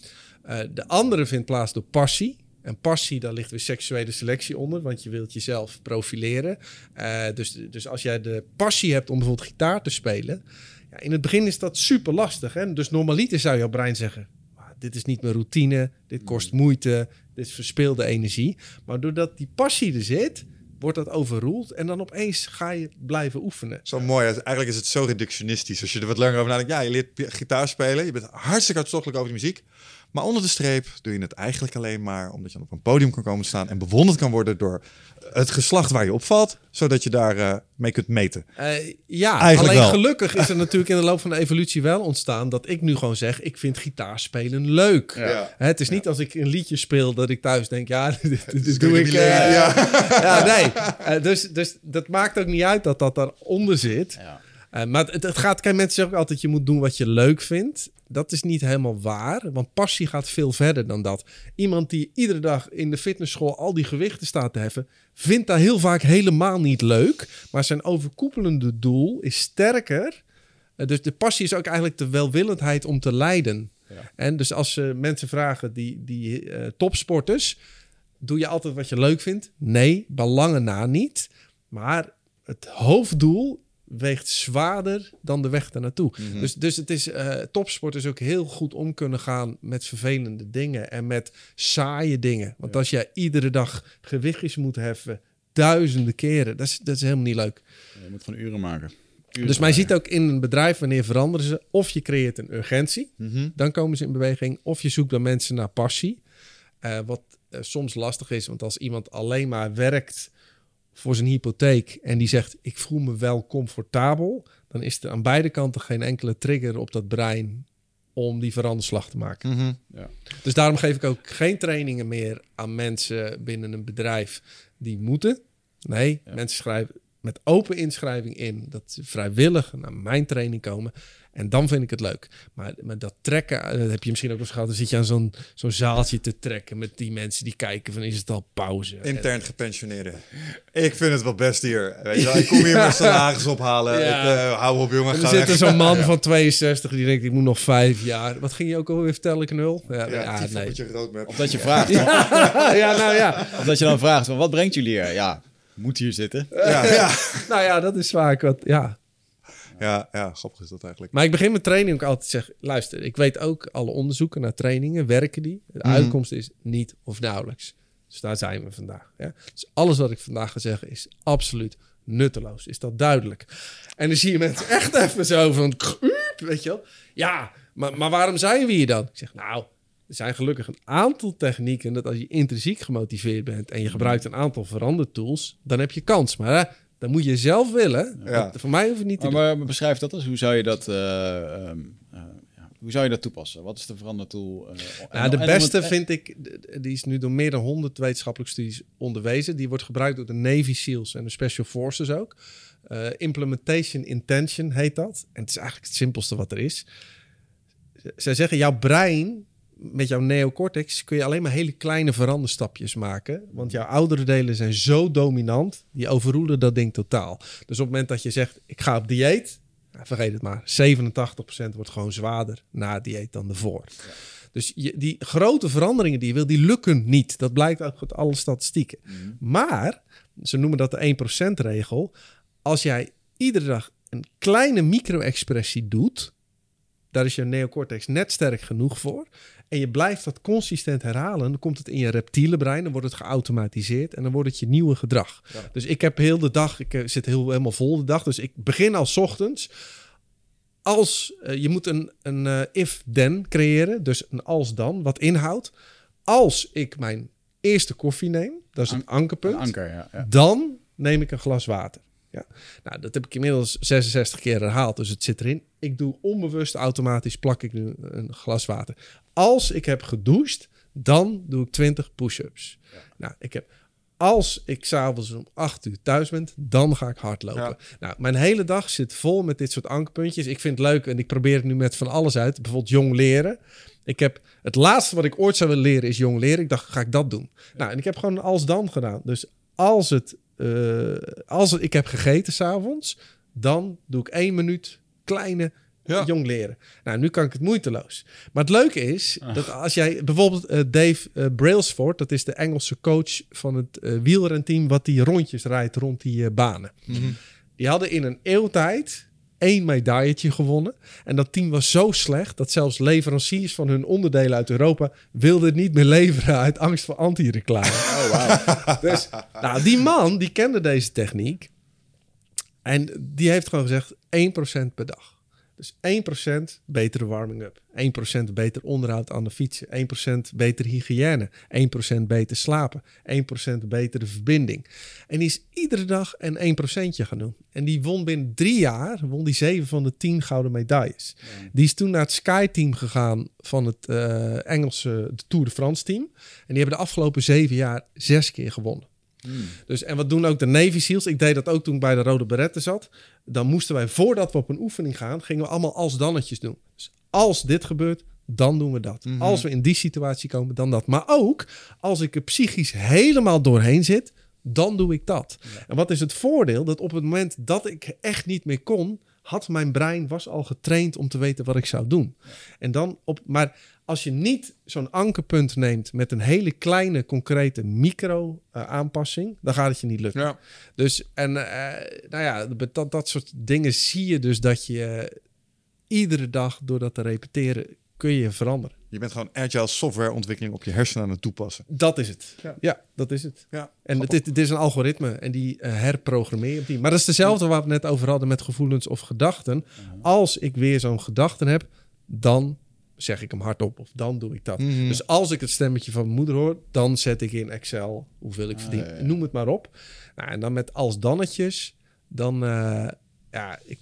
Eh, de andere vindt plaats door passie. En passie, daar ligt weer seksuele selectie onder, want je wilt jezelf profileren. Eh, dus, dus als jij de passie hebt om bijvoorbeeld gitaar te spelen, ja, in het begin is dat super lastig. Hè? Dus normaliter zou jouw brein zeggen: "Ah, dit is niet meer routine, dit kost moeite, is verspilde energie. Maar doordat die passie er zit, wordt dat overroeld en dan opeens ga je blijven oefenen. Zo mooi. Eigenlijk is het zo reductionistisch. Als je er wat langer over nadenkt. Ja, je leert gitaar spelen. Je bent hartstikke hartstochtelijk over de muziek. Maar onder de streep doe je het eigenlijk alleen maar omdat je dan op een podium kan komen staan en bewonderd kan worden door het geslacht waar je opvalt, zodat je daar eh, mee kunt meten. Eh, ja, Eigenlijk alleen wel. gelukkig is er natuurlijk in de loop van de evolutie wel ontstaan dat ik nu gewoon zeg, ik vind gitaarspelen leuk. Ja. Hè, het is niet als ik een liedje speel dat ik thuis denk, ja, dit, dit is doe ik. eh, ja. ja, nee. Dus, dus dat maakt ook niet uit dat dat daaronder zit. Ja. Eh, maar het, het gaat, kijk, mensen zeggen ook altijd, je moet doen wat je leuk vindt. Dat is niet helemaal waar. Want passie gaat veel verder dan dat. Iemand die iedere dag in de fitnessschool al die gewichten staat te heffen, vindt dat heel vaak helemaal niet leuk. Maar zijn overkoepelende doel is sterker. Eh, dus de passie is ook eigenlijk de welwillendheid om te leiden. Ja. En dus als ze mensen vragen, die, die eh, topsporters, doe je altijd wat je leuk vindt? Nee, belangen na niet. Maar het hoofddoel weegt zwaarder dan de weg daarnaartoe. Mhm. Dus, dus het is eh topsport is ook heel goed om kunnen gaan met vervelende dingen en met saaie dingen. Want Ja. als jij iedere dag gewichtjes moet heffen, duizenden keren, dat is, dat is helemaal niet leuk. Je moet gewoon uren maken. Uren Dus mij ziet ook in een bedrijf wanneer veranderen ze, of je creëert een urgentie, Mhm. dan komen ze in beweging, of je zoekt dan mensen naar passie. Eh, wat eh, soms lastig is, want als iemand alleen maar werkt voor zijn hypotheek en die zegt: Ik voel me wel comfortabel, dan is er aan beide kanten geen enkele trigger op dat brein om die veranderslag te maken. Mhm. Dus daarom geef ik ook geen trainingen meer aan mensen binnen een bedrijf die moeten. Nee, Ja. mensen schrijven met open inschrijving in dat ze vrijwillig naar mijn training komen. En dan vind ik het leuk. Maar, maar dat trekken, eh, dat heb je misschien ook nog eens gehad. Dan zit je aan zo'n zo'n zaaltje te trekken met die mensen die kijken van is het al pauze? Intern gepensioneerden. Ik vind het wel best hier. Weet je wel, ik kom hier mijn salaris ophalen. Ja. Ik, eh, hou op jongen, En ga er zit er zo'n man van 62 die denkt ik moet nog vijf jaar. Wat ging je ook alweer vertellen, knul? Ja, Ja, ja, nee. met. Of dat je vraagt, ja, nou ja. of dat je dan vraagt, van, wat brengt jullie hier? Ja, moet hier zitten. Ja, ja. Nou ja, dat is vaak wat. Ja, Ja, ja, grappig is dat eigenlijk. Maar ik begin mijn training ook altijd te zeggen: luister, ik weet ook alle onderzoeken naar trainingen, werken die? De Mhm. uitkomst is niet of nauwelijks. Dus daar zijn we vandaag. Ja? Dus alles wat ik vandaag ga zeggen is absoluut nutteloos. Is dat duidelijk? En dan zie je mensen echt even zo van, weet je wel? Ja, maar, maar waarom zijn we hier dan? Ik zeg, nou, er zijn gelukkig een aantal technieken dat als je intrinsiek gemotiveerd bent en je gebruikt een aantal verandertools, dan heb je kans. Maar hè, dan moet je zelf willen. Ja. Dat- voor mij hoef je niet te Maar, maar, maar beschrijf dat eens. Hoe zou je dat, eh, ehm, eh, hoe zou je dat toepassen? Wat is de verandertool? Nou, de beste en- vind ik, die is nu door meer dan 100 wetenschappelijke studies onderwezen. Die wordt gebruikt door de Navy SEALs en de Special Forces ook. Implementation Intention heet dat. En het is eigenlijk het simpelste wat er is. Zij zeggen, jouw brein met jouw neocortex kun je alleen maar hele kleine veranderstapjes maken. Want jouw oudere delen zijn zo dominant, die overroelen dat ding totaal. Dus op het moment dat je zegt, ik ga op dieet, nou, vergeet het maar. 87% wordt gewoon zwaarder na het dieet dan ervoor. Dus je, die grote veranderingen die je wil, die lukken niet. Dat blijkt ook uit alle statistieken. Maar, ze noemen dat de 1%-regel. Als jij iedere dag een kleine micro-expressie doet, daar is je neocortex net sterk genoeg voor. En je blijft dat consistent herhalen, dan komt het in je reptiele brein, dan wordt het geautomatiseerd en dan wordt het je nieuwe gedrag. Ja. Dus ik heb heel de dag, ik eh, zit heel, helemaal vol de dag, dus ik begin al 's ochtends. Als eh, je moet een, een eh, if-then creëren, dus een als-dan, wat inhoudt. Als ik mijn eerste koffie neem, dat is het ankerpunt, Een anker, ja. ja. dan neem ik een glas water. Ja. Nou, dat heb ik inmiddels 66 keer herhaald, dus het zit erin. Ik doe onbewust automatisch plak ik nu een glas water. Als ik heb gedoucht, dan doe ik 20 push-ups. Nou, ik heb als ik s'avonds om 8 uur thuis ben, dan ga ik hardlopen. Ja. Nou, mijn hele dag zit vol met dit soort ankerpuntjes. Ik vind het leuk en ik probeer het nu met van alles uit. Bijvoorbeeld jong leren. Ik heb het laatste wat ik ooit zou willen leren is jong leren. Ik dacht, ga ik dat doen? Nou, en ik heb gewoon als dan gedaan. Dus als het, eh, als ik heb gegeten s'avonds, dan doe ik één minuut kleine Ja. jong leren. Nou, nu kan ik het moeiteloos. Maar het leuke is dat als jij bijvoorbeeld eh, Dave eh, Brailsford, dat is de Engelse coach van het eh wielrenteam wat die rondjes rijdt rond die banen. Die hadden in een eeuwtijd één medailletje gewonnen. En dat team was zo slecht dat zelfs leveranciers van hun onderdelen uit Europa wilden het niet meer leveren uit angst voor anti-reclame. Oh, wauw. Dus nou, die man die kende deze techniek. En die heeft gewoon gezegd 1% per dag. Dus 1% betere warming-up. 1% beter onderhoud aan de fietsen. 1% betere hygiëne. 1% beter slapen. 1% betere verbinding. En die is iedere dag een 1% gaan doen. En die won binnen drie jaar won die 7 van de 10 gouden medailles. Die is toen naar het Sky-team gegaan van het eh, Engelse de Tour de France team. En die hebben de afgelopen zeven jaar zes keer gewonnen. Dus, en wat doen ook de Navy SEALs? Ik deed dat ook toen ik bij de Rode Beretten zat. Dan moesten wij, voordat we op een oefening gaan, gingen we allemaal als dannetjes doen. Dus als dit gebeurt, dan doen we dat. Mhm. Als we in die situatie komen, dan dat. Maar ook als ik er psychisch helemaal doorheen zit, dan doe ik dat. En wat is het voordeel? Dat op het moment dat ik echt niet meer kon, had mijn brein was al getraind om te weten wat ik zou doen. En dan op, maar als je niet zo'n ankerpunt neemt met een hele kleine, concrete micro-aanpassing, dan gaat het je niet lukken. Ja. Dus, en eh, nou ja, dat, dat soort dingen zie je dus dat je eh, iedere dag door dat te repeteren, kun je veranderen. Je bent gewoon agile softwareontwikkeling op je hersenen aan het toepassen. Dat is het. Ja. Ja, dat is het. Ja. En het, is- het is een algoritme en die eh, herprogrammeer je op die. Maar dat is dezelfde waar we het net over hadden met gevoelens of gedachten. Als ik weer zo'n gedachten heb, dan zeg ik hem hardop of dan doe ik dat. Mhm. Dus als ik het stemmetje van mijn moeder hoor, dan zet ik in Excel hoeveel ik verdien. ja, ja. Noem het maar op. Nou, en dan met als dannetjes, dan eh, ja, ik,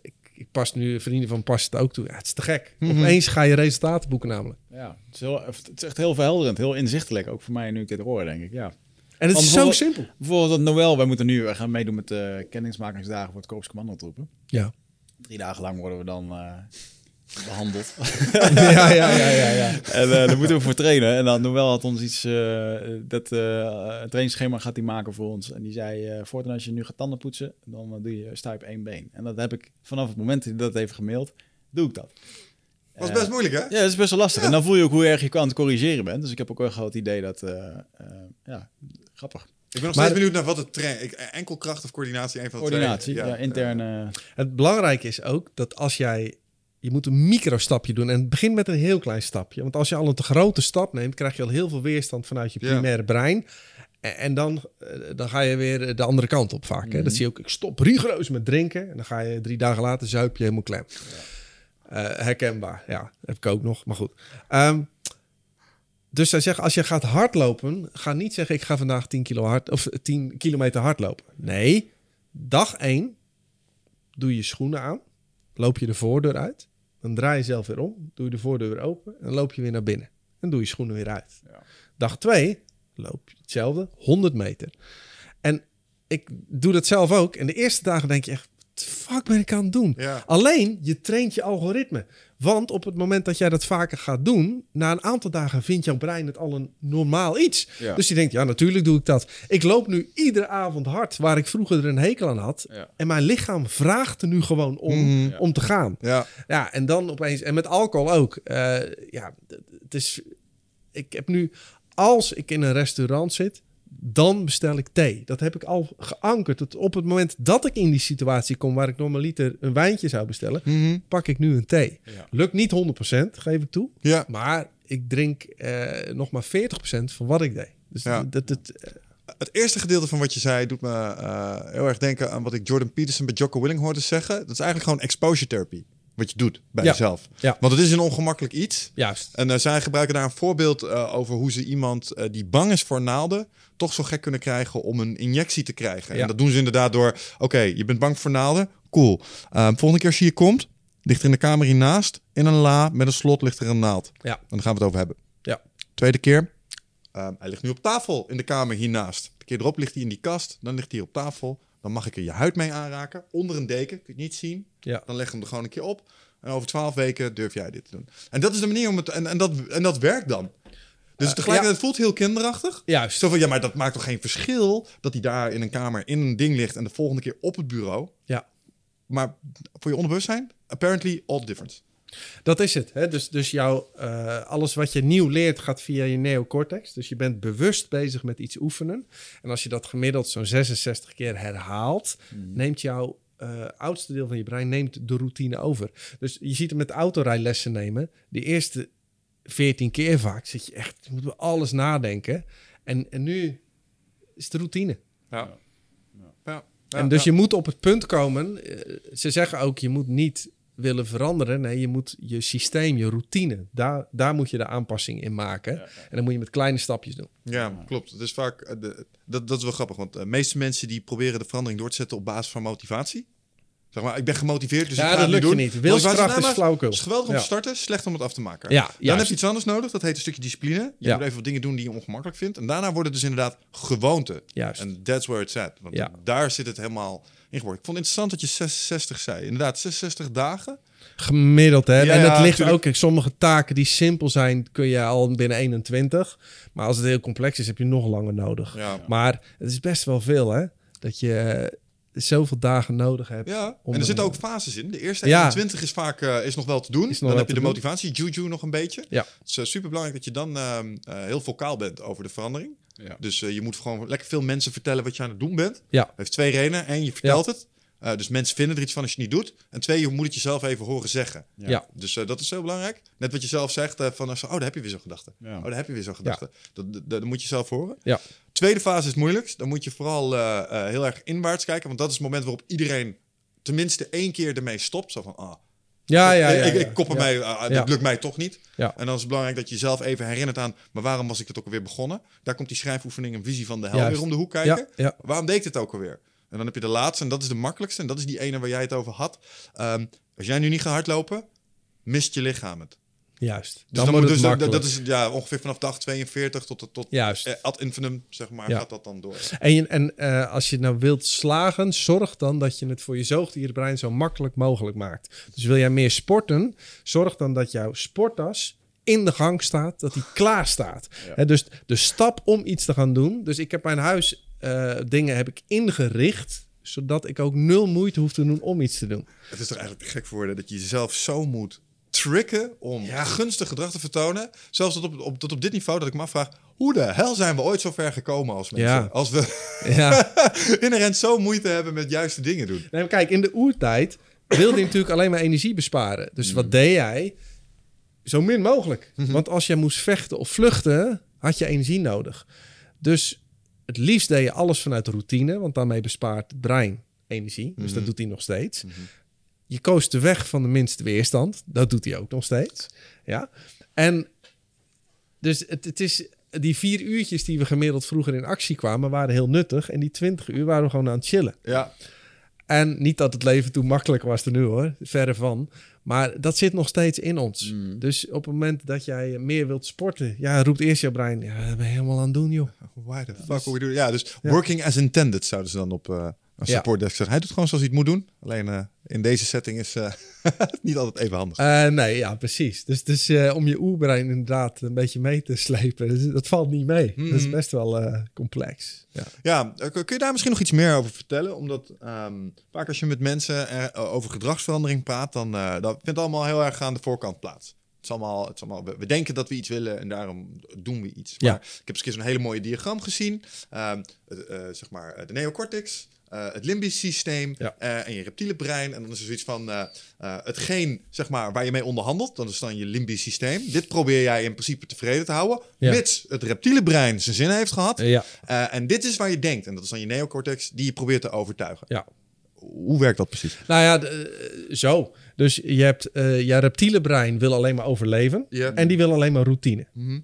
ik, ik pas nu vrienden van pas het ook toe. Ja, het is te gek. Mhm. Opeens ga je resultaten boeken namelijk. Ja, het is, heel, het is echt heel verhelderend, heel inzichtelijk. Ook voor mij nu ik dit hoor, denk ik. Ja. En het Want is zo simpel. Bijvoorbeeld dat Noël, wij moeten nu we gaan meedoen met de kennismakingsdagen voor het Korps Commandotroepen. Ja. Drie dagen lang worden we dan eh, behandeld. ja, ja, ja, ja, ja. en eh, daar moeten we voor trainen. En dan Noël had ons iets, eh, dat eh een trainingsschema gaat hij maken voor ons. En die zei, eh voortaan als je nu gaat tanden poetsen, dan doe je sta je op één been. En dat heb ik vanaf het moment dat hij dat heeft gemaild, doe ik dat. Was Eh, best moeilijk, hè? Ja, dat is best wel lastig. En dan voel je ook hoe erg je aan het corrigeren bent. Dus ik heb ook wel het idee dat, eh, eh, ja, grappig. Ik ben nog Maar- steeds benieuwd naar wat het train... Enkel kracht of coördinatie, een van de twee. Coördinatie, ja, interne... Het belangrijke is ook dat als jij... Je moet een microstapje doen. En het begint met een heel klein stapje. Want als je al een te grote stap neemt... krijg je al heel veel weerstand vanuit je Ja. primaire brein. En, dan, eh, dan ga je weer de andere kant op vaak. Hè? Dat zie je ook. Ik stop rigoureus met drinken. En dan ga je drie dagen later zuip je helemaal klem. Eh, herkenbaar. Ja, heb ik ook nog. Maar goed. Ehm, dus zij zeggen, als je gaat hardlopen... ga niet zeggen, ik ga vandaag 10, kilo hard, of 10 kilometer hardlopen. Nee, dag 1 doe je schoenen aan, loop je de voordeur uit, dan draai je zelf weer om, doe je de voordeur weer open en loop je weer naar binnen. En doe je schoenen weer uit. Ja. Dag 2 loop je hetzelfde, 100 meter. En ik doe dat zelf ook. En de eerste dagen denk je echt, fuck ben ik aan het doen? Ja. Alleen, je traint je algoritme. Want op het moment dat jij dat vaker gaat doen, na een aantal dagen vindt jouw brein het al een normaal iets. Ja. Dus die denkt, ja, natuurlijk doe ik dat. Ik loop nu iedere avond hard, waar ik vroeger er een hekel aan had. Ja. En mijn lichaam vraagt er nu gewoon om, Mhm. om te gaan. Ja. Ja, en dan opeens, en met alcohol ook. Eh, ja, het is, ik heb nu, als ik in een restaurant zit, dan bestel ik thee. Dat heb ik al geankerd. Dat op het moment dat ik in die situatie kom waar ik normaliter een wijntje zou bestellen, Mhm. pak ik nu een thee. Ja. Lukt niet 100%, geef ik toe. Ja. Maar ik drink eh, nog maar 40% van wat ik deed. Dus Ja. dat, dat, eh, Het eerste gedeelte van wat je zei doet me eh, heel erg denken aan wat ik Jordan Peterson bij Jocko Willing hoorde zeggen. Dat is eigenlijk gewoon exposure therapy. Wat je doet bij Ja. jezelf. Ja. Want het is een ongemakkelijk iets. juist. En eh, zij gebruiken daar een voorbeeld eh, over hoe ze iemand eh, die bang is voor naalden toch zo gek kunnen krijgen om een injectie te krijgen. Ja. En dat doen ze inderdaad door, oké, je bent bang voor naalden, cool. Volgende keer als je hier komt, ligt er in de kamer hiernaast, in een la met een slot ligt er een naald. Ja. En dan gaan we het over hebben. Ja. Tweede keer, hij ligt nu op tafel in de kamer hiernaast. De keer erop ligt hij in die kast, dan ligt hij op tafel. Dan mag ik er je huid mee aanraken, onder een deken, kun je het niet zien. Ja. Dan leg je hem er gewoon een keer op. En over twaalf weken durf jij dit te doen. En dat is de manier om het. En, en, dat, en dat werkt dan. Dus tegelijkertijd het voelt heel kinderachtig. Juist. Zo van ja, maar dat maakt toch geen verschil dat hij daar in een kamer in een ding ligt en de volgende keer op het bureau. Ja. Maar voor je onderbewustzijn, apparently all the difference. Dat is het. Hè? Dus, dus jouw, eh, alles wat je nieuw leert gaat via je neocortex. Dus je bent bewust bezig met iets oefenen. En als je dat gemiddeld zo'n 66 keer herhaalt, neemt jouw eh, oudste deel van je brein neemt de routine over. Dus je ziet het met autorijlessen nemen. De eerste 14 keer vaak zit je echt, je moet bij alles nadenken. En, en nu is het routine. Ja. ja. en dus je moet op het punt komen. eh, ze zeggen ook, je moet niet willen veranderen. Nee, je moet je systeem, je routine, daar, daar moet je de aanpassing in maken. En dan moet je met kleine stapjes doen. Ja, klopt. Het is vaak, eh, de, dat, dat is wel grappig, want de meeste mensen die proberen de verandering door te zetten op basis van motivatie. Zeg maar, ik ben gemotiveerd, dus Ja, ik ga dat het lukt je doen. niet. Wilskracht is maar flauwekul. Het is geweldig om Ja. te starten, slecht om het af te maken. Ja, Dan juist. heb je iets anders nodig, dat heet een stukje discipline. Je Ja. moet even wat dingen doen die je ongemakkelijk vindt. En daarna wordt het dus inderdaad gewoonte. Juist. En that's where it's at. Want Ja. daar zit het helemaal Ik vond het interessant dat je 66 zei. Inderdaad, 66 dagen. Gemiddeld, hè? Ja, en ja, het ligt tuurlijk. ook... kijk, Sommige taken die simpel zijn, kun je al binnen 21. Maar als het heel complex is, heb je nog langer nodig. Ja. Maar het is best wel veel, hè? Dat je zoveel dagen nodig hebt. Ja, Om en er zitten ook fases in. De eerste Ja. 21 is vaak eh, is nog wel te doen. Nog dan heb je de doen. motivatie, juju nog een beetje. Ja. Het is uh, super belangrijk dat je dan ehm, eh, heel vocaal bent over de verandering. Ja. Dus eh, je moet gewoon lekker veel mensen vertellen wat je aan het doen bent. Ja. Dat heeft twee redenen. Eén, je vertelt het. Eh, dus mensen vinden er iets van als je het niet doet. En twee, je moet het jezelf even horen zeggen. Ja. Ja. Dus eh, dat is heel belangrijk. Net wat je zelf zegt, eh, van als, oh, daar heb je weer zo'n gedachte. Ja. Oh, daar heb je weer zo'n gedachte. Dat, dat, dat moet je zelf horen. Ja. Tweede fase is het moeilijkst. Dan moet je vooral eh, eh, heel erg inwaarts kijken. Want dat is het moment waarop iedereen tenminste één keer ermee stopt. Zo van, ah, Ja, ja, ja. ik, ik, ja. ik kop Ja. ermee, ah, Ja. dat lukt mij toch niet. Ja. En dan is het belangrijk dat je jezelf even herinnert aan... maar waarom was ik het ook alweer begonnen? Daar komt die schrijfoefening en visie van de hel Juist. weer om de hoek kijken. Ja, ja. Waarom deed ik het ook alweer? En dan heb je de laatste, en dat is de makkelijkste. En dat is die ene waar jij het over had. Ehm, als jij nu niet gaat hardlopen, mist je lichaam het. Juist. Dus Dan, dan, wordt moet het dus, dat, is ja, ongeveer vanaf dag 42 tot, tot Juist. eh, ad infinitum, zeg maar, Ja. gaat dat dan door. En, je- en eh, als je nou wilt slagen, zorg dan dat je het voor je zoogdierenbrein zo makkelijk mogelijk maakt. Dus wil jij meer sporten, zorg dan dat jouw sporttas in de gang staat, dat die klaar staat. Ja. Dus de stap om iets te gaan doen. Dus ik heb mijn huis eh, dingen heb ik ingericht, zodat ik ook nul moeite hoef te doen om iets te doen. Het is toch eigenlijk gek voor woorden dat je jezelf zo moet tricken om Ja. gunstig gedrag te vertonen. Zelfs tot op, op, tot op dit niveau dat ik me afvraag... hoe de hel zijn we ooit zo ver gekomen als mensen? Ja. Als we Ja. inherent zo moeite hebben met juiste dingen doen. Nee, maar kijk, in de oertijd wilde je natuurlijk alleen maar energie besparen. Dus wat deed jij? Zo min mogelijk. Want als jij moest vechten of vluchten, had je energie nodig. Dus het liefst deed je alles vanuit routine, want daarmee bespaart het brein energie. Dus dat doet hij nog steeds. Je koos de weg van de minste weerstand. Dat doet hij ook nog steeds. Ja. En dus het, het is die vier uurtjes die we gemiddeld vroeger in actie kwamen, waren heel nuttig. En die twintig uur waren we gewoon aan het chillen. Ja, En niet dat het leven toen makkelijker was dan nu hoor, verre van. Maar dat zit nog steeds in ons. Dus op het moment dat jij meer wilt sporten, ja, roept eerst jouw brein, ja, dat ben je helemaal aan het doen, joh. why the fuck are we doing? Ja, dus working as intended zouden ze dan op eh een Ja. supportdesk zeggen. Hij doet gewoon zoals hij het moet doen. Alleen eh, in deze setting is eh, het niet altijd even handig. Eh, nee, ja, precies. Dus, dus eh, om je oerbrein inderdaad een beetje mee te slepen, dus dat valt niet mee. Dat is best wel eh, complex. Ja. Ja, eh, kun je daar misschien nog iets meer over vertellen? Omdat ehm, vaak als je met mensen eh, over gedragsverandering praat, dan dat vindt allemaal heel erg aan de voorkant plaats. Het is allemaal, het is allemaal, we, denken dat we iets willen en daarom doen we iets. Ja. Maar ik heb eens een hele mooie diagram gezien. Ehm, eh, zeg maar eh, de neocortex, eh, het limbisch systeem Ja. eh, en je reptiele brein. En dan is er zoiets van eh, hetgeen zeg maar, waar je mee onderhandelt. Dat is dan je limbisch systeem. Dit probeer jij in principe tevreden te houden. Ja. Mits het reptiele brein zijn zin heeft gehad. Eh, ja, en dit is waar je denkt. En dat is dan je neocortex die je probeert te overtuigen. ja. Hoe werkt dat precies? Nou ja, zo. Dus je hebt, je reptiele brein wil alleen maar overleven. Ja. En die wil alleen maar routine. Mhm.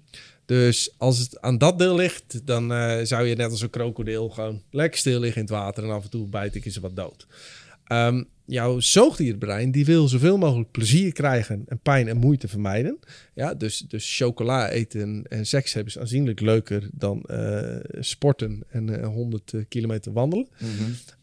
Dus als het aan dat deel ligt, dan eh, zou je net als een krokodil gewoon lekker stil liggen in het water en af en toe bijt ik is er wat dood. Ehm, jouw zoogdierbrein die wil zoveel mogelijk plezier krijgen en pijn en moeite vermijden. Ja, dus, dus chocola eten en seks hebben is aanzienlijk leuker dan eh, sporten en eh, 100 kilometer wandelen.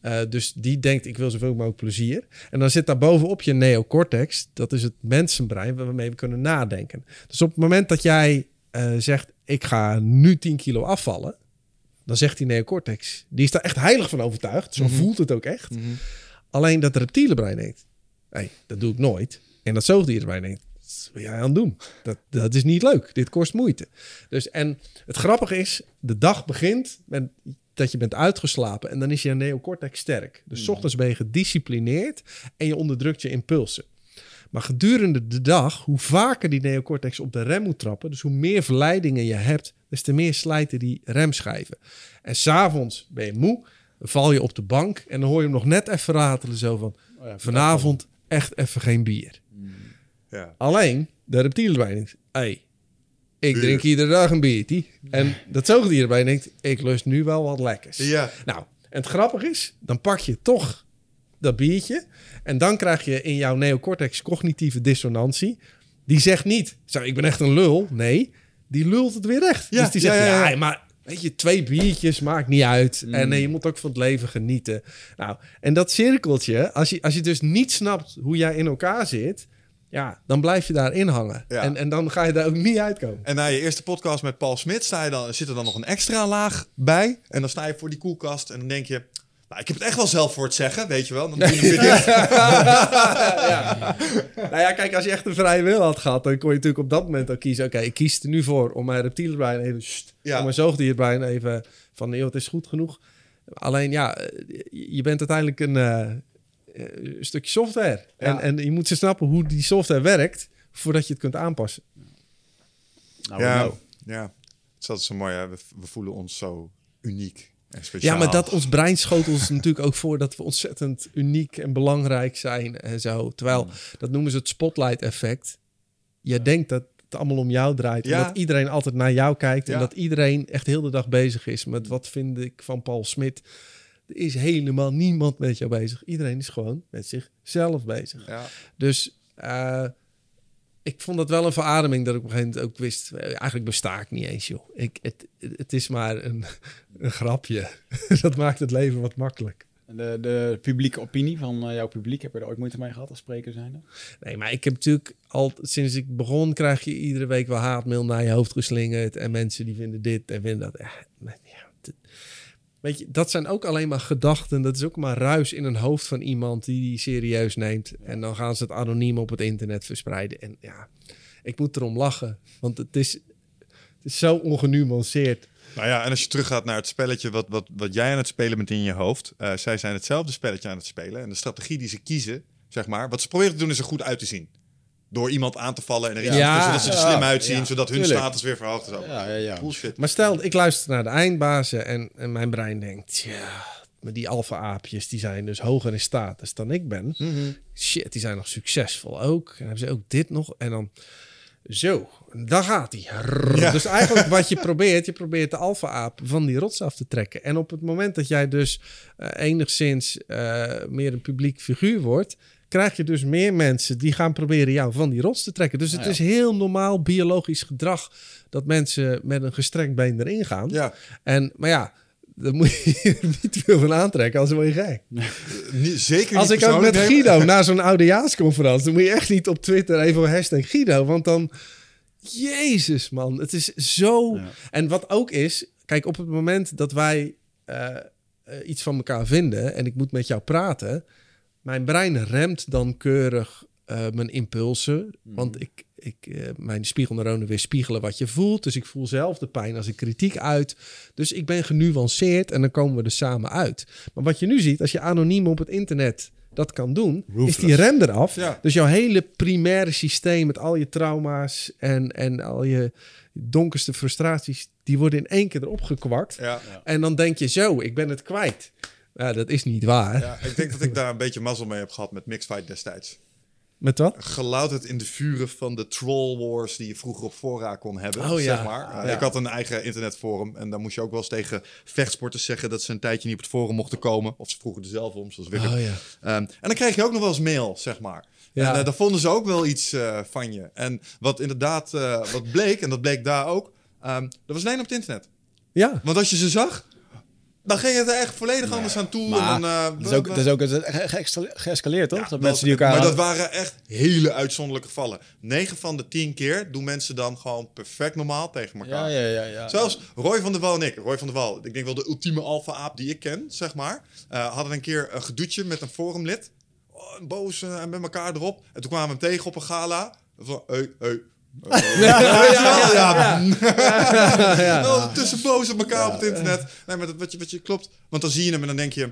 Eh, dus die denkt, ik wil zoveel mogelijk plezier. En dan zit daar bovenop je neocortex. Dat is het mensenbrein waarmee we kunnen nadenken. Dus op het moment dat jij eh, zegt, ik ga nu 10 kilo afvallen. Dan zegt die neocortex, die is daar echt heilig van overtuigd. Zo voelt het ook echt. Alleen dat reptiele brein denkt, hey, dat doe ik nooit. En dat zoogdierenbrein denkt, wat ben jij aan het doen? Dat, dat is niet leuk. Dit kost moeite. Dus, en het grappige is, de dag begint met dat je bent uitgeslapen en dan is je neocortex sterk. Dus 's ochtends ben je gedisciplineerd en je onderdrukt je impulsen. Maar gedurende de dag, hoe vaker die neocortex op de rem moet trappen, dus hoe meer verleidingen je hebt, des te meer slijten die remschijven. En s'avonds ben je moe, val je op de bank en dan hoor je hem nog net even ratelen zo van, Oh ja, vanavond echt even geen bier. Ja. Alleen, de reptielenbrein denkt, hey, ik Bier. drink iedere dag een biertje. En dat zoogdierenbrein denkt, ik lust nu wel wat lekkers. Ja. Nou, en het grappige is, dan pak je toch dat biertje. En dan krijg je in jouw neocortex cognitieve dissonantie. Die zegt niet, zo, ik ben echt een lul. Nee, die lult het weer recht. Ja, dus die zegt, ja, ja, ja. maar Weet je, twee biertjes maakt niet uit. Mm. En eh, je moet ook van het leven genieten. Nou, en dat cirkeltje, als je, als je dus niet snapt hoe jij in elkaar zit, ja, dan blijf je daarin hangen. Ja. En, en dan ga je daar ook niet uitkomen. En na je eerste podcast met Paul Smit sta je dan, zit er dan nog een extra laag bij. En dan sta je voor die koelkast en dan denk je... Nou, ik heb het echt wel zelf voor het zeggen, weet je wel. Dan doe je hem weer dicht. Nou ja, kijk, als je echt een vrije wil had gehad, dan kon je natuurlijk op dat moment ook kiezen. Oké, ik kies er nu voor om mijn reptielenbrein even, sst, Ja. om mijn zoogdierbrein even van, joh, het is goed genoeg. Alleen ja, eh, je bent uiteindelijk een, eh, een stukje software. En, Ja. en je moet ze snappen hoe die software werkt voordat je het kunt aanpassen. Nou, ja, nou. ja, het is altijd zo mooi. Hè? We, we voelen ons zo uniek. Ja, maar dat ons brein schotelt ons natuurlijk ook voor dat we ontzettend uniek en belangrijk zijn en zo. Terwijl, dat noemen ze het spotlight effect. Je denkt dat het allemaal om jou draait. Ja. En dat iedereen altijd naar jou kijkt. Ja. En dat iedereen echt heel de dag bezig is met wat vind ik van Paul Smit. Er is helemaal niemand met jou bezig. Iedereen is gewoon met zichzelf bezig. Ja. Dus eh, ik vond dat wel een verademing dat ik op een gegeven moment ook wist... eh, eigenlijk besta ik niet eens, joh. Ik, het, het is maar een, een grapje. dat maakt het leven wat makkelijk. En De, de publieke opinie van eh, jouw publiek, heb je er ooit moeite mee gehad als spreker zijnde? Nee, maar ik heb natuurlijk al sinds ik begon... krijg je iedere week wel haatmail naar je hoofd geslingerd... en mensen die vinden dit en vinden dat. Ja, maar ja, Weet je, dat zijn ook alleen maar gedachten. Dat is ook maar ruis in een hoofd van iemand die die serieus neemt. En dan gaan ze het anoniem op het internet verspreiden. En ja, ik moet erom lachen. Want het is, het is zo ongenuanceerd. Nou ja, en als je teruggaat naar het spelletje wat, wat, wat jij aan het spelen bent in je hoofd. eh, zij zijn hetzelfde spelletje aan het spelen. En de strategie die ze kiezen, zeg maar. Wat ze proberen te doen is er goed uit te zien. Door iemand aan te vallen en er iets Ja. zodat ze er slim uitzien. Ja. Zodat hun Tuurlijk. status weer verhoogd is. Ja, ja, ja. Bullshit. Maar stel, ik luister naar de eindbazen en, en mijn brein denkt... Ja, maar die alfa-aapjes die zijn dus hoger in status dan ik ben. Shit, die zijn nog succesvol ook. En hebben ze ook dit nog. En dan... Zo, daar gaat hij. Ja. Dus eigenlijk wat je probeert, je probeert de alfa-aap van die rots af te trekken. En op het moment dat jij dus eh, enigszins eh, meer een publiek figuur wordt, krijg je dus meer mensen die gaan proberen jou van die rots te trekken. Dus het Nou ja. is heel normaal biologisch gedrag dat mensen met een gestrekt been erin gaan. Ja, En, maar ja, daar moet je niet te veel van aantrekken, als word je gek. niet, zeker niet Als ik ook met. Guido naar zo'n oudejaarsconferentie, dan moet je echt niet op Twitter even hashtag Guido, want dan, jezus man, het is zo. Ja. En wat ook is, kijk, op het moment dat wij eh, eh, iets van elkaar vinden en ik moet met jou praten, mijn brein remt dan keurig eh, mijn impulsen, want ik, ik, eh, mijn spiegelneuronen weer spiegelen wat je voelt, dus ik voel zelf de pijn als ik kritiek uit. Dus ik ben genuanceerd en dan komen we er samen uit. Maar wat je nu ziet, als je anoniem op het internet dat kan doen, is die rem eraf. Ja. Dus jouw hele primaire systeem met al je trauma's en, en al je donkerste frustraties, die worden in één keer erop gekwakt. Ja. En dan denk je zo, ik ben het kwijt. Ja, dat is niet waar. ja, ik denk dat ik daar een beetje mazzel mee heb gehad met Mixfight destijds. Met wat? gelouterd in de vuren van de troll wars die je vroeger op fora kon hebben. Oh, ja. zeg maar. Uh, Ja. Ik had een eigen internetforum en daar moest je ook wel eens tegen vechtsporters zeggen dat ze een tijdje niet op het forum mochten komen. Of ze vroegen er zelf om, zoals Wickert. Oh ja. Ehm, en dan kreeg je ook nog wel eens mail, zeg maar. Ja. En uh, daar vonden ze ook wel iets uh, van je. En wat inderdaad wat bleek, en dat bleek daar ook, um, dat was alleen op het internet. Ja. Want als je ze zag, dan ging het er echt volledig nee, anders aan toe. Maar en dan, uh, dat, is ook, dat is ook ge geëscaleerd, toch? Ja, dat mensen die elkaar maar dat waren echt hele uitzonderlijke gevallen. 9 van de 10 keer doen mensen dan gewoon perfect normaal tegen elkaar. Ja, ja, ja, ja. Zelfs Roy van der Wal en ik. Roy van der Wal, ik denk wel de ultieme alfa-aap die ik ken, zeg maar. Uh, hadden een keer een gedoetje met een forumlid. Oh, boos uh, en met elkaar erop. En toen kwamen we hem tegen op een gala. Van, hey, hey, ja, ja. Tussen boos op elkaar op het internet. Nee, maar dat, wat, je, wat je klopt. Want dan zie je hem en dan denk je...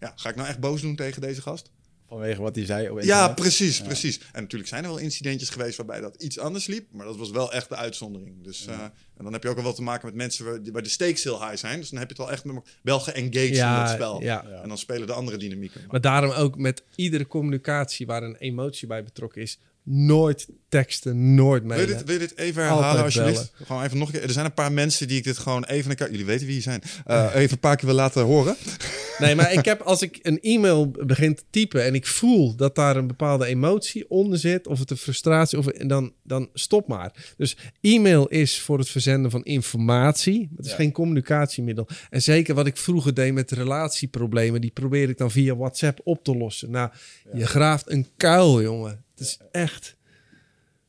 Ja, ga ik nou echt boos doen tegen deze gast? Vanwege wat hij zei. Op ja, precies, ja. precies. En natuurlijk zijn er wel incidentjes geweest waarbij dat iets anders liep. Maar dat was wel echt de uitzondering. Dus, ja. uh, en dan heb je ook al wel te maken met mensen waar, waar de stakes heel high zijn. Dus dan heb je het al echt met wel geengaged ja, in dat spel. Ja. En dan spelen de andere dynamieken. Maar daarom ook met iedere communicatie waar een emotie bij betrokken is... Nooit teksten, nooit Wil je, dit, wil je dit even Altijd herhalen alsjeblieft? Gewoon even nog een keer. Er zijn een paar mensen die ik dit gewoon even... een keer- Jullie weten wie je zijn. Eh, even een paar keer wil laten horen. Nee, maar ik heb als ik een e-mail begin te typen en ik voel dat daar een bepaalde emotie onder zit, of het een frustratie, of en dan, dan stop maar. Dus e-mail is voor het verzenden van informatie. Het is Ja. geen communicatiemiddel. En zeker wat ik vroeger deed met relatieproblemen, die probeer ik dan via WhatsApp op te lossen. Nou, je graaft een kuil, jongen. Het is echt.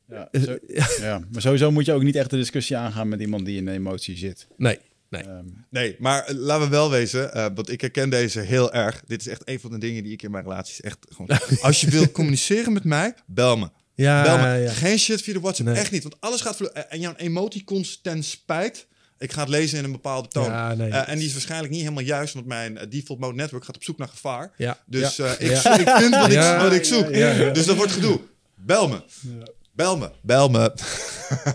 Ja, zo- ja, maar sowieso moet je ook niet echt de discussie aangaan met iemand die in de emotie zit. Nee, nee. Ehm, Nee, maar eh, laten we wel wezen, eh, want ik herken deze heel erg. Dit is echt een van de dingen die ik in mijn relaties echt gewoon... Als je wilt communiceren met mij, bel me. Ja, bel me. ja. Geen shit via de WhatsApp, Nee. echt niet. Want alles gaat... eh, En jouw emoticons ten spijt... Ik ga het lezen in een bepaalde toon. Ja, nee. Eh, en die is waarschijnlijk niet helemaal juist, want mijn eh, default mode network gaat op zoek naar gevaar. Ja, Dus eh, ik, Ja. ik vind wat ik, wat ik zoek. Dus dat wordt gedoe. Bel me. Bel me. Bel me.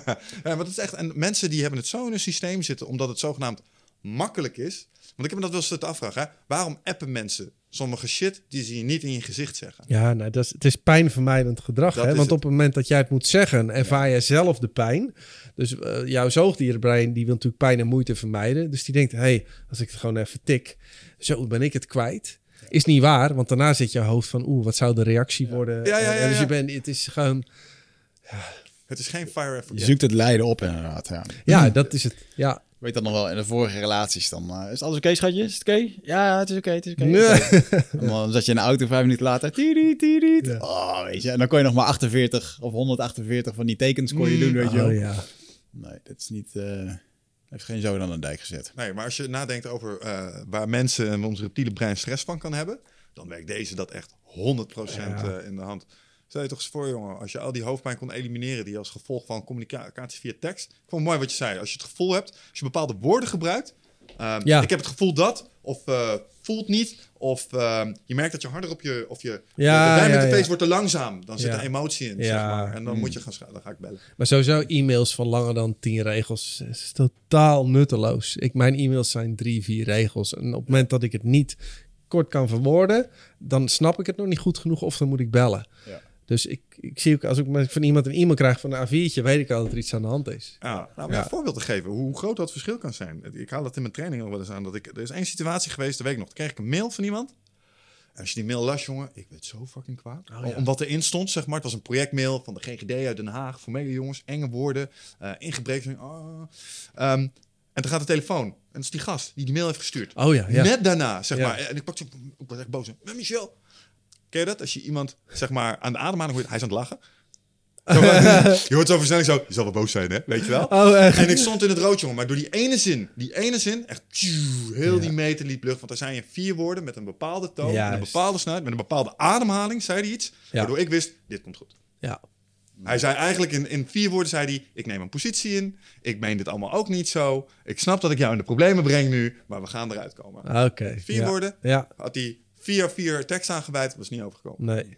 ja, maar dat is echt, en mensen die hebben het zo in hun systeem zitten, omdat het zogenaamd makkelijk is. Want ik heb me dat wel eens te afvragen. Hè? Waarom appen mensen sommige shit die ze je niet in je gezicht zeggen? Ja, nou, dat is, het is pijnvermijdend gedrag. Dat Hè? Want het. op het moment dat jij het moet zeggen, ervaar jij zelf de pijn. Dus eh, jouw zoogdierenbrein die wil natuurlijk pijn en moeite vermijden. Dus die denkt, hey, als ik het gewoon even tik, zo ben ik het kwijt. Is niet waar, want daarna zit je hoofd van, oeh, wat zou de reactie worden? Ja, ja, ja, En dus ja. je bent, het is gewoon, Het is geen fire and je zoekt het lijden op inderdaad. Ja. ja, dat is het. Ja, weet dat nog wel, in de vorige relaties dan... eh, is alles oké, schatje? Is het oké? Ja, het is oké, het is oké. Nee. En dan zat je in de auto vijf minuten later. Tieriet. Ja. Oh, weet je. En dan kon je nog maar 48 of 148 van die tekens kon je doen, weet je wel. oh, ja. Nee, dat is niet... eh heeft geen zoden aan de dijk gezet. Nee, maar als je nadenkt over eh, waar mensen en ons reptiele brein stress van kan hebben, dan werkt deze dat echt 100% Ja. eh, in de hand. Stel je toch eens voor, jongen, als je al die hoofdpijn kon elimineren die als gevolg van communicatie via tekst. Ik vond het mooi wat je zei. Als je het gevoel hebt, als je bepaalde woorden gebruikt. ehm, Ja. Ik heb het gevoel dat, of eh, voelt niet, of ehm, je merkt dat je harder op je, of je, Ja, de ja, de ja. wordt te langzaam. Dan zit er emotie in, zeg Ja. maar. En dan moet je gaan dan ga ik bellen. Maar sowieso e-mails van langer dan tien regels is totaal nutteloos. Ik, mijn e-mails zijn drie, vier regels. En op het moment dat ik het niet kort kan verwoorden, dan snap ik het nog niet goed genoeg of dan moet ik bellen. Ja. Dus ik, ik zie ook, als ik van iemand een e-mail krijg van een A4'tje, weet ik al dat er iets aan de hand is. Ja, nou, om Ja. een voorbeeld te geven hoe groot dat verschil kan zijn. Ik haal dat in mijn training ook wel eens aan. Dat ik, er is één situatie geweest, de week nog. Toen kreeg ik een mail van iemand. En als je die mail las, jongen, ik werd zo fucking kwaad. Oh, ja. Om wat erin stond, zeg maar. Het was een projectmail van de GGD uit Den Haag. Formele jongens, enge woorden, eh ingebreken. Oh. Ehm, en toen gaat de telefoon. En dat is die gast die die mail heeft gestuurd. Oh ja, ja. Net daarna, zeg Ja. maar. En ik pakte, ik was echt boos. Met Michel. Ken je dat? Als je iemand, zeg maar, aan de ademhaling hoort, hij is aan het lachen. Je hoort zo versnelling zo, je zal wel boos zijn, hè? Weet je wel? Oh, echt? En ik stond in het rood, jongen. Maar door die ene zin, die ene zin, echt tjoe, heel die meter liep lucht. Want er zijn je vier woorden met een bepaalde toon, met een Juist. bepaalde snelheid, met een bepaalde ademhaling, zei hij iets. Ja. Waardoor ik wist, dit komt goed. Ja. Hij zei eigenlijk in, in vier woorden, zei hij, ik neem een positie in. Ik meen dit allemaal ook niet zo. Ik snap dat ik jou in de problemen breng nu, maar we gaan eruit komen. Oké. Vier ja. woorden. Ja, Had hij vier vier tekst aangeweid, was niet overgekomen. nee.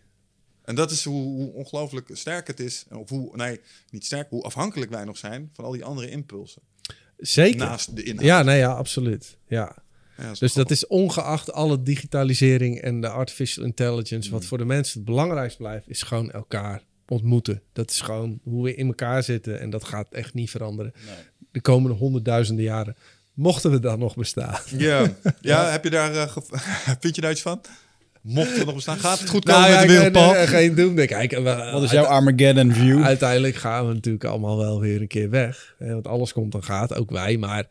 En dat is hoe, hoe ongelooflijk sterk het is. Of hoe, nee, niet sterk, hoe afhankelijk wij nog zijn van al die andere impulsen. Zeker. Naast de inhoud. Ja, nee, ja, absoluut. Ja. Dus dat is ongeacht alle digitalisering en de artificial intelligence, Mm. wat voor de mensen het belangrijkst blijft, is gewoon elkaar ontmoeten. Dat is gewoon hoe we in elkaar zitten en dat gaat echt niet veranderen. De komende honderdduizenden jaren. Mochten we dan nog bestaan. Ja, ja, heb je daar, ge- vind je daar iets van? Mocht het nog bestaan, gaat het goed komen Nou ja, met de Paul? eh, geen doen. Kijk, we- Wat is jouw Armageddon view? Uiteindelijk gaan we natuurlijk allemaal wel weer een keer weg. Hè, want alles komt en gaat, ook wij. Maar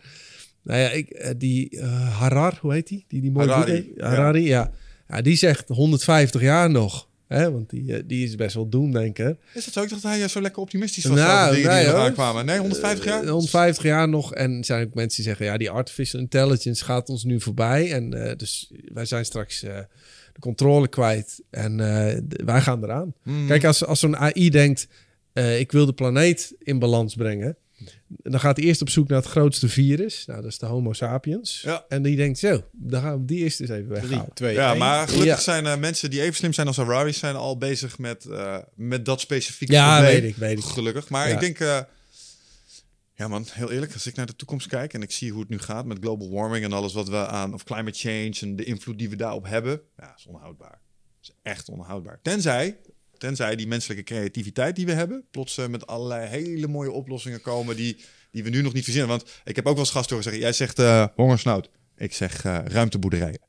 nou ja, ik, eh, die eh, Harar, hoe heet die? Die, die mooie Harari? Harari, ja. ja. Die zegt 150 jaar nog. Hè, want die, eh, die is best wel doemdenker. Is dat zo? Ik dacht dat hij eh, zo lekker optimistisch was Nou, over nee, die hoor. aankwamen. Nee, 150 jaar? Eh, 150 jaar nog. En er zijn ook mensen die zeggen, ja, die artificial intelligence gaat ons nu voorbij. En eh, dus wij zijn straks eh, de controle kwijt. En eh, wij gaan eraan. Hmm. Kijk, als, als zo'n AI denkt, eh, ik wil de planeet in balans brengen. Dan gaat hij eerst op zoek naar het grootste virus. Nou, dat is de Homo sapiens. Ja. En die denkt, zo, dan gaan we die eerst eens even Drie, weghalen. twee, Ja, één. maar gelukkig Ja. zijn er mensen die even slim zijn als Harari zijn al bezig met, eh, met dat specifieke Ja, probleem. weet ik, weet ik. Gelukkig. Maar Ja. ik denk, eh, ja man, heel eerlijk, als ik naar de toekomst kijk en ik zie hoe het nu gaat met global warming en alles wat we aan, of climate change en de invloed die we daarop hebben, ja, is onhoudbaar. is echt onhoudbaar. Tenzij, tenzij die menselijke creativiteit die we hebben, plots eh, met allerlei hele mooie oplossingen komen die, die we nu nog niet verzinnen. Want ik heb ook wel eens gasten horen zeggen, jij zegt eh hongersnood. Ik zeg eh, ruimteboerderijen.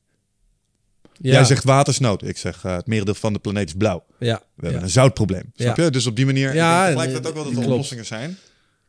Ja, Jij zegt watersnood. Ik zeg het merendeel van de planeet is blauw. ja, We hebben ja. een zoutprobleem. Snap Ja. je? Dus op die manier Ja, lijkt het eh, ook wel dat er oplossingen zijn.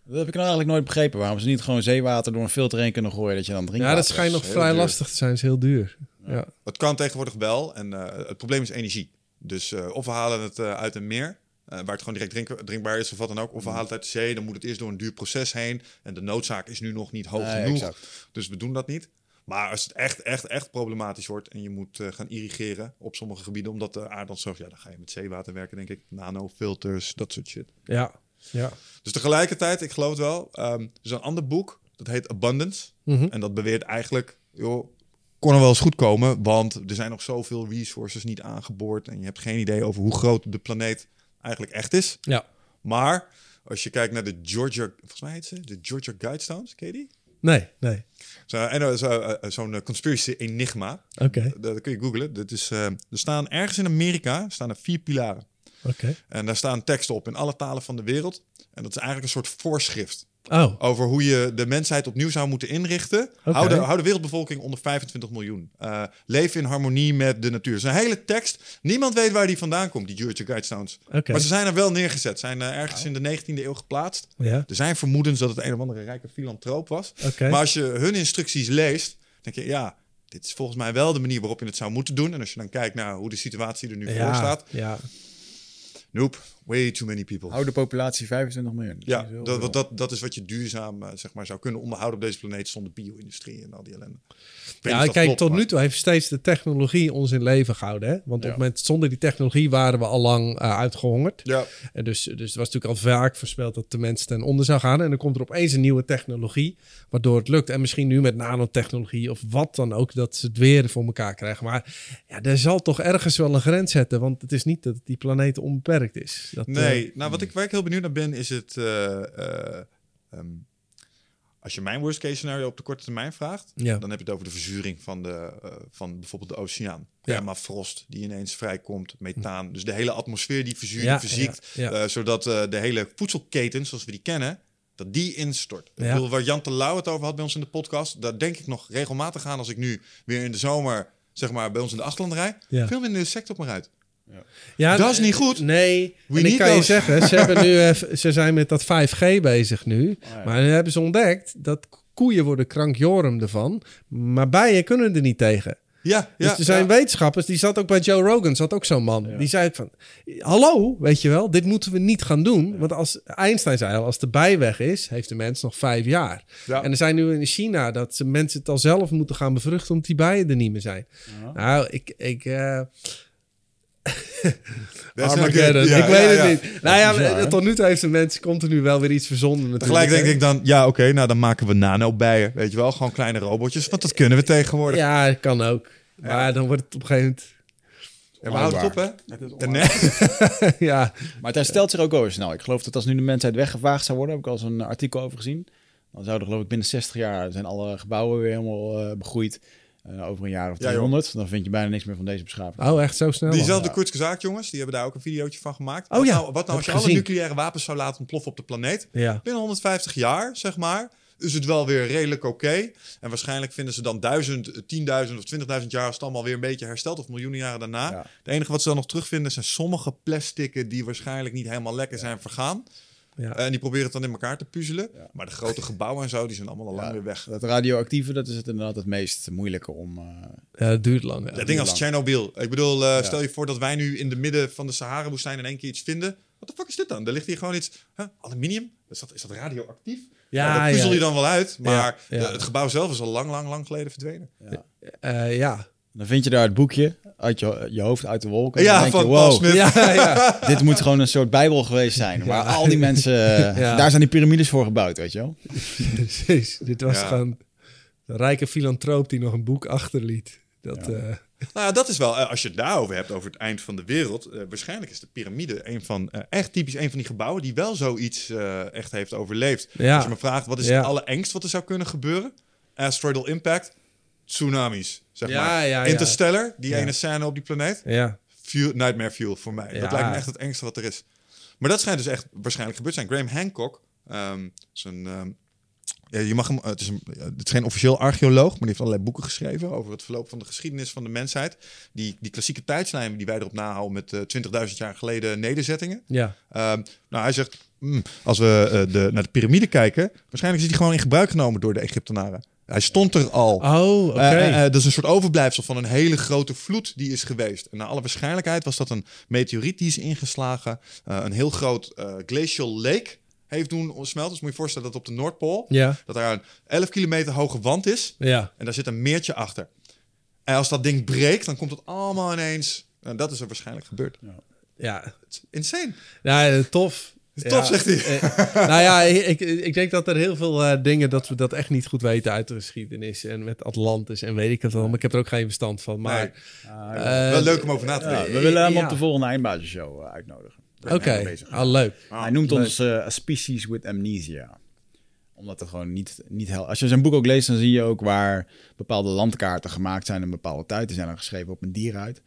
Dat heb ik nou eigenlijk nooit begrepen. Waarom ze niet gewoon zeewater door een filter heen kunnen gooien dat je dan drinkt. ja, dat schijnt nog vrij duur. lastig te zijn. is heel duur. Ja. Het kan tegenwoordig wel. En eh, het probleem is energie. Dus eh, of we halen het eh, uit een meer, eh, waar het gewoon direct drink- drinkbaar is of wat dan ook. Of we halen het uit de zee, dan moet het eerst door een duur proces heen. En de noodzaak is nu nog niet hoog Nee, genoeg. exact. Dus we doen dat niet. Maar als het echt, echt, echt problematisch wordt en je moet gaan irrigeren op sommige gebieden, omdat de aarde dan zorgt, ja, dan ga je met zeewater werken, denk ik. Nanofilters, dat soort shit. Ja. ja. Dus tegelijkertijd, ik geloof het wel, ehm, er is een ander boek, dat heet Abundance. Mhm. En dat beweert eigenlijk, joh, kon er wel eens goed komen, want er zijn nog zoveel resources niet aangeboord en je hebt geen idee over hoe groot de planeet eigenlijk echt is. ja. Maar als je kijkt naar de Georgia, volgens mij heet ze, de Georgia Guidestones, ken je die? Nee, nee. Zo, en eh, zo, eh, zo'n eh, conspiracy enigma. Oké, Dat, dat kun je googlen. Dat is, eh, er staan ergens in Amerika staan er vier pilaren. oké. En daar staan teksten op in alle talen van de wereld. En dat is eigenlijk een soort voorschrift Oh, over hoe je de mensheid opnieuw zou moeten inrichten. Hou, de, hou de wereldbevolking onder 25 miljoen. Uh, leef in harmonie met de natuur. Het is een hele tekst. Niemand weet waar die vandaan komt, die Georgia Guidestones. oké. Maar ze zijn er wel neergezet. Zijn uh, ergens in de 19e eeuw geplaatst. Ja, Er zijn vermoedens dat het een of andere rijke filantroop was. Maar als je hun instructies leest, denk je, ja, dit is volgens mij wel de manier waarop je het zou moeten doen. En als je dan kijkt naar hoe de situatie er nu voor staat. ja. Nope, way too many people. Hou de populatie 25 miljoen. Ja, dat, veel. dat, dat, dat is wat je duurzaam eh, zeg maar, zou kunnen onderhouden op deze planeet zonder bio-industrie en al die ellende. Ja, kijk, klopt, tot maar- nu toe heeft steeds de technologie ons in leven gehouden. Hè? Want op Ja. het moment, zonder die technologie waren we al lang eh, uitgehongerd. Ja, En dus, dus het was natuurlijk al vaak voorspeld dat de mens ten onder zou gaan. En dan komt er opeens een nieuwe technologie, waardoor het lukt. En misschien nu met nanotechnologie of wat dan ook, dat ze het weer voor elkaar krijgen. Maar ja, er zal toch ergens wel een grens zetten. Want het is niet dat die planeet onbeperkt is. Dat, nee. eh, nou, wat ik, waar ik heel benieuwd naar ben, is het... eh, eh, ehm, als je mijn worst case scenario op de korte termijn vraagt, ja. dan heb je het over de verzuring van, de, van bijvoorbeeld de oceaan. Ja. Permafrost die ineens vrijkomt, methaan. Dus de hele atmosfeer die verzuurt, Ja, verziekt. ja, zodat de hele voedselketen, zoals we die kennen, dat die instort. Ik Ja. bedoel, waar Jan Terlouw het over had bij ons in de podcast, daar denk ik nog regelmatig aan als ik nu weer in de zomer, zeg maar, bij ons in de Achterland rij. Veel minder insect op me uit. Ja, Dat is niet goed. Nee, We en ik kan je zeggen, ze, hebben nu, ze zijn met dat 5G bezig nu. Oh, ja. Maar dan hebben ze ontdekt dat koeien worden krankjorum ervan. Maar bijen kunnen er niet tegen. Ja, ja. dus er zijn ja. wetenschappers, die zat ook bij Joe Rogan, zat ook zo'n man. Ja. Die zei van, hallo, weet je wel, dit moeten we niet gaan doen. Want als Einstein zei al, als de bij weg is, heeft de mens nog vijf jaar. Ja. En er zijn nu in China dat ze mensen het al zelf moeten gaan bevruchten, omdat die bijen er niet meer zijn. Nou, ik... ik eh, Armageddon. Ja, ik weet ja, het ja. niet. Nou ja, tot nu toe heeft de mens continu wel weer iets verzonnen. natuurlijk, Tegelijk denk ik dan, ja oké, nou dan maken we nano-bijen. Weet je wel, gewoon kleine robotjes. Want dat kunnen we tegenwoordig. Ja, kan ook. Maar dan wordt het op een gegeven Ja, maar houd het op, hè? Het ja, Maar het herstelt zich ook weer snel. Ik geloof dat als nu de mensheid weggevaagd zou worden, heb ik al zo'n artikel over gezien. Dan zouden geloof ik binnen 60 jaar zijn alle gebouwen weer helemaal eh, begroeid. Eh, over een jaar of Ja, joh. 200. dan vind je bijna niks meer van deze beschaving. oh echt zo snel. Diezelfde Ja. Zaak, jongens, die hebben daar ook een videootje van gemaakt. Oh wat ja, nou, wat nou als je alle nucleaire wapens zou laten ontploffen op de planeet? Ja, Binnen 150 jaar, zeg maar, is het wel weer redelijk oké. En waarschijnlijk vinden ze dan 1000, 10.000 of 20.000 jaar als het allemaal weer een beetje hersteld. Of miljoenen jaren daarna. Ja. Het enige wat ze dan nog terugvinden zijn sommige plastikken die waarschijnlijk niet helemaal lekker zijn vergaan. Ja. En die proberen het dan in elkaar te puzzelen. Ja. Maar de grote gebouwen en zo, die zijn allemaal al lang Ja, weer weg. Dat radioactieve, dat is het inderdaad het meest moeilijke om... eh, Ja, het duurt lang. Dat Ja. ding als lang. Chernobyl. Ik bedoel, eh, Ja. stel je voor dat wij nu in de midden van de Sahara-woestijn in één keer iets vinden. Wat de fuck is dit dan? Er ligt hier gewoon iets. Huh? Aluminium? Is dat, is dat radioactief? Ja, dat puzzel ja. je dan wel uit. Maar Ja, ja. de- het gebouw zelf is al lang, lang, lang geleden verdwenen. Eh, ja. Dan vind je daar het boekje uit je, je hoofd uit de wolken. En Ja, dan denk van je, wow, Smith. ja, ja. dit moet gewoon een soort bijbel geweest zijn. Waar al die mensen... eh, Ja. Daar zijn die piramides voor gebouwd, weet je wel. Precies. Dit was Ja. gewoon een rijke filantroop die nog een boek achterliet. Dat, Ja. eh, Nou ja, dat is wel, eh, als je het daarover hebt, over het eind van de wereld. waarschijnlijk is de piramide een van, echt typisch een van die gebouwen die wel zoiets eh, echt heeft overleefd. Ja. Als je me vraagt, wat is Ja. het allerengst wat er zou kunnen gebeuren? Asteroidal impact, tsunamis, zeg Ja, maar. ja, ja. Interstellar, die ene scène op die planeet. ja. fuel, nightmare fuel voor mij. Dat lijkt me echt het engste wat er is. Maar dat schijnt dus echt waarschijnlijk gebeurd te zijn. Graham Hancock, ehm, een, ehm, ja, je mag hem, het, is een, het is geen officieel archeoloog, maar die heeft allerlei boeken geschreven over het verloop van de geschiedenis van de mensheid. Die, die klassieke tijdslijn die wij erop nahouden met eh 20.000 jaar geleden nederzettingen. Ja. Ehm, nou, hij zegt, mm, als we eh, de, naar de piramide kijken, waarschijnlijk is die gewoon in gebruik genomen door de Egyptenaren. Hij stond er al. Oh, oké. Eh, eh, eh, dat is een soort overblijfsel van een hele grote vloed die is geweest. En naar alle waarschijnlijkheid was dat een meteoriet die is ingeslagen. een heel groot glacial lake heeft doen smelten. Dus moet je je voorstellen dat op de Noordpool... ja. dat daar een 11 kilometer hoge wand is. Ja. En daar zit een meertje achter. En als dat ding breekt, dan komt het allemaal ineens... En dat is er waarschijnlijk gebeurd. Ja. Het is insane. Ja, eh, tof. Tof, zegt hij. Eh, nou ja, ik, ik denk dat er heel veel eh, dingen dat we dat echt niet goed weten uit de geschiedenis. En met Atlantis en weet ik het wel. Maar ik heb er ook geen verstand van. Maar Nee. eh, Wel leuk om over na te denken. we willen hem ja. op de volgende eindbazisshow eh, uitnodigen. Oké, bezig. ah, leuk. Hij noemt ons eh, a species with amnesia. Omdat er gewoon niet, niet. Als je zijn boek ook leest, dan zie je ook waar bepaalde landkaarten gemaakt zijn in een bepaalde tijd. Die zijn dan geschreven op een dieruit.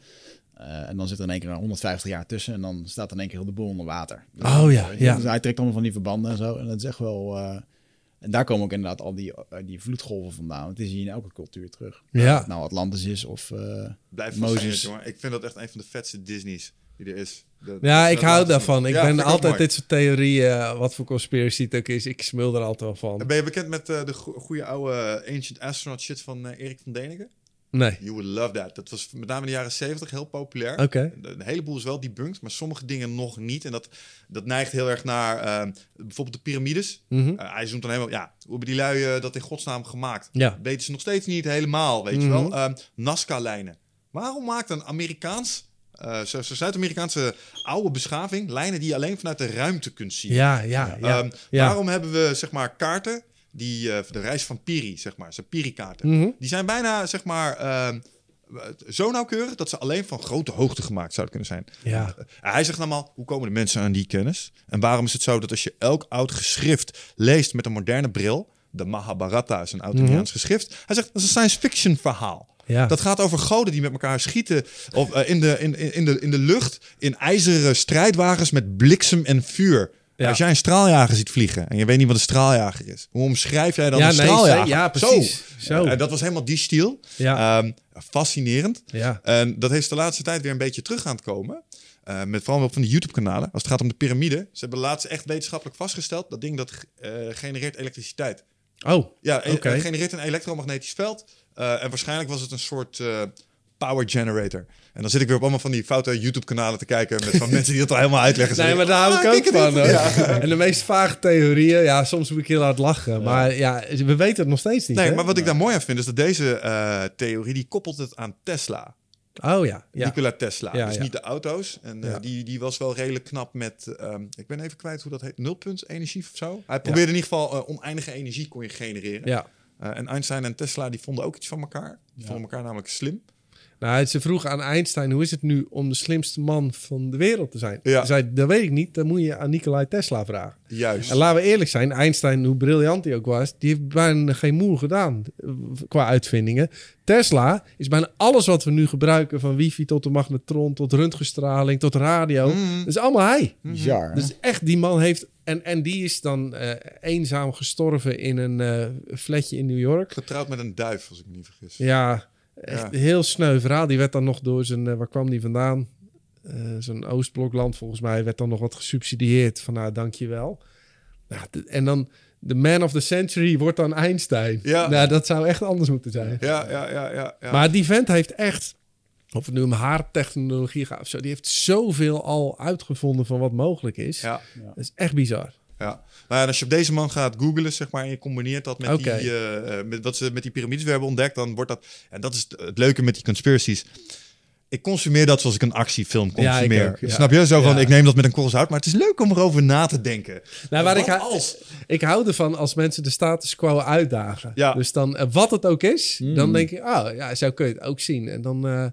Eh en dan zit er in één keer 150 jaar tussen en dan staat in één keer heel de boel onder water. Dus, Oh ja, ja. Dus hij trekt allemaal van die verbanden en zo. En dat is echt wel. eh, en daar komen ook inderdaad al die, eh, die vloedgolven vandaan. Want die zie je in elke cultuur terug. Ja. Of het nou Atlantis is of. eh, Blijf Moses. jongen. Ik vind dat echt een van de vetste Disney's die er is. De- Ja, dat- ik hou daarvan. Ik Ja, ben altijd dit soort theorieën, wat voor conspiracy het ook is, ik smul er altijd wel van. Ben je bekend met eh, de go- goede oude Ancient Astronaut shit van Erik van Deniken? Nee. You would love that. Dat was met name in de jaren 70 heel populair. Oké. Een heleboel is wel debunked, maar sommige dingen nog niet. En dat, dat neigt heel erg naar eh, bijvoorbeeld de piramides. Mhm. Eh, hij zoekt dan helemaal, ja, hoe hebben die lui eh, dat in godsnaam gemaakt? Ja. Weten ze nog steeds niet helemaal, weet je Mhm. wel. Ehm, Nazca-lijnen. Waarom maakt een Amerikaans, zo Zuid-Amerikaanse oude beschaving lijnen die je alleen vanuit de ruimte kunt zien? Ja, ja, ja. Ehm, ja. Waarom hebben we zeg maar kaarten die eh, de reis van Piri, zeg maar, zijn Piri-kaarten. Mhm. Die zijn bijna zeg maar ehm, zo nauwkeurig dat ze alleen van grote hoogte gemaakt zouden kunnen zijn. Ja. Uh, hij zegt allemaal, hoe komen de mensen aan die kennis? En waarom is het zo dat als je elk oud geschrift leest met een moderne bril, de Mahabharata is een oud Indiaans geschrift, hij zegt dat is een science fiction verhaal. Ja. Dat gaat over goden die met elkaar schieten of, eh, in, de, in, in de, in de lucht in ijzeren strijdwagens met bliksem en vuur. Ja. Als jij een straaljager ziet vliegen en je weet niet wat een straaljager is, hoe omschrijf jij dan Ja, een nee, straaljager? ja, precies. Zo. Eh, dat was helemaal die stijl. Ja. Ehm, fascinerend. Ja. En dat heeft de laatste tijd weer een beetje terug aan het komen. Eh, met vooral op van die YouTube-kanalen. Als het gaat om de piramide. Ze hebben laatst echt wetenschappelijk vastgesteld. Dat ding dat eh, genereert elektriciteit. Oh, Ja, e- Oké. eh, genereert een elektromagnetisch veld. En waarschijnlijk was het een soort power generator. En dan zit ik weer op allemaal van die foute YouTube-kanalen te kijken. Met van mensen die dat al helemaal uitleggen. Nee, maar daar hou ah, ik ook van. En de meest vage theorieën, ja, soms moet ik heel hard lachen. Maar ja, we weten het nog steeds niet. Nee, hè? maar wat ik daar mooi aan vind, is dat deze eh, theorie, die koppelt het aan Tesla. Oh ja, ja. Nikola Tesla. Ja, dus ja. niet de auto's. En eh, die, die was wel redelijk knap met, ehm, ik ben even kwijt hoe dat heet, nulpunt energie of zo. Hij probeerde in ieder geval eh, oneindige energie kon je genereren. ja. En Einstein en Tesla die vonden ook iets van elkaar. Die vonden elkaar namelijk slim. Nou, ze vroeg aan Einstein, hoe is het nu om de slimste man van de wereld te zijn? Ja. Hij zei, dat weet ik niet, dan moet je aan Nikolai Tesla vragen. Juist. En laten we eerlijk zijn, Einstein, hoe briljant hij ook was, die heeft bijna geen moer gedaan eh, qua uitvindingen. Tesla is bijna alles wat we nu gebruiken, van wifi tot de magnetron, tot röntgenstraling, tot radio, Mm. dat is allemaal hij. Bizar. hè? Dus echt, die man heeft, en, en die is dan eh, eenzaam gestorven in een eh flatje in New York. Getrouwd met een duif, als ik me niet vergis. Ja, echt Ja. een heel sneu verhaal. Die werd dan nog door zijn, eh, waar kwam die vandaan? Eh Zo'n Oostblokland volgens mij werd dan nog wat gesubsidieerd. Van nou, dankjewel. Nou, en dan de man of the century wordt dan Einstein. Ja. Nou, dat zou echt anders moeten zijn. Ja, ja, ja, ja. ja. Maar die vent heeft echt, of het nu om haartechnologie gaat of zo, die heeft zoveel al uitgevonden van wat mogelijk is. ja. Dat is echt bizar. Ja, nou ja, als je op deze man gaat googlen, zeg maar, en je combineert dat met, die, eh, met wat ze met die piramides weer hebben ontdekt, dan wordt dat. En dat is het, leuke met die conspiracies. Ik consumeer dat zoals ik een actiefilm Ja, consumeer. ook, ja. Snap je? Zo van, ik neem dat met een korrel zout, maar het is leuk om erover na te denken. Nou, waar ik, als? ik hou ervan als mensen de status quo uitdagen. Ja. Dus dan, eh, wat het ook is, Hmm. dan denk ik, oh ja, zo kun je het ook zien. En dan, ja,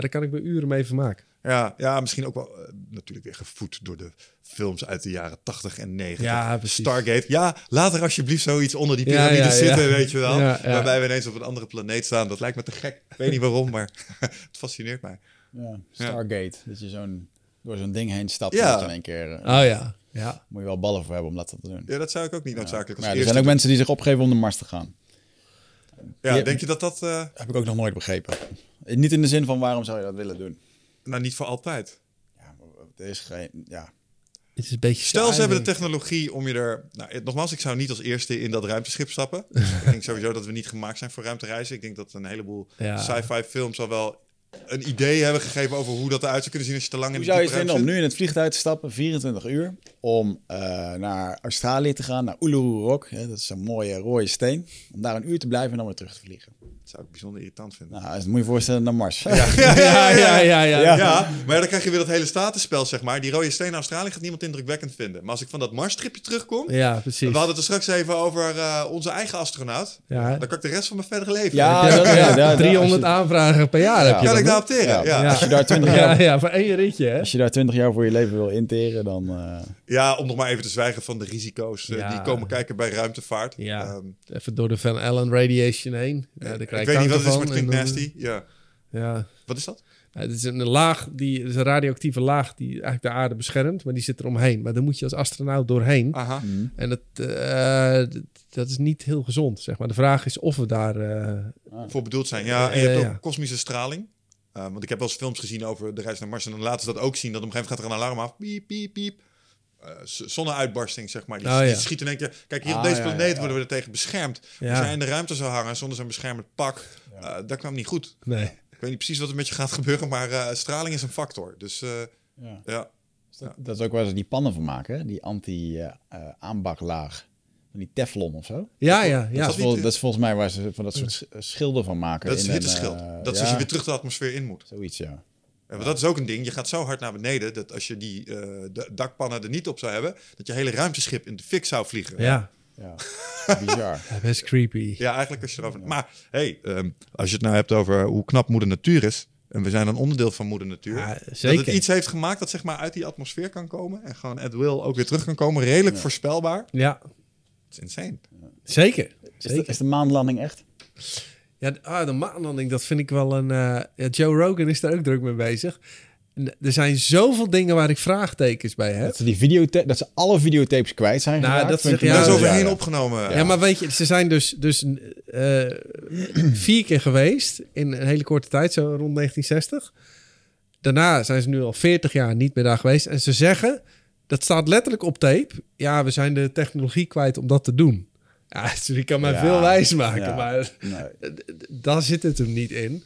daar kan ik me uren mee vermaken. Ja, ja misschien ook wel eh, natuurlijk weer gevoed door de films uit de jaren 80 en 90. Ja, precies. Stargate. Ja, laat er alsjeblieft zoiets onder die piramide ja, zitten, ja. weet je wel. Ja, ja. Waarbij we ineens op een andere planeet staan. Dat lijkt me te gek. Ik weet niet waarom, maar het fascineert mij. Ja, Stargate. Dat je zo'n door zo'n ding heen stapt Ja. in één keer... eh, Oh ja, ja. Moet je wel ballen voor hebben om dat te doen. Ja, dat zou ik ook niet noodzakelijk als Maar ja, er zijn ook doen. mensen die zich opgeven om de Mars te gaan. Ja, Ja. denk je dat dat... eh, Heb ik ook nog nooit begrepen. Niet in de zin van waarom zou je dat willen doen? Nou, niet voor altijd. Ja, maar er is geen... Ja. Het is een beetje Stel, ze hebben de technologie om je er... Nou, het- nogmaals, ik zou niet als eerste in dat ruimteschip stappen. ik denk sowieso dat we niet gemaakt zijn voor ruimtereizen. Ik denk dat een heleboel Ja. sci-fi films al wel een idee hebben gegeven over hoe dat eruit zou kunnen zien als je te lang in Hoe de zou je het diepe vinden om nu in het vliegtuig te stappen, 24 uur, om eh, naar Australië te gaan, naar Uluru Rock, hè, dat is een mooie rode steen, om daar een uur te blijven en dan weer terug te vliegen. Zou ik bijzonder irritant vinden. Nou, dat moet je voorstellen naar Mars. Ja, Ja, ja, ja, ja. Ja. Ja, maar dan krijg je weer dat hele statusspel, zeg maar. Die rode steen in Australië gaat niemand indrukwekkend vinden. Maar als ik van dat Mars-tripje terugkom... Ja, precies. We hadden het er straks even over eh, onze eigen astronaut. Ja. Dan kan ik de rest van mijn verdere leven... Ja, Ja, dat- ja, ja, ja, 300 als je- aanvragen per jaar heb je kan dan, ik daar opteren? Ja, Ja, ja. Als, je daar 20 Ja, jaar, ja, voor één ritje, hè? als je daar 20 jaar voor je leven wil interen, dan... eh, om nog maar even te zwijgen van de risico's eh, Ja. die komen kijken bij ruimtevaart. Ja. Ehm, Even door de Van Allen radiation heen. Ja, daar ik weet niet wat het is, maar het klinkt en dan- nasty. Ja. Ja. Wat is dat? Ja, het is een laag, die, het is een radioactieve laag die eigenlijk de aarde beschermt, maar die zit er omheen. Maar daar moet je als astronaut doorheen. Aha. En dat, eh, dat is niet heel gezond, zeg maar. De vraag is of we daar... eh, Voor bedoeld zijn. Ja, en je hebt ja. ook kosmische straling. Eh, want ik heb wel eens films gezien over de reis naar Mars. En dan laten ze dat ook zien. Dat op een gegeven moment gaat er een alarm af. Piep, piep, piep. Eh, zonneuitbarsting, zeg maar. Die, Oh, die ja. schiet in één keer... Kijk, hier op Ah, deze planeet ja. worden we er tegen beschermd. Ja. Als jij in de ruimte zou hangen zonder zo'n beschermend pak... eh, dat kwam niet goed. nee. Ik weet niet precies wat er met je gaat gebeuren, maar eh, straling is een factor. Dus eh, ja. ja. Dat, dat is ook waar ze die pannen van maken, hè? die anti-aanbaklaag. Van die teflon of zo. Ja, ja, Dat, ja. is vol- dat is volgens mij waar ze van dat soort sch- schilden van maken. Dat is in een hitteschild. eh, dat is ja, als je weer terug de atmosfeer in moet. Zoiets, ja. En want dat is ook een ding. Je gaat zo hard naar beneden dat als je die eh, de dakpannen er niet op zou hebben, dat je hele ruimteschip in de fik zou vliegen. Ja, ja. Bizar. Ja, best creepy. Ja, eigenlijk als je erover. Maar hey, ehm, als je het nou hebt over hoe knap moeder natuur is. En we zijn een onderdeel van moeder natuur. Ja, Dat zeker. het iets heeft gemaakt dat zeg maar uit die atmosfeer kan komen. En gewoon at will ook weer terug kan komen. Redelijk voorspelbaar. Ja, Het is insane. zeker. Is de, zeker. is de maanlanding echt? Ja, de- ah, de maanlanding, dat vind ik wel een... eh, ja, Joe Rogan is daar ook druk mee bezig. En er zijn zoveel dingen waar ik vraagtekens bij heb. Dat ze, die videotape, dat ze alle videotapes kwijt zijn Nou, geraakt, dat ik ja, is ja, overheen ja. opgenomen. Ja. maar weet je, ze zijn dus, dus eh, vier keer geweest in een hele korte tijd, zo rond 1960. Daarna zijn ze nu al 40 jaar niet meer daar geweest. En ze zeggen, dat staat letterlijk op tape. Ja, we zijn de technologie kwijt om dat te doen. Ja, je kan mij Ja, veel wijs maken, ja. maar Nee. daar zit het hem niet in.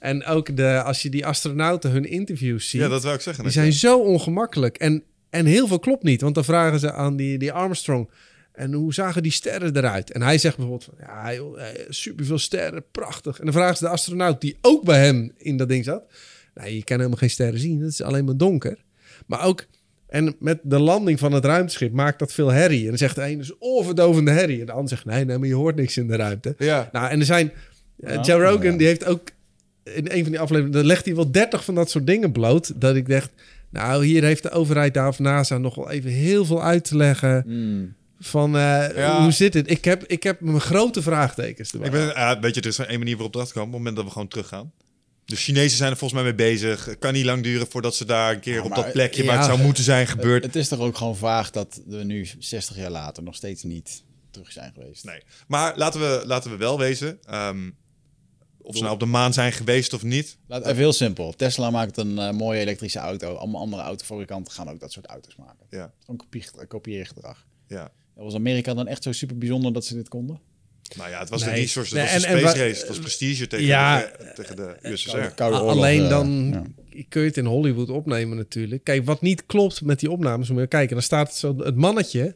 En ook de, als je die astronauten hun interviews ziet, Ja, dat wil ik zeggen. die zijn zo ongemakkelijk. En, en heel veel klopt niet, want dan vragen ze aan die, die Armstrong... En hoe zagen die sterren eruit? En hij zegt bijvoorbeeld van, ja, joh, superveel sterren, prachtig. En dan vragen ze de astronaut die ook bij hem in dat ding zat. Nou, je kan helemaal geen sterren zien, het is alleen maar donker. Maar ook, en met de landing van het ruimteschip maakt dat veel herrie. En dan zegt de een, dus overdovende herrie. En de ander zegt, nee, nee, maar je hoort niks in de ruimte. Ja. Nou, en er zijn, eh, Ja, Joe Rogan, ja. die heeft ook in een van die afleveringen, dan legt hij wel 30 van dat soort dingen bloot. Dat ik dacht, nou, hier heeft de overheid daar of NASA nog wel even heel veel uit te leggen. Mm. Van eh, Ja. hoe zit het? Ik heb, ik heb mijn grote vraagtekens erbij. Ik ben, weet je, er is maar één manier waarop dat kan. Op het moment dat we gewoon teruggaan. De Chinezen zijn er volgens mij mee bezig. Het kan niet lang duren voordat ze daar een keer op maar- dat plekje waar het zou moeten zijn gebeurd. Het is toch ook gewoon vaag dat we nu 60 jaar later nog steeds niet terug zijn geweest. Nee. Maar laten we, laten we wel wezen. ehm, of ze nou op de maan zijn geweest of niet. Laat, even heel simpel. Tesla maakt een eh, mooie elektrische auto. Allemaal andere autofabrikanten gaan ook dat soort auto's maken. Ja, Gewoon kopie, kopieergedrag. ja. Was Amerika dan echt zo super bijzonder dat ze dit konden? Nou ja, het was de Nee. resource, Nee, het was en- de en space race. Het was prestige tegen, Ja. de, tegen de USSR. Koude A- oorlog, Alleen eh, dan ja. kun je het in Hollywood opnemen natuurlijk. Kijk, wat niet klopt met die opnames, moet je kijken. Dan staat zo het mannetje,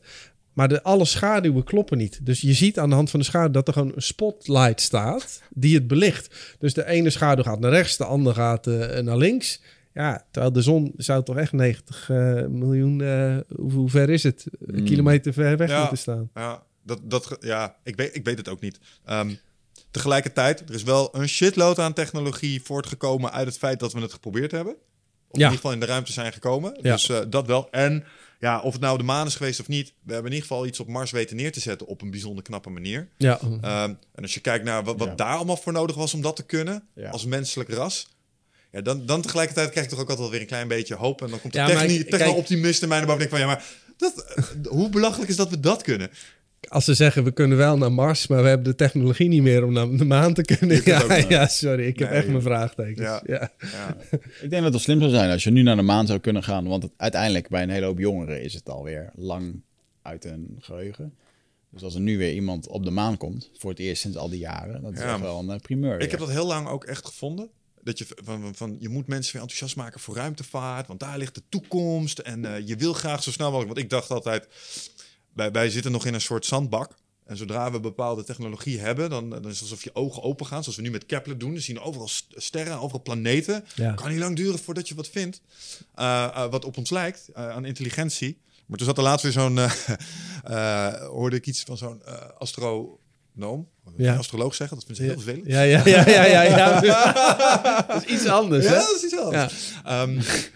maar de, alle schaduwen kloppen niet. Dus je ziet aan de hand van de schaduw dat er gewoon een spotlight staat die het belicht. Dus de ene schaduw gaat naar rechts, de andere gaat eh, naar links. Ja, terwijl de zon zou toch echt 90 eh, miljoen, eh, hoe, hoe ver is het? Een kilometer ver weg Ja. moeten staan. Ja, dat, dat, ja ik, weet, ik weet het ook niet. Ehm, tegelijkertijd, er is wel een shitload aan technologie voortgekomen uit het feit dat we het geprobeerd hebben. Of in ieder geval in de ruimte zijn gekomen. Ja. Dus eh, dat wel. En ja, of het nou de maan is geweest of niet, we hebben in ieder geval iets op Mars weten neer te zetten op een bijzonder knappe manier. Ja, Ehm, en als je kijkt naar wat, wat Ja. daar allemaal voor nodig was om dat te kunnen, Ja. als menselijk ras. Ja, dan, dan tegelijkertijd krijg ik toch ook altijd weer een klein beetje hoop. En dan komt de Ja, maar techni- kijk- techno-optimist in mij naar boven. En ik denk van, ja, maar dat, eh, hoe belachelijk is dat we dat kunnen? Als ze zeggen we kunnen wel naar Mars, maar we hebben de technologie niet meer om naar de maan te kunnen. Ja, sorry, ik heb Nee, echt mijn vraagtekens. Ja. Ja. Ja. Ik denk dat het wel slim zou zijn als je nu naar de maan zou kunnen gaan. Want het, uiteindelijk bij een hele hoop jongeren is het alweer lang uit hun geheugen. Dus als er nu weer iemand op de maan komt, voor het eerst sinds al die jaren, dat is Ja. wel een eh, primeur. Ik heb dat heel lang ook echt gevonden. Dat je, van, van, van, je moet mensen weer enthousiast maken voor ruimtevaart, want daar ligt de toekomst. En eh, je wil graag zo snel mogelijk. Want ik dacht altijd, wij, wij zitten nog in een soort zandbak. En zodra we bepaalde technologie hebben, dan, dan is het alsof je ogen open gaan. Zoals we nu met Kepler doen. We zien overal st- sterren, overal planeten. Ja. Kan niet lang duren voordat je wat vindt. eh, eh, wat op ons lijkt, eh, aan intelligentie. Maar toen zat er laatst weer zo'n... hoorde ik iets van zo'n eh, astronoom. Ja. Astroloog zeggen, dat vind ik heel vervelend. Ja, ja, ja, ja, ja, ja. Dat is iets anders, Ja, hè? dat is iets anders.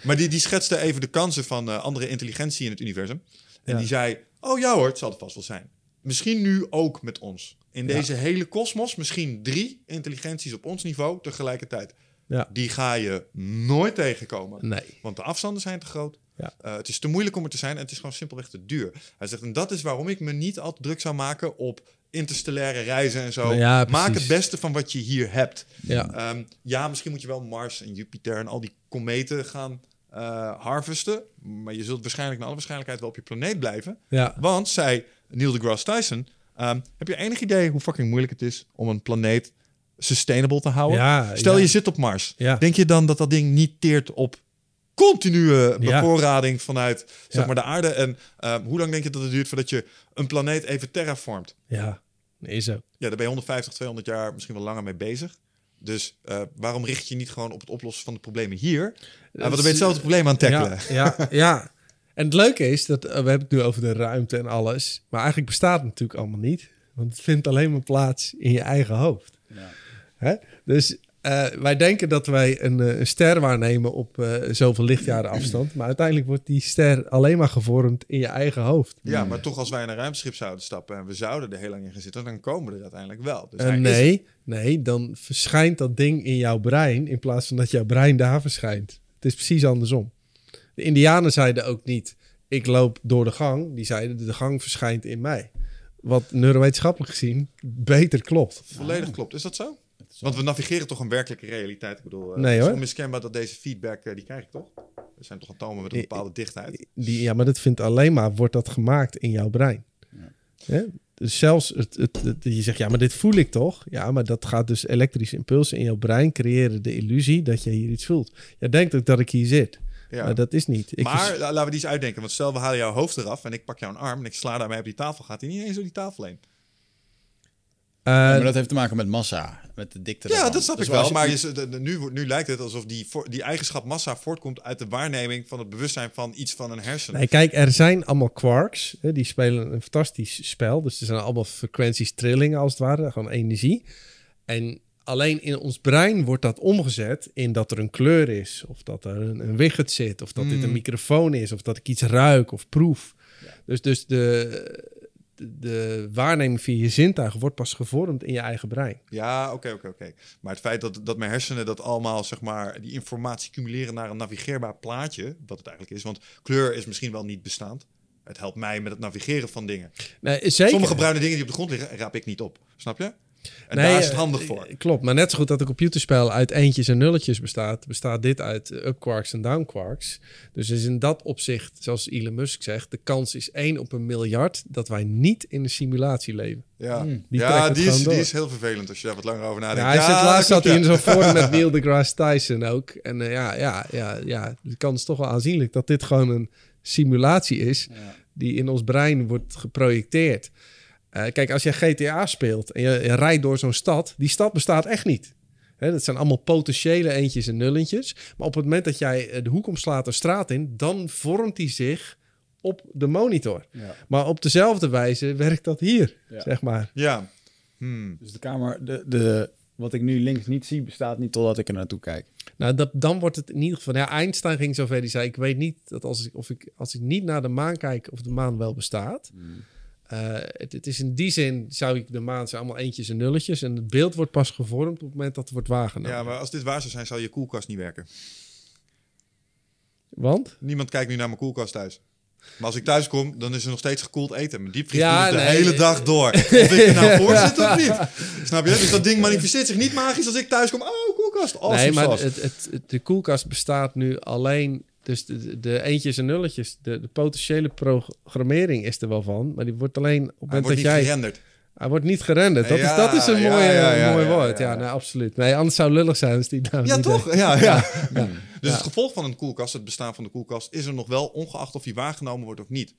Maar die, die schetste even de kansen van andere intelligentie in het universum. En Ja. die zei, oh ja hoor, het zal het vast wel zijn. Misschien nu ook met ons. In deze hele kosmos, misschien drie intelligenties op ons niveau tegelijkertijd. Ja. Die ga je nooit tegenkomen. Nee. Want de afstanden zijn te groot. Ja. Eh, het is te moeilijk om er te zijn en het is gewoon simpelweg te duur. Hij zegt, en dat is waarom ik me niet al te druk zou maken op interstellaire reizen en zo. Ja, Maak het beste van wat je hier hebt. Ja. Ehm, ja, misschien moet je wel Mars en Jupiter en al die kometen gaan eh, harvesten. Maar je zult waarschijnlijk naar alle waarschijnlijkheid wel op je planeet blijven. Ja. Want, zei Neil deGrasse Tyson... ehm, heb je enig idee hoe fucking moeilijk het is om een planeet sustainable te houden? Ja, Stel ja. je zit op Mars. Ja. Denk je dan dat dat ding niet teert op continue Ja. bevoorrading vanuit zeg Ja. maar, de aarde? En ehm, hoe lang denk je dat het duurt voordat je een planeet even terraformt? Ja, is zo. Ja, daar ben je 150, 200 jaar misschien wel langer mee bezig. Dus eh, waarom richt je niet gewoon op het oplossen van de problemen hier? Uh, want dan ben je hetzelfde probleem aan het tackelen. Ja, ja, ja. En het leuke is dat eh, we hebben het nu over de ruimte en alles. Maar eigenlijk bestaat het natuurlijk allemaal niet. Want het vindt alleen maar plaats in je eigen hoofd. Ja. Hè? Dus eh, wij denken dat wij een, eh, een ster waarnemen op eh, zoveel lichtjaren afstand. Maar uiteindelijk wordt die ster alleen maar gevormd in je eigen hoofd. Ja, maar toch als wij in een ruimteschip zouden stappen en we zouden er heel lang in gaan zitten, dan komen we er uiteindelijk wel. Dus is- nee, nee, dan verschijnt dat ding in jouw brein in plaats van dat jouw brein daar verschijnt. Het is precies andersom. De Indianen zeiden ook niet, ik loop door de gang. Die zeiden, de gang verschijnt in mij. Wat neurowetenschappelijk gezien beter klopt. volledig klopt. Is dat zo? Want we navigeren toch een werkelijke realiteit. Ik bedoel, eh, Nee, het is hoor. onmiskenbaar dat deze feedback, eh, die krijg ik toch? Er zijn toch atomen met een bepaalde dichtheid. Die, ja, maar dat vindt alleen maar, wordt dat gemaakt in jouw brein. Hè? Dus zelfs, het, het, het- je zegt, ja, maar dit voel ik toch? Ja, maar dat gaat dus elektrische impulsen in jouw brein creëren de illusie dat je hier iets voelt. Jij denkt ook dat ik hier zit. Ja. Maar dat is niet. Ik maar vers- laten we die eens uitdenken. Want stel, we halen jouw hoofd eraf en ik pak jouw arm en ik sla daarmee op die tafel. Gaat hij niet eens door die tafel heen? Eh, maar dat heeft te maken met massa, met de dikte Ja, dat snap Dus ik wel. je- Maar je, nu, nu lijkt het alsof die, die eigenschap massa voortkomt uit de waarneming van het bewustzijn van iets van een hersenen. Nee, kijk, er zijn allemaal quarks. Hè, die spelen een fantastisch spel. Dus er zijn allemaal frequenties, trillingen als het ware. Gewoon energie. En alleen in ons brein wordt dat omgezet in dat er een kleur is. Of dat er een, een widget zit. Of dat dit een microfoon is. Of dat ik iets ruik of proef. Dus, dus de, de, de waarneming via je zintuigen wordt pas gevormd in je eigen brein. Ja, oké, oké, oké. Maar het feit dat, dat mijn hersenen dat allemaal, zeg maar, die informatie cumuleren naar een navigeerbaar plaatje, wat het eigenlijk is. Want kleur is misschien wel niet bestaand. Het helpt mij met het navigeren van dingen. Nee, zeker. Sommige bruine dingen die op de grond liggen, raap ik niet op. Snap je? En Nee, daar is het eh, handig voor. Klopt, maar net zo goed dat een computerspel uit eentjes en nulletjes bestaat, bestaat dit uit eh, up quarks en down quarks. Dus is in dat opzicht, zoals Elon Musk zegt, de kans is 1 op een miljard dat wij niet in een simulatie leven. Ja, die trekt ja het die, is, door. die is heel vervelend als je daar wat langer over Ja, nadenkt. hij zit laatst zat hij in ja. zo'n forum met Neil deGrasse Tyson ook. En eh, ja, ja, ja, ja, de kans is toch wel aanzienlijk dat dit gewoon een simulatie is die in ons brein wordt geprojecteerd. Eh, kijk, als je GTA speelt en je, je rijdt door zo'n stad, die stad bestaat echt niet. Hè, dat zijn allemaal potentiële eentjes en nullentjes. Maar op het moment dat jij eh, de hoek omslaat een straat in, dan vormt die zich op de monitor. Ja. Maar op dezelfde wijze werkt dat hier, Ja. zeg maar. Ja. Hmm. Dus de kamer, de, de, wat ik nu links niet zie, bestaat niet totdat ik er naartoe kijk. Nou, dat, dan wordt het in ieder geval... Ja, Einstein ging zover, die zei... Ik weet niet dat als ik, of ik, als ik niet naar de maan kijk... of de maan wel bestaat. Eh, het, het is in die zin, zou ik de maan zijn allemaal eentjes en nulletjes. En het beeld wordt pas gevormd op het moment dat het wordt waargenomen. Ja, maar als dit waar zou zijn, zou je koelkast niet werken. Want? Niemand kijkt nu naar mijn koelkast thuis. Maar als ik thuis kom, dan is er nog steeds gekoeld eten. Mijn diepvries Ja, de hele dag door. Of ik er nou voor zit of niet. Snap je? Dus dat ding manifesteert zich niet magisch als ik thuis kom. Oh, koelkast. Awesome nee, maar het, het- de koelkast bestaat nu alleen... Dus de, de- eentjes en nulletjes, de, de potentiële programmering is er wel van. Maar die wordt alleen op het Hij moment wordt dat niet jij... gerenderd. Hij wordt niet gerenderd. Dat, Ja, is, dat is een ja, mooie, ja, ja, mooi ja, woord. ja, nee, absoluut. Nee, anders zou het lullig zijn als die nou Ja, toch? Ja, ja. Dus het gevolg van een koelkast, het bestaan van de koelkast, is er nog wel, ongeacht of die waargenomen wordt of niet.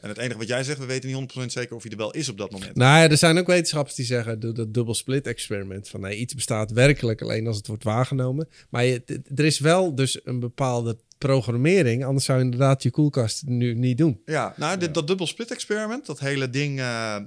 En het enige wat jij zegt, we weten niet 100% zeker of hij er wel is op dat moment. Nou ja, er zijn ook wetenschappers die zeggen, doe dat dubbel split experiment. Van nee, iets bestaat werkelijk alleen als het wordt waargenomen. Maar je, er is wel dus een bepaalde programmering. Anders zou je inderdaad je koelkast nu niet doen. Ja, nou, dit, dat dubbel split experiment, dat hele ding, eh, ehm,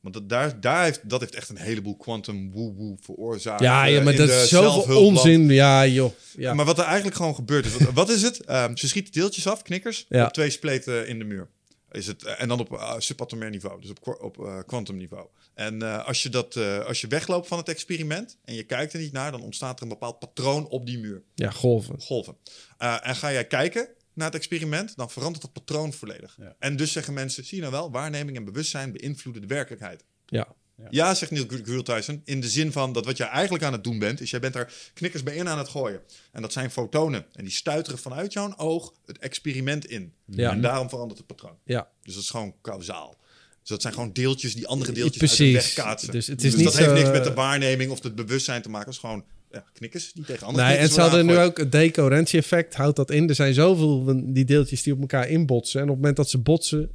want dat, daar, daar heeft, dat heeft echt een heleboel quantum woe-woe veroorzaakt. Ja, ja maar dat is zoveel onzin. Ja, joh. Ja. Maar wat er eigenlijk gewoon gebeurt is, wat, wat is het? Ehm, ze schieten deeltjes af, knikkers, op twee spleten in de muur. Is het, eh, en dan op uh, subatomair niveau, dus op, op eh, kwantumniveau. en eh, als, je dat, eh, als je wegloopt van het experiment en je kijkt er niet naar, dan ontstaat er een bepaald patroon op die muur. ja, golven. golven. En ga jij kijken naar het experiment, dan verandert dat patroon volledig. Ja. En dus zeggen mensen, zie je nou wel, waarneming en bewustzijn beïnvloeden de werkelijkheid. Ja. Ja, zegt Neil Tyson, in de zin van dat wat jij eigenlijk aan het doen bent, is jij bent daar knikkers bij in aan het gooien. En dat zijn fotonen. En die stuiteren vanuit jouw oog het experiment in. Ja. En daarom verandert het patroon. Ja. Dus dat is gewoon kausaal. Dus dat zijn gewoon deeltjes die andere deeltjes uit Precies. de weg kaatsen. Dus het is dus niet dat heeft niks met eh, de waarneming of het bewustzijn te maken. Het is gewoon ja, knikkers die tegen andere Nee, en ze hadden nu ook het decoherentie-effect, houdt dat in. Er zijn zoveel van die deeltjes die op elkaar inbotsen. En op het moment dat ze botsen,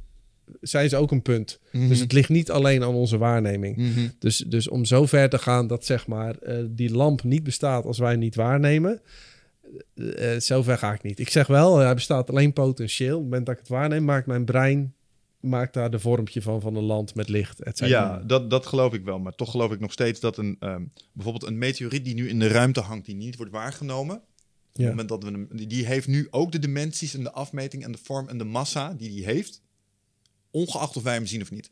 zijn ze ook een punt. Mhm. Dus het ligt niet alleen aan onze waarneming. aangegooid. Dus, dus om zo ver te gaan dat zeg maar eh, die lamp niet bestaat als wij niet waarnemen. eh eh, zo ver ga ik niet. Ik zeg wel, hij bestaat alleen potentieel. Op het moment dat ik het waarneem, maakt mijn brein maakt daar de vormpje van van een land met licht. Et. Ja, dat, dat geloof ik wel. Maar toch geloof ik nog steeds dat een, ehm, bijvoorbeeld een meteoriet die nu in de ruimte hangt, die niet wordt waargenomen. Op het moment dat we hem, die heeft nu ook de dimensies en de afmeting en de vorm en de massa die die heeft. Ongeacht of wij hem zien of niet.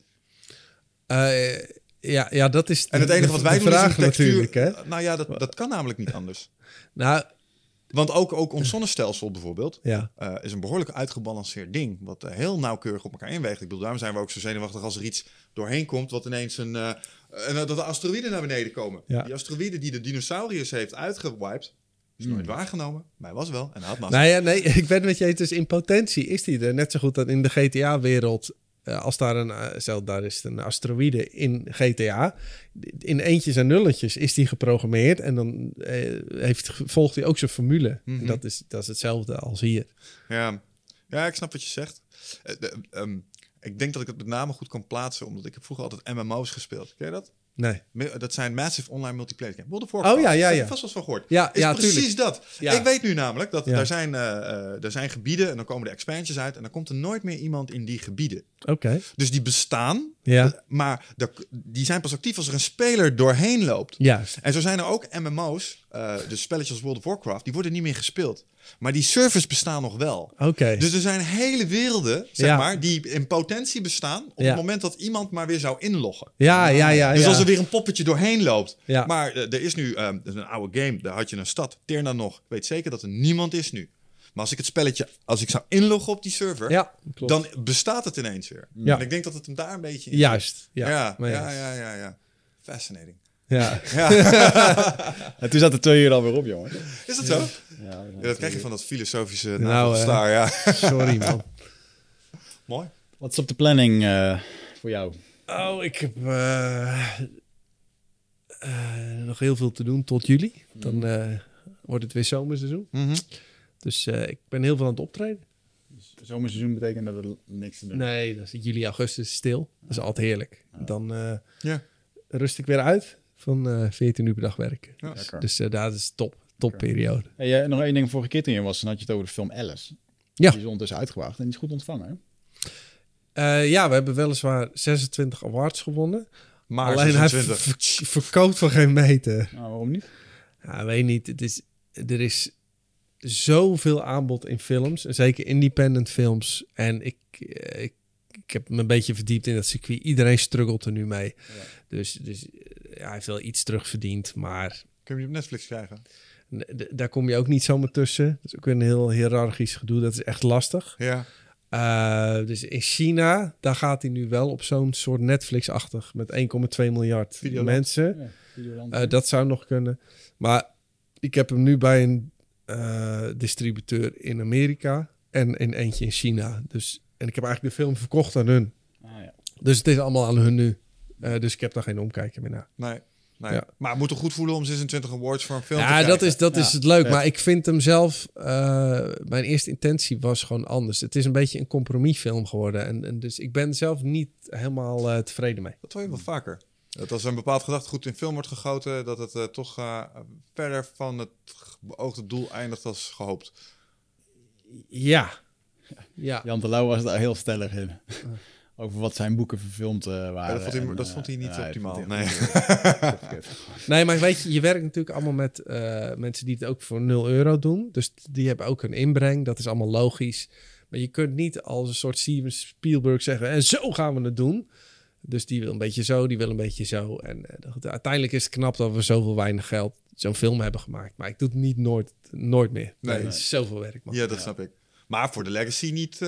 Eh, ja, ja, dat is En het enige de- wat wij de is een textuur. natuurlijk. Hè? Nou ja, dat, dat kan namelijk niet anders. Nou, Want ook, ook ons zonnestelsel bijvoorbeeld ja. eh, is een behoorlijk uitgebalanceerd ding. Wat eh, heel nauwkeurig op elkaar inweegt. Ik bedoel, daarom zijn we ook zo zenuwachtig als er iets doorheen komt. Wat ineens een. en dat de asteroïden naar beneden komen. Ja. Die asteroïde die de dinosauriërs heeft uitgewiped. Is nooit waargenomen. Maar hij was wel. En hij had massa. Nou ja, nee, ik ben met je eens. Dus in potentie is die er net zo goed dat in de GTA-wereld. Eh, als daar een, eh, stel daar is een asteroïde in GTA, in eentjes en nulletjes is die geprogrammeerd en dan eh, heeft, volgt hij ook zijn formule. Mhm. Dat, is, dat is hetzelfde als hier. Ja. ja, ik snap wat je zegt. De- ehm, ik denk dat ik het met name goed kan plaatsen. Omdat ik heb vroeger altijd MMO's gespeeld. Ken je dat? Nee. Dat zijn Massive Online Multiplayer Games. World of Warcraft. Oh ja, ja, Heb je ja. vast wel van gehoord. Ja, is ja, precies tuurlijk. dat. Ja. Ik weet nu namelijk dat Ja. er, zijn, eh, eh, er zijn gebieden en dan komen de expansions uit en dan komt er nooit meer iemand in die gebieden. Oké. Dus die bestaan, Ja, maar de- die zijn pas actief als er een speler doorheen loopt. juist. En zo zijn er ook MMO's, eh dus spelletjes als World of Warcraft, die worden niet meer gespeeld. Maar die servers bestaan nog wel. Oké. Dus er zijn hele werelden, zeg Ja. maar, die in potentie bestaan op Ja. het moment dat iemand maar weer zou inloggen. ja, ja, ja. Dus ja. als er weer een poppetje doorheen loopt. Ja. Maar eh, er is nu er is een oude game, daar had je een stad, Terna nog. Ik weet zeker dat er niemand is nu. Maar als ik het spelletje, als ik zou inloggen op die server, Ja, klopt. dan bestaat het ineens weer. Ja. En ik denk dat het hem daar een beetje in Juist. Ja, Ja, ja, ja, ja. ja, ja, ja. Ja. En toen zat de twee uur alweer op, jongen. Is dat zo? Ja, Ja, dat krijg je van dat filosofische Nou, eh. star, ja. Sorry, man. Mooi. Wat is op de planning eh, voor jou? Oh, ik heb eh, eh, nog heel veel te doen tot juli. Dan eh, wordt het weer zomerseizoen. Mhm. Dus eh, ik ben heel veel aan het optreden. Zomerseizoen betekent dat we niks te doen. Nee, dat is juli, augustus stil. Dat is altijd heerlijk. Dan eh, Ja. rust ik weer uit van eh 14 uur per dag werken. Ja. Lekker. Dus eh dat is top. Topperiode. Hey, eh, nog één ding. Vorige keer toen je was, dan had je het over de film Alice. Ja. Die is ondertussen uitgebracht en die is goed ontvangen. Hè? Eh, ja, we hebben weliswaar 26 awards gewonnen. Maar Alleen hij 26. ver- verkoopt van geen meter. Nou, waarom niet? Ja, weet niet. Het is, er is zoveel aanbod in films. En zeker independent films. En ik, ik ik heb me een beetje verdiept in dat circuit. Iedereen struggelt er nu mee. Dus, dus hij heeft wel iets terugverdiend, maar Kun je op Netflix krijgen? daar kom je ook niet zomaar tussen. Dat is ook een heel hiërarchisch gedoe. Dat is echt lastig. Ja. Eh, dus in China, daar gaat hij nu wel op zo'n soort Netflix-achtig met 1,2 miljard Videoland. mensen. Ja. Eh, dat zou nog kunnen. Maar ik heb hem nu bij een eh, distributeur in Amerika en in eentje in China. Dus, en ik heb eigenlijk de film verkocht aan hun. Ah, ja. Dus het is allemaal aan hun nu. Eh, dus ik heb daar geen omkijken meer naar. Nee. nee. Ja. Maar het moet toch goed voelen om 26 awards voor een film te Ja, krijgen? dat is, dat Ja, is het leuk. Maar ik vind hem zelf... eh, mijn eerste intentie was gewoon anders. Het is een beetje een compromisfilm geworden. En, en dus ik ben zelf niet helemaal eh, tevreden mee. Dat hoor je wel vaker. Dat als een bepaald gedachtegoed in film wordt gegoten, dat het toch verder van het beoogde doel eindigt als gehoopt. Ja. Ja. Jan de Lauw was daar heel stellig in. Over wat zijn boeken verfilmd eh, waren. Ja, dat vond hij- En, dat vond hij niet optimaal. Nee. Nee, maar weet je, je werkt natuurlijk allemaal met eh, mensen die het ook voor 0 euro doen. Dus die hebben ook een inbreng. Dat is allemaal logisch. Maar je kunt niet als een soort Steven Spielberg zeggen... en zo gaan we het doen. Dus die wil een beetje zo, die wil een beetje zo. En eh, uiteindelijk is het knap dat we zoveel weinig geld zo'n film hebben gemaakt. Maar ik doe het niet nooit, nooit meer. Nee, Nee. het is zoveel werk, man. Ja, dat snap ik. Maar voor de legacy niet...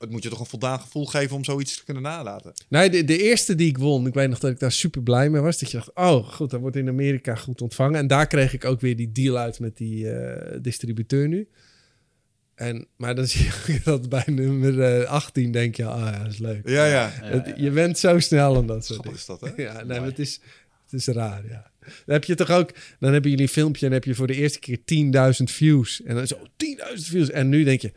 eh, het moet je toch een voldaan gevoel geven om zoiets te kunnen nalaten. Nee, de, de eerste die ik won, ik weet nog dat ik daar super blij mee was. Dat je dacht, oh goed, dat wordt in Amerika goed ontvangen. En daar kreeg ik ook weer die deal uit met die eh, distributeur nu. En, maar dan zie je dat bij nummer eh, 18 denk je, ah ja, dat is leuk. Ja, ja. Het- je bent zo snel aan dat soort dingen. is dat, hè? Ja, nee, maar het is, het is raar, ja. Dan heb je toch ook, dan hebben jullie een filmpje en heb je voor de eerste keer 10.000 views. En dan zo, 10.000 views. En nu denk je,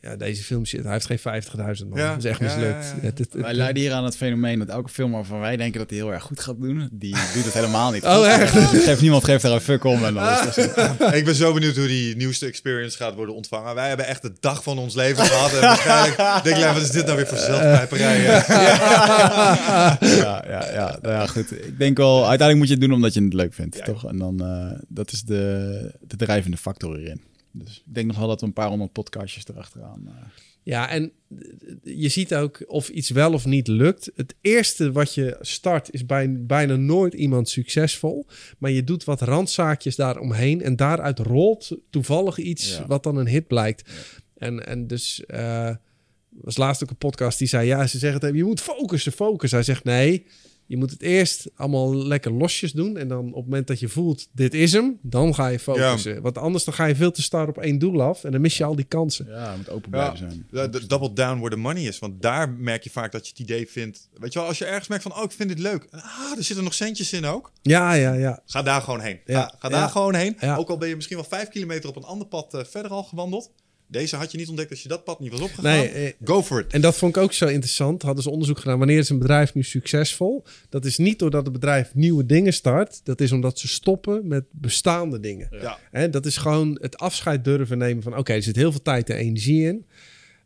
ja, deze film shit, hij heeft geen 50.000 man. Ja, dat is echt mislukt. ja, ja. Het- het- het- Wij leiden hier aan het fenomeen dat elke film waarvan wij denken dat hij heel erg goed gaat doen, die doet het helemaal niet. Oh, goed. echt? Geeft, niemand geeft daar een fuck om. En dan is dat- ik ben zo benieuwd hoe die nieuwste experience gaat worden ontvangen. Wij hebben echt de dag van ons leven gehad. En waarschijnlijk denk ik, wat is dit nou weer voor zelfpijperij? ja, ja, ja, nou ja, goed. Ik denk wel, uiteindelijk moet je het doen omdat je het leuk vindt, Ja. toch? En dan, eh, dat is de, de drijvende factor hierin. Dus ik denk nog wel dat we een paar honderd podcastjes erachteraan... eh Ja, en je ziet ook of iets wel of niet lukt. Het eerste wat je start is bij, bijna nooit iemand succesvol. Maar je doet wat randzaakjes daaromheen. En daaruit rolt toevallig iets Ja. wat dan een hit blijkt. En, en dus eh was laatst ook een podcast die zei... Ja, ze zeggen je moet focussen, focussen. Hij zegt nee, je moet het eerst allemaal lekker losjes doen. En dan op het moment dat je voelt, dit is hem, dan ga je focussen. Want anders dan ga je veel te star op één doel af. En dan mis je al die kansen. ja, het moet open Ja, blijven zijn. de- de double down where the money is. Want daar merk je vaak dat je het idee vindt. Weet je wel, als je ergens merkt van, oh, ik vind dit leuk. Ah, er zitten nog centjes in ook. Ja, ja, ja. Ga daar gewoon heen. Ja, Ga, ga daar ja. gewoon heen. Ja. Ook al ben je misschien wel vijf kilometer op een ander pad eh, verder al gewandeld. Deze had je niet ontdekt als je dat pad niet was opgegaan. Nee, eh, Go for it. En dat vond ik ook zo interessant. Hadden ze onderzoek gedaan. Wanneer is een bedrijf nu succesvol? Dat is niet doordat het bedrijf nieuwe dingen start. Dat is omdat ze stoppen met bestaande dingen. Ja. Hè, dat is gewoon het afscheid durven nemen van... oké, er zit heel veel tijd en energie in.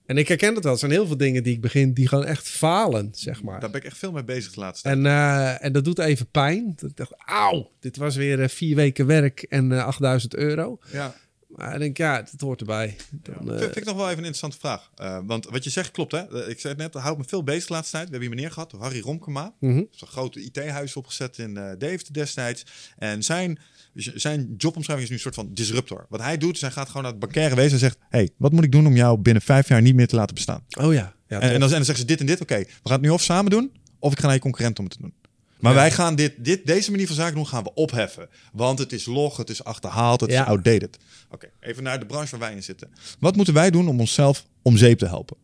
En ik herken dat wel. Er zijn heel veel dingen die ik begin... die gewoon echt falen, zeg maar. Daar ben ik echt veel mee bezig de laatste tijd. En, eh, en dat doet even pijn. Dat ik dacht, auw, dit was weer eh, vier weken werk en eh 8000 euro. Ja. Maar ik denk, ja, dat hoort erbij. Dan, Ja, eh, vind, vind ik nog wel even een interessante vraag. Eh, want wat je zegt klopt, hè? Eh, Ik zei het net, dat houdt me veel bezig de laatste tijd. We hebben hier meneer gehad, Harry Romkema. Dat is een grote IT-huis opgezet in eh Deventer destijds. En zijn, zijn jobomschrijving is nu een soort van disruptor. Wat hij doet, is hij gaat gewoon naar het bankaire wezen en zegt... hey, wat moet ik doen om jou binnen vijf jaar niet meer te laten bestaan? Oh ja. ja en, en, tof. dan, en dan zeggen ze dit en dit, oké, we gaan het nu of samen doen... of ik ga naar je concurrent om het te doen. Maar Ja. wij gaan dit, dit, deze manier van zaken doen, gaan we opheffen. Want het is log, het is achterhaald, het Ja. is outdated. Oké, even naar de branche waar wij in zitten. Wat moeten wij doen om onszelf om zeep te helpen?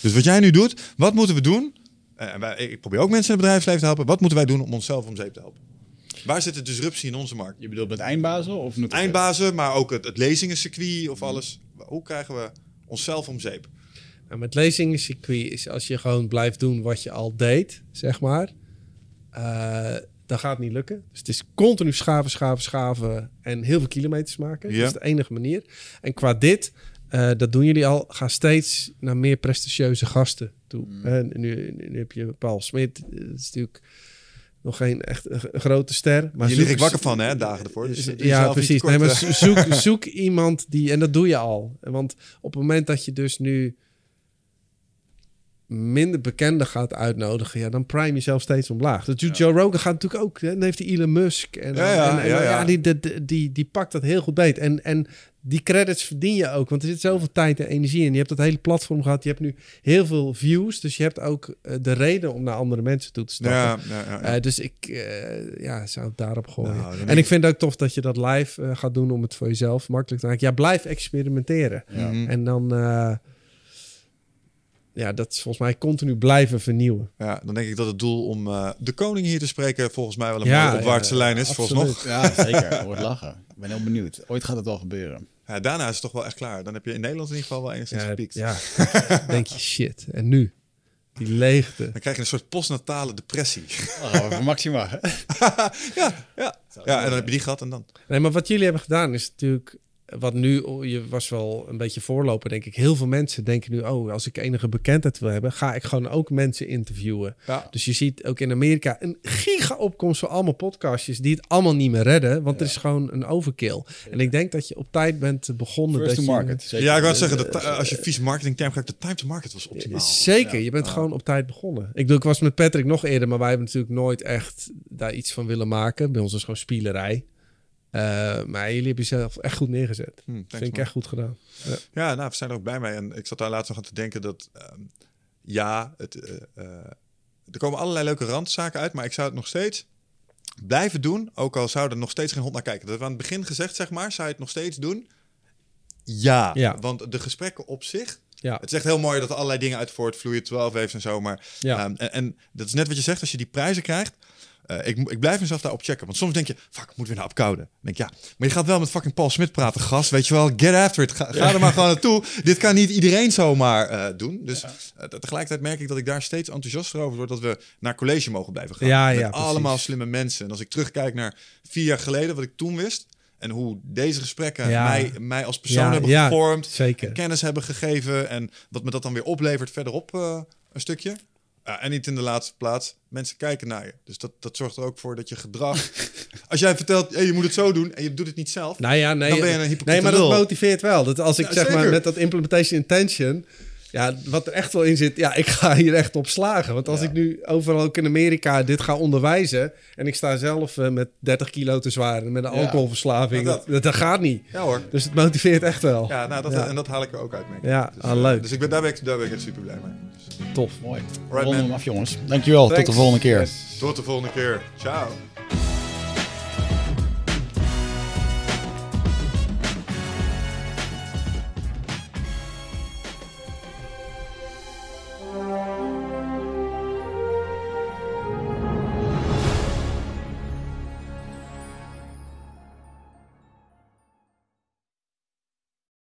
Dus wat jij nu doet, wat moeten we doen? Eh, wij, ik probeer ook mensen in het bedrijfsleven te helpen. Wat moeten wij doen om onszelf om zeep te helpen? Waar zit de disruptie in onze markt? Je bedoelt met eindbazen of Nutrifit? Eindbazen, maar ook het, het lezingencircuit of alles. Hoe krijgen we onszelf om zeep? Nou, met lezingencircuit is als je gewoon blijft doen wat je al deed, zeg maar. eh, dan gaat het niet lukken. Dus het is continu schaven, schaven, schaven en heel veel kilometers maken. Ja. Dat is de enige manier. En qua dit, eh, dat doen jullie al, ga steeds naar meer prestigieuze gasten toe. En nu, nu heb je Paul Smit, dat is natuurlijk nog geen echt grote ster. Maar Hier lig ik wakker van, hè, dagen ervoor. Dus ja, precies. Nee, maar zoek, zoek iemand die, en dat doe je al. Want op het moment dat je dus nu minder bekenden gaat uitnodigen, ja, dan prime je zelf steeds omlaag. Dat doet Joe Rogan gaat natuurlijk ook. Hè? Dan heeft hij Elon Musk. En, Ja, ja, en, en- ja, ja. die, die, die, die pakt dat heel goed beet. En, en die credits verdien je ook, want er zit zoveel tijd en energie in. Je hebt dat hele platform gehad. Je hebt nu heel veel views, dus je hebt ook eh, de reden om naar andere mensen toe te stappen. Ja, ja, ja, ja. Eh, dus ik eh, ja, zou het daarop gooien. Nou, en ik vind het ook tof dat je dat live gaat doen om het voor jezelf makkelijk te maken. Ja, blijf experimenteren. En dan, ja, dat is volgens mij continu blijven vernieuwen. Ja, dan denk ik dat het doel om eh, de koning hier te spreken volgens mij wel een Ja, mooie opwaartse ja, lijn is, absoluut. vooralsnog. Ja, zeker. Wordt lachen. Ik ben heel benieuwd. Ooit gaat het wel gebeuren. Ja, daarna is het toch wel echt klaar. Dan heb je in Nederland in ieder geval wel enigszins Ja, gepiekt. ja. denk je, shit. En nu? Die leegte. Dan krijg je een soort postnatale depressie. Oh, Maxima. hè? ja, ja. ja, en dan heb je die gehad en dan. Nee, maar wat jullie hebben gedaan is natuurlijk... Wat nu, oh, je was wel een beetje voorloper, denk ik. Heel veel mensen denken nu, oh, als ik enige bekendheid wil hebben, ga ik gewoon ook mensen interviewen. Ja. Dus je ziet ook in Amerika een giga-opkomst van allemaal podcastjes die het allemaal niet meer redden, want er is gewoon een overkill. En ik denk dat je op tijd bent begonnen. First dat to je, market. Zeker. Ja, ik wou zeggen, de ti- als je vies marketingterm gebruikt, de time to market was optimaal. Zeker, je bent gewoon op tijd begonnen. Ik bedoel, ik was met Patrick nog eerder, maar wij hebben natuurlijk nooit echt daar iets van willen maken. Bij ons is gewoon spielerij. Eh, maar jullie hebben jezelf echt goed neergezet. Hm, thanks, Vind ik man. echt goed gedaan. Ja, nou, we zijn er ook blij mee. En ik zat daar laatst nog aan te denken dat, ehm, ja, het, eh, eh, er komen allerlei leuke randzaken uit, maar ik zou het nog steeds blijven doen, ook al zou er nog steeds geen hond naar kijken. Dat hebben we aan het begin gezegd, zeg maar, zou je het nog steeds doen? Ja, Ja. want de gesprekken op zich, Ja, het is echt heel mooi dat er allerlei dingen uit voortvloeien, 12 heeft en zo, maar ja. Ehm, en, en dat is net wat je zegt, als je die prijzen krijgt. Eh, ik, ik blijf mezelf daarop checken. Want soms denk je, fuck, ik moet weer naar Apkoude. Dan denk ik, ja, maar je gaat wel met fucking Paul Smit praten, gast. Weet je wel, get after it. Ga, ga er maar gewoon naartoe. Dit kan niet iedereen zomaar eh, doen. Dus eh, tegelijkertijd merk ik dat ik daar steeds enthousiaster over word... dat we naar college mogen blijven gaan. Ja, met ja, precies. allemaal slimme mensen. En als ik terugkijk naar vier jaar geleden, wat ik toen wist... en hoe deze gesprekken Ja. mij, mij als persoon Ja, hebben ja, gevormd... Zeker. kennis hebben gegeven en wat me dat dan weer oplevert verderop een stukje. Ja, en niet in de laatste plaats, mensen kijken naar je. Dus dat, dat zorgt er ook voor dat je gedrag... Als jij vertelt, hey, je moet het zo doen en je doet het niet zelf... Nou ja, nee. Dan ben je een hypocriete Nee, maar dat motiveert wel. Dat als ik Ja, zeg maar met dat implementation intention. Ja, wat er echt wel in zit. Ja, ik ga hier echt op slagen. Want als Ja. ik nu overal ook in Amerika dit ga onderwijzen. En ik sta zelf eh, met 30 kilo te zwaar. en Met een Ja. alcoholverslaving. Dat, dat. dat, gaat niet. Ja hoor. Dus het motiveert echt wel. Ja, nou, dat, en dat haal ik er ook uit mee. Ja, dus, ah, eh, leuk. Dus ik ben, daar, ben ik, daar ben ik echt super blij mee. Tof. Mooi. Right, Ronden man. hem af, jongens. Dankjewel. Tot de volgende keer. Yes. tot de volgende keer. Ciao.